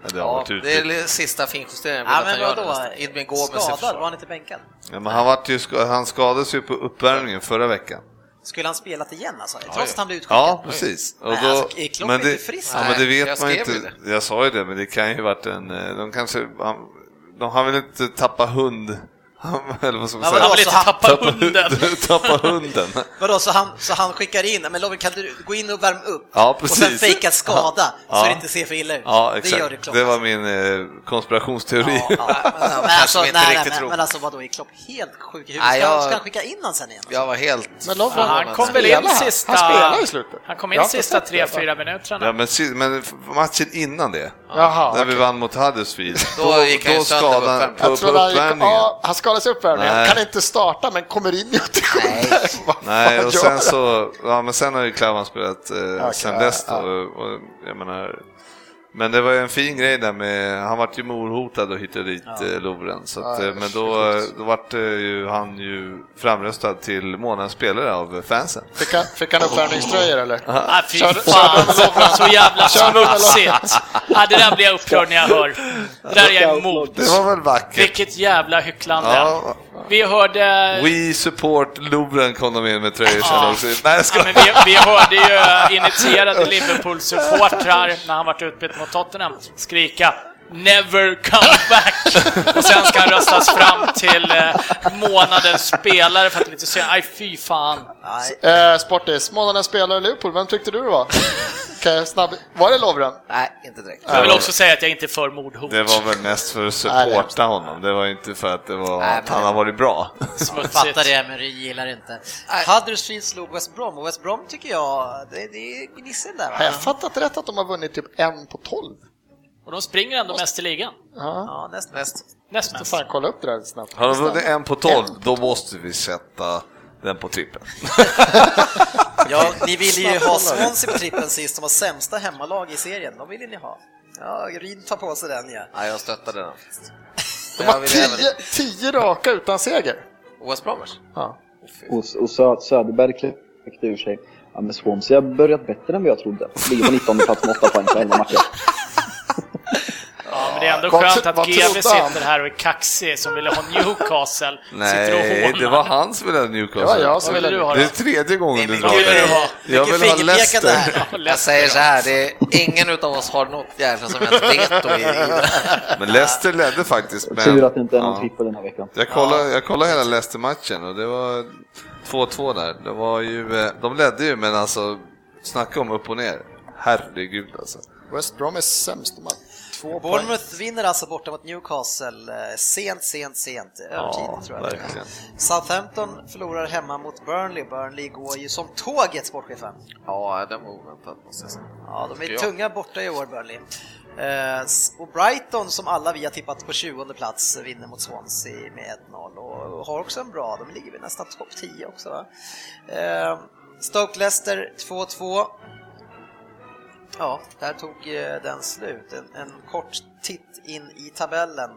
Speaker 6: Eller
Speaker 7: Ja, det är sista finjusteringen
Speaker 2: Ja,
Speaker 7: jag vill
Speaker 2: men
Speaker 7: att han gör
Speaker 2: vadå?
Speaker 7: det nästan. In med Gomes
Speaker 2: Skadad? Var han inte bänkad?
Speaker 6: Ja, men han, ju, han skadades ju på uppvärmningen förra veckan.
Speaker 2: Skulle han spelat igen alltså? Trots att han blev utskickad?
Speaker 6: Ja, precis. Och
Speaker 2: Nej,
Speaker 6: då,
Speaker 2: alltså, är Klopp
Speaker 6: men det,
Speaker 2: inte frisk?
Speaker 6: Ja, men det vet
Speaker 7: jag
Speaker 6: man inte.
Speaker 7: ju
Speaker 6: Jag sa ju det, men det kan ju varit en... eh, De kanske... De har väl inte tappat hund... Eller vad ska man
Speaker 2: Men
Speaker 5: Han
Speaker 6: säga?
Speaker 5: vill inte
Speaker 2: så han-
Speaker 5: tappa hunden.
Speaker 6: tappa hunden.
Speaker 2: Vadå, så han, så han skickar in, men Lovren kan du gå in och värma upp?
Speaker 6: Ja,
Speaker 2: Och sen
Speaker 6: precis.
Speaker 2: fejka skada,
Speaker 6: Ja.
Speaker 2: så det inte ser för illa ut?
Speaker 6: Ja,
Speaker 2: det
Speaker 6: exakt.
Speaker 2: gör det Klopp.
Speaker 6: Det var min eh, konspirationsteori.
Speaker 2: Ja, ja.
Speaker 7: men
Speaker 2: Men, alltså, nej, nej, men,
Speaker 7: tror.
Speaker 2: men alltså vadå, är Klopp helt sjuk i huvudet? Ska,
Speaker 7: jag-
Speaker 2: ska han skicka in han sen igen?
Speaker 7: Jag var helt...
Speaker 3: Men Lovren-
Speaker 5: Ja, han kom väl in
Speaker 3: han?
Speaker 5: sista...
Speaker 3: Han spelar i slutet.
Speaker 5: Han kom in sista
Speaker 3: sett det,
Speaker 5: 3-4 minuterna.
Speaker 6: Ja, men, men matchen innan det,
Speaker 3: Jaha,
Speaker 6: när vi vann mot Huddersfield,
Speaker 7: Då gick han ju sönder på uppvärmningen.
Speaker 3: Ja, sig i uppvärmningen,
Speaker 6: Nej.
Speaker 3: kan inte starta men kommer in i 87. Vad
Speaker 6: Nej,
Speaker 3: fan
Speaker 6: och sen så, ja men sen har ju Klavan spelat eh,
Speaker 3: Okej,
Speaker 6: sen
Speaker 3: ja,
Speaker 6: dess då,
Speaker 3: ja.
Speaker 6: och, och jag menar, men det var ju en fin grej där med, han vart ju morhotad och hittade dit eh, Lovren, så att,
Speaker 3: Ja,
Speaker 6: eh, men då, då vart eh, ju han ju framröstad till månadens spelare av fansen.
Speaker 3: Fick han, fick han uppvärmningströjor eller?
Speaker 5: Ah, fy fan,
Speaker 3: Lovren.
Speaker 5: så jävla smutsigt. Ah, det där blir jag upprörd när jag hör. Det där är jag emot.
Speaker 6: Det var väl vackert?
Speaker 5: Vilket jävla hycklande.
Speaker 6: Ja,
Speaker 5: Vi hörde...
Speaker 6: We support Lovren kom de in med tröjor sen också. Nej, jag
Speaker 5: Ja,
Speaker 6: ska...
Speaker 5: men vi, vi hörde ju initierade Liverpool-supportrar när han vart utbytt mot Tottenham skrika Never come back! Och sen ska han röstas fram till eh, månadens spelare för att lite säga, aj fy fan.
Speaker 3: Eh, Sportis, månadens spelare i Liverpool, vem tyckte du det var? Okej, snabb. Var det Lovren?
Speaker 7: Nej, inte direkt.
Speaker 5: Jag vill också säga att jag inte är för mordhot.
Speaker 6: Det var väl mest för att supporta honom, det var inte för att det var
Speaker 7: Nej,
Speaker 6: att
Speaker 7: men-
Speaker 6: han har varit bra.
Speaker 5: Smutsigt.
Speaker 2: Fattar det, men det gillar inte. Huddersfield slog West Brom, och West Brom tycker jag, det, det är gnissel där
Speaker 3: Har jag
Speaker 2: va?
Speaker 3: fattat rätt att de har vunnit typ en på tolv?
Speaker 5: Och de springer ändå mest i ligan.
Speaker 3: Ja,
Speaker 2: Ja, näst
Speaker 7: Näst.
Speaker 5: Näst mest.
Speaker 3: fan kolla upp det där snabbt.
Speaker 6: Har de vunnit en på 12, då måste vi sätta den på trippen.
Speaker 2: Ja, ni ville ju ha Swansea på trippen sist, som var sämsta hemmalag i serien. De ville ni ha. Ja, Ryd tar på sig den ja.
Speaker 7: Nej, jag stöttade den.
Speaker 3: De har
Speaker 7: även-
Speaker 3: tio, tio raka utan seger.
Speaker 7: West Bromwich?
Speaker 3: Ja.
Speaker 4: Och, och Sö, Söderberg kläckte ur sig. Ja, men Swansea har börjat bättre än vad jag trodde. Ligger på 19 plats med 8 poäng på 11 matcher.
Speaker 5: Ja, det är ändå
Speaker 3: Vad
Speaker 5: skönt att
Speaker 3: han?
Speaker 5: sitter här och är kaxig som ville ha Newcastle.
Speaker 6: Nej, det var han som ville ha Newcastle.
Speaker 3: Det var jag som
Speaker 5: ville du ha
Speaker 6: Det är
Speaker 5: då?
Speaker 6: tredje gången
Speaker 2: Det är
Speaker 6: du drar
Speaker 5: ha?
Speaker 6: Jag vill ha Leicester.
Speaker 5: Ja,
Speaker 7: Jag säger så här, det är ingen utav oss har något jävla som helst veto i, i det.
Speaker 6: Men Leicester ledde faktiskt. Men,
Speaker 4: Tur att det inte är någon
Speaker 6: ja.
Speaker 4: trippel den här veckan.
Speaker 6: Jag kollade, jag kollade hela Leicester-matchen och det var 2-2 där. Det var ju, eh, de ledde ju, men alltså, snacka om upp och ner. Herregud alltså.
Speaker 3: West Brom är sämst. De två poäng.
Speaker 2: Bournemouth vinner alltså borta mot Newcastle eh, sent, sent, sent. Övertid
Speaker 6: Ja,
Speaker 2: tror jag.
Speaker 6: verkligen.
Speaker 2: Southampton förlorar hemma mot Burnley. Burnley går ju som tåget, sportchefen.
Speaker 7: Ja, den var oväntad måste jag säga.
Speaker 2: Ja, de är tunga borta i år, Burnley. Eh, och Brighton, som alla vi har tippat på 20 plats, vinner mot Swansea med 1-0 och har också en bra, de ligger väl nästan topp 10 också va? Eh, Stoke-Leicester 2-2. Ja, där tog eh, den slut. En, en kort titt in i tabellen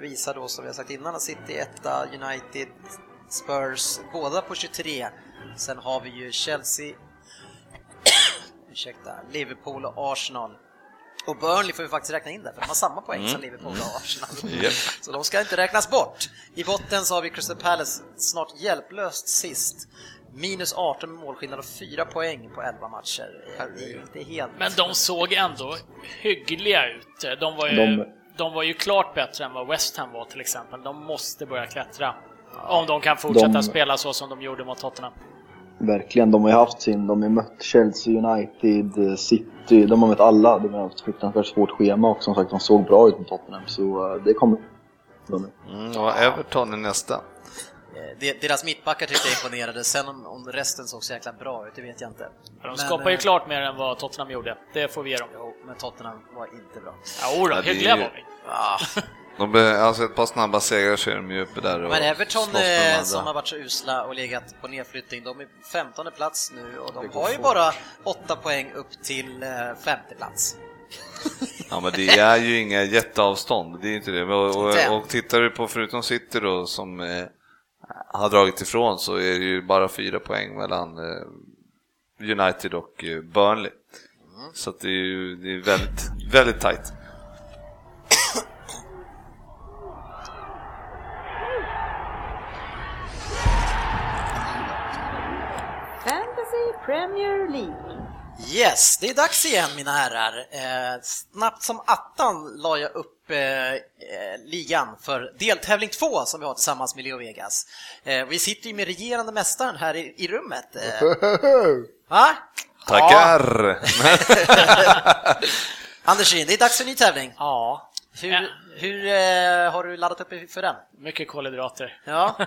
Speaker 2: visar då som vi har sagt innan att City 1, United, Spurs, båda på 23. Sen har vi ju Chelsea, ursäkta, Liverpool och Arsenal. Och Burnley får vi faktiskt räkna in där, för de har samma poäng som Liverpool och Arsenal.
Speaker 6: Japp.
Speaker 2: Så de ska inte räknas bort. I botten så har vi Crystal Palace snart hjälplöst sist minus 18 med målskillnad och 4 poäng på 11 matcher. Det är helt...
Speaker 5: Men de såg ändå hyggliga ut. De var ju,
Speaker 4: De-
Speaker 5: de var ju klart bättre än vad West Ham var till exempel. De måste börja klättra. Om de kan fortsätta
Speaker 4: De-
Speaker 5: spela så som de gjorde mot Tottenham.
Speaker 4: Verkligen, de har ju haft sin, de har mött Chelsea United, eh, City, de har mött alla. De har haft fruktansvärt svårt schema och som sagt de såg bra ut mot Tottenham så eh, det kommer de.
Speaker 6: Mm, och Everton är nästa.
Speaker 2: Eh, de- Deras mittbackar tyckte jag imponerade, sen om, om resten såg så jäkla bra ut, det vet jag inte.
Speaker 5: De
Speaker 2: Men,
Speaker 5: skapar ju
Speaker 2: eh,
Speaker 5: klart mer än vad Tottenham gjorde. Det får vi ge dem.
Speaker 2: Jo, men Tottenham var inte bra.
Speaker 5: Jo då,
Speaker 6: Ja, det är
Speaker 5: hyggliga var vi.
Speaker 2: Ah.
Speaker 6: De be, alltså ett par snabba segrar så är de ju uppe där och
Speaker 2: Men Everton eh, som har varit så usla och legat på nedflyttning, de är 15 plats nu och de har ju
Speaker 3: fort.
Speaker 2: bara 8 poäng upp till femte plats.
Speaker 6: Ja men det är ju inga jätteavstånd, det är inte det. Och, och, och tittar du på förutom City då som eh, har dragit ifrån så är det ju bara fyra poäng mellan eh, United och eh, Burnley. Så att det är ju det är väldigt, väldigt tajt.
Speaker 1: Fantasy Premier League.
Speaker 2: Yes, det är dags igen mina herrar. Eh, snabbt som attan la jag upp eh, eh, ligan för deltävling 2 som vi har tillsammans med Leo Vegas. Eh, vi sitter ju med regerande mästaren här i, i rummet. Eh, va?
Speaker 6: Tackar!
Speaker 2: Andersson, det är dags för en ny tävling.
Speaker 5: Ja,
Speaker 2: Hur, hur eh, har du laddat upp för den?
Speaker 5: mycket kolhydrater.
Speaker 2: Ja,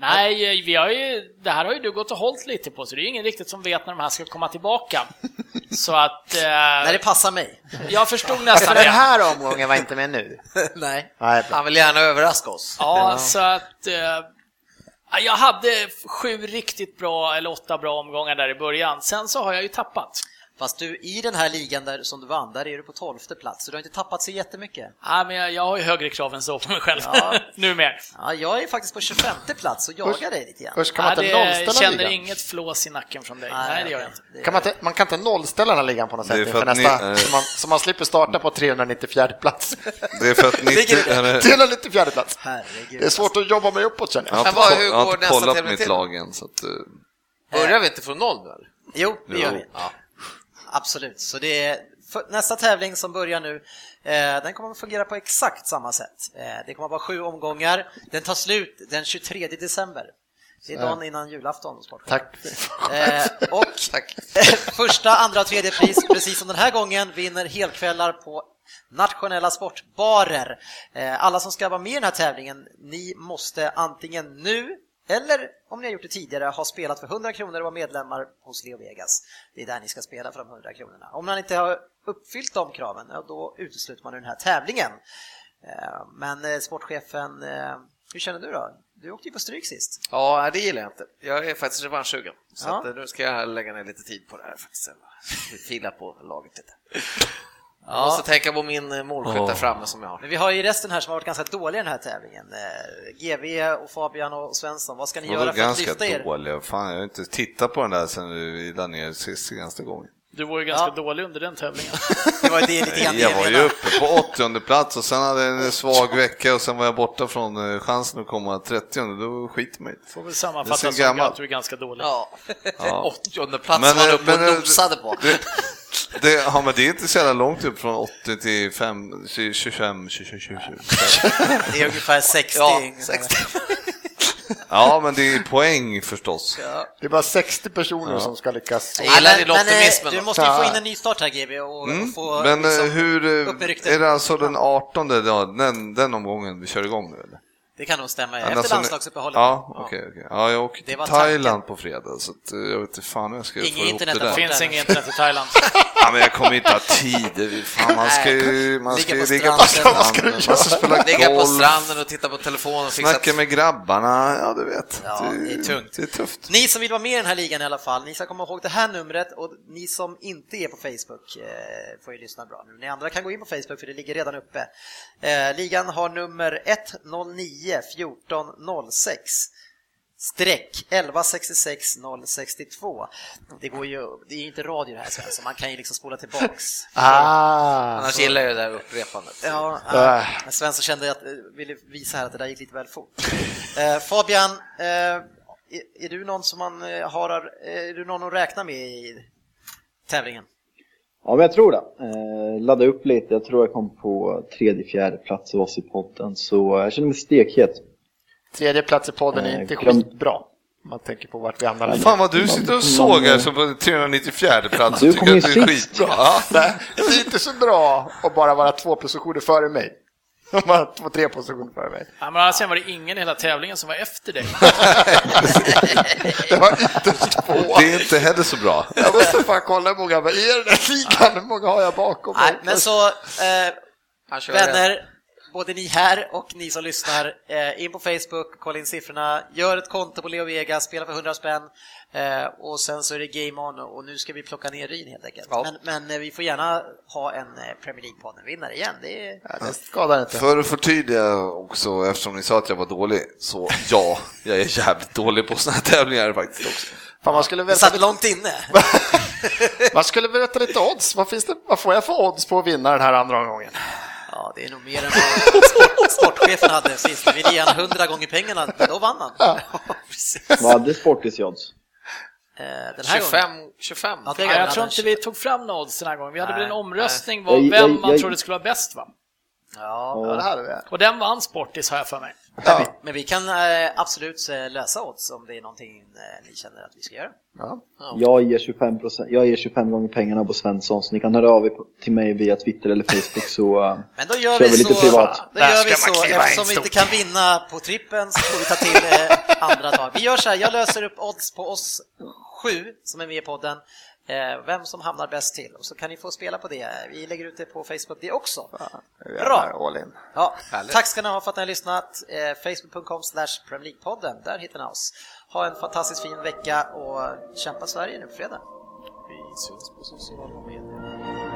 Speaker 5: Nej, vi har ju, det här har ju du gått och hållit lite på, så det är ju ingen riktigt som vet när de här ska komma tillbaka. Så att... Eh,
Speaker 2: när det passar mig.
Speaker 5: jag förstod nästan
Speaker 3: den
Speaker 5: det.
Speaker 3: här omgången var inte med nu?
Speaker 2: Nej.
Speaker 7: Han vill gärna överraska oss.
Speaker 5: Ja, så att... Eh, jag hade sju riktigt bra, eller åtta bra omgångar där i början. Sen så har jag ju tappat.
Speaker 2: Fast du, i den här ligan där, som du vann, där är du på tolfte plats, så du har inte tappat så jättemycket.
Speaker 5: Ja, men jag, jag har ju högre krav än så på mig själv.
Speaker 2: Ja.
Speaker 5: nu mer.
Speaker 2: Ja, jag är faktiskt på 25 plats och jagar dig lite grann.
Speaker 3: Först kan man
Speaker 5: Nej,
Speaker 3: inte
Speaker 5: det,
Speaker 3: nollställa
Speaker 5: känner
Speaker 3: ligan.
Speaker 5: inget flås i nacken från dig. Nej, det gör jag inte.
Speaker 2: Det-
Speaker 3: Kan man, inte, man kan inte nollställa den här ligan på något sätt
Speaker 6: för
Speaker 3: inför
Speaker 6: ni-
Speaker 3: nästa,
Speaker 6: eh,
Speaker 3: så, man, så man slipper starta på 394 plats.
Speaker 6: Det är för att 90,
Speaker 2: Ligger
Speaker 6: eller,
Speaker 3: 394 plats!
Speaker 2: Herregud.
Speaker 3: Det är svårt att jobba mig uppåt känner
Speaker 6: jag
Speaker 3: jag.
Speaker 6: har inte, jag har inte kollat mitt lag än. Så att, eh,
Speaker 7: Börjar vi inte från noll nu eller?
Speaker 2: Jo, det gör vi. Absolut. Så det är nästa tävling som börjar nu, eh, den kommer att fungera på exakt samma sätt. Eh, det kommer att vara sju omgångar. Den tar slut den 23 december. Det är dagen innan julafton.
Speaker 3: Tack.
Speaker 2: Eh, och första, andra och tredje pris, precis som den här gången, vinner helkvällar på nationella sportbarer. Eh, alla som ska vara med i den här tävlingen, ni måste antingen nu eller om ni har gjort det tidigare, ha spelat för 100 kronor och vara medlemmar hos Leo Vegas. Det är där ni ska spela för de 100 kronorna. Om man inte har uppfyllt de kraven, då utesluter man den här tävlingen. Eh, Men eh, sportchefen, eh, hur känner du då? Du åkte ju på stryk sist.
Speaker 7: Ja, det gillar jag inte. Jag är faktiskt revanschsugen. Så
Speaker 2: Ja.
Speaker 7: nu ska jag lägga ner lite tid på det här faktiskt. Fila på laget lite. Jag måste tänka på min eh, målskytt där framme som jag har.
Speaker 2: Men vi har ju resten här som har varit ganska dåliga i den här tävlingen. Eh, GV och Fabian och Svensson, vad ska ni göra för att
Speaker 6: ganska
Speaker 2: lyfta er?
Speaker 6: dåliga? Fan, jag har inte tittat på den där sen vi la ner sist senaste gången.
Speaker 5: Du var ju ganska
Speaker 2: Ja.
Speaker 5: dålig under den tävlingen.
Speaker 2: Det var det lite grann det
Speaker 6: Jag var ju uppe på 80 plats och sen hade jag en svag vecka och sen var jag borta från eh, chansen att komma 30 då skiter det.
Speaker 5: Får väl sammanfatta som att du är ganska dålig.
Speaker 7: Ja,
Speaker 6: Ja.
Speaker 7: 80 plats
Speaker 6: Men,
Speaker 7: var
Speaker 6: eh,
Speaker 7: uppe och nosade på.
Speaker 6: Det, det, ja, men det är inte så jävla långt upp från 80 till 5, 25, 20, 20, 20.
Speaker 2: Det är ungefär 60.
Speaker 7: Ja, 60.
Speaker 6: Ja, men det är poäng förstås.
Speaker 3: Det är bara 60 personer som ska lyckas.
Speaker 7: Jag gillar
Speaker 2: men, eh,
Speaker 7: optimismen
Speaker 2: du
Speaker 7: då.
Speaker 2: måste ju få
Speaker 3: Ja.
Speaker 2: in en ny start här GB och, och
Speaker 6: Mm.
Speaker 2: få
Speaker 6: Men eh,
Speaker 2: liksom,
Speaker 6: hur, eh,
Speaker 2: upp
Speaker 6: är det alltså den 18 ja, den, den omgången vi kör igång nu eller?
Speaker 2: Det kan nog stämma, efter
Speaker 6: alltså,
Speaker 2: landslagsuppehållet.
Speaker 6: Ja, okej. okej. Ja, jag åker till Thailand på fredag så att, eh, jag vet inte fan hur jag ska
Speaker 2: Ingen
Speaker 6: få ihop
Speaker 2: internet
Speaker 6: det
Speaker 2: där
Speaker 6: där.
Speaker 5: Det finns inget internet i Thailand.
Speaker 6: Ja, men jag kommer inte ha tid. Fan, man ska ju, man ska
Speaker 2: Ligga på
Speaker 6: ligga på
Speaker 2: stranden.
Speaker 6: stranden, man ska spela
Speaker 7: Ligga på stranden och titta på telefonen och fixa
Speaker 6: snacka med grabbarna. Ja, du vet.
Speaker 2: Ja, det är tungt.
Speaker 6: Det är tufft.
Speaker 2: Ni som vill vara med i den här ligan i alla fall, ni ska komma ihåg det här numret och ni som inte är på Facebook eh, får ju lyssna bra nu. Ni andra kan gå in på Facebook för det ligger redan uppe. Eh, ligan har nummer 109 14 06 streck 1166 062. Det går ju, det är ju inte radio det här Svensson, man kan ju liksom spola tillbaks.
Speaker 3: Ah,
Speaker 7: Annars gillar jag det där upprepandet.
Speaker 2: Ja, men Svensson kände att, ville visa här att det där gick lite väl fort. Eh, Fabian, eh, är, är du någon som man eh, har, är du någon att räkna med i tävlingen?
Speaker 4: Ja, men jag tror det. Eh, ladda upp lite. Jag tror jag kom på tredje, fjärde plats av oss i podden, så jag känner mig stekhet.
Speaker 3: Tredje plats i podden är
Speaker 4: Eh,
Speaker 3: inte
Speaker 4: glöm-
Speaker 3: skitbra. Om man tänker på vart vi hamnar.
Speaker 6: Fan vad du sitter och sågar som på 394 plats
Speaker 4: Du
Speaker 6: och tycker att det är skitbra. Ja.
Speaker 3: Nej, det är inte så bra att bara vara två positioner före mig. Om man har två, tre positioner före mig.
Speaker 5: Ja, men sen var det ingen i hela tävlingen som var efter dig.
Speaker 3: Det var ytterst få.
Speaker 6: Det är inte heller så bra.
Speaker 3: Jag måste fan kolla hur många är den här ligan? Hur många har jag bakom mig?
Speaker 2: Nej, men så eh, vänner, både ni här och ni som lyssnar, eh, in på Facebook, kolla in siffrorna, gör ett konto på Leo Vegas, spela för 100 spänn eh, och sen så är det game on och nu ska vi plocka ner Ryn helt enkelt.
Speaker 7: Ja.
Speaker 2: Men, men eh, vi får gärna ha en Premier League-podden-vinnare igen. Det är...
Speaker 3: Ja, det skadar inte.
Speaker 6: För att förtydliga också, eftersom ni sa att jag var dålig, så ja, jag är jävligt dålig på såna här tävlingar faktiskt också.
Speaker 3: Fan, man, skulle veta,
Speaker 2: satt långt inne.
Speaker 3: man skulle berätta lite odds. Vad, finns det, vad får jag för odds på att vinna den här andra omgången?
Speaker 2: Det är nog mer än vad sport, sportchefen hade sist. Vi ville ge han 100 gånger pengarna, men då vann han. Ja.
Speaker 4: Vad hade Sportis i odds?
Speaker 2: Eh, Den här
Speaker 7: 25,
Speaker 2: gången.
Speaker 7: 25.
Speaker 2: Ja, det
Speaker 5: Ja,
Speaker 2: är
Speaker 5: jag tror inte vi tog fram några odds den här gången. Vi hade
Speaker 2: Nej,
Speaker 5: väl en omröstning
Speaker 4: nej.
Speaker 5: vad,
Speaker 4: Jag-
Speaker 5: vem
Speaker 4: jag-
Speaker 5: man
Speaker 4: jag-
Speaker 5: trodde skulle vara bäst va?
Speaker 2: Ja,
Speaker 3: Ja, det hade vi.
Speaker 5: Och den vann Sportis har jag för mig.
Speaker 2: Men, vi, men vi kan eh, absolut eh, lösa odds om det är någonting eh, ni känner att vi ska göra.
Speaker 3: Ja.
Speaker 4: Jag ger 25, jag ger 25 gånger pengarna på Svensson, så ni kan höra av er till mig via Twitter eller Facebook så...
Speaker 2: Men då gör
Speaker 4: Kör
Speaker 2: vi,
Speaker 4: vi lite
Speaker 2: så,
Speaker 4: privat.
Speaker 2: då gör vi så eftersom vi inte kan vinna på trippen så får vi ta till andra tag. Vi gör så här, jag löser upp odds på oss sju som är med i podden, vem som hamnar bäst till och så kan ni få spela på det. Vi lägger ut det på Facebook det också. Bra.
Speaker 3: All in.
Speaker 2: Ja, tack ska ni ha för att ni har lyssnat. Eh, Facebook.com slash Premier League-podden, där hittar ni oss. Ha en fantastiskt fin vecka och kämpa Sverige nu på fredag.
Speaker 7: Vi syns på sociala medier.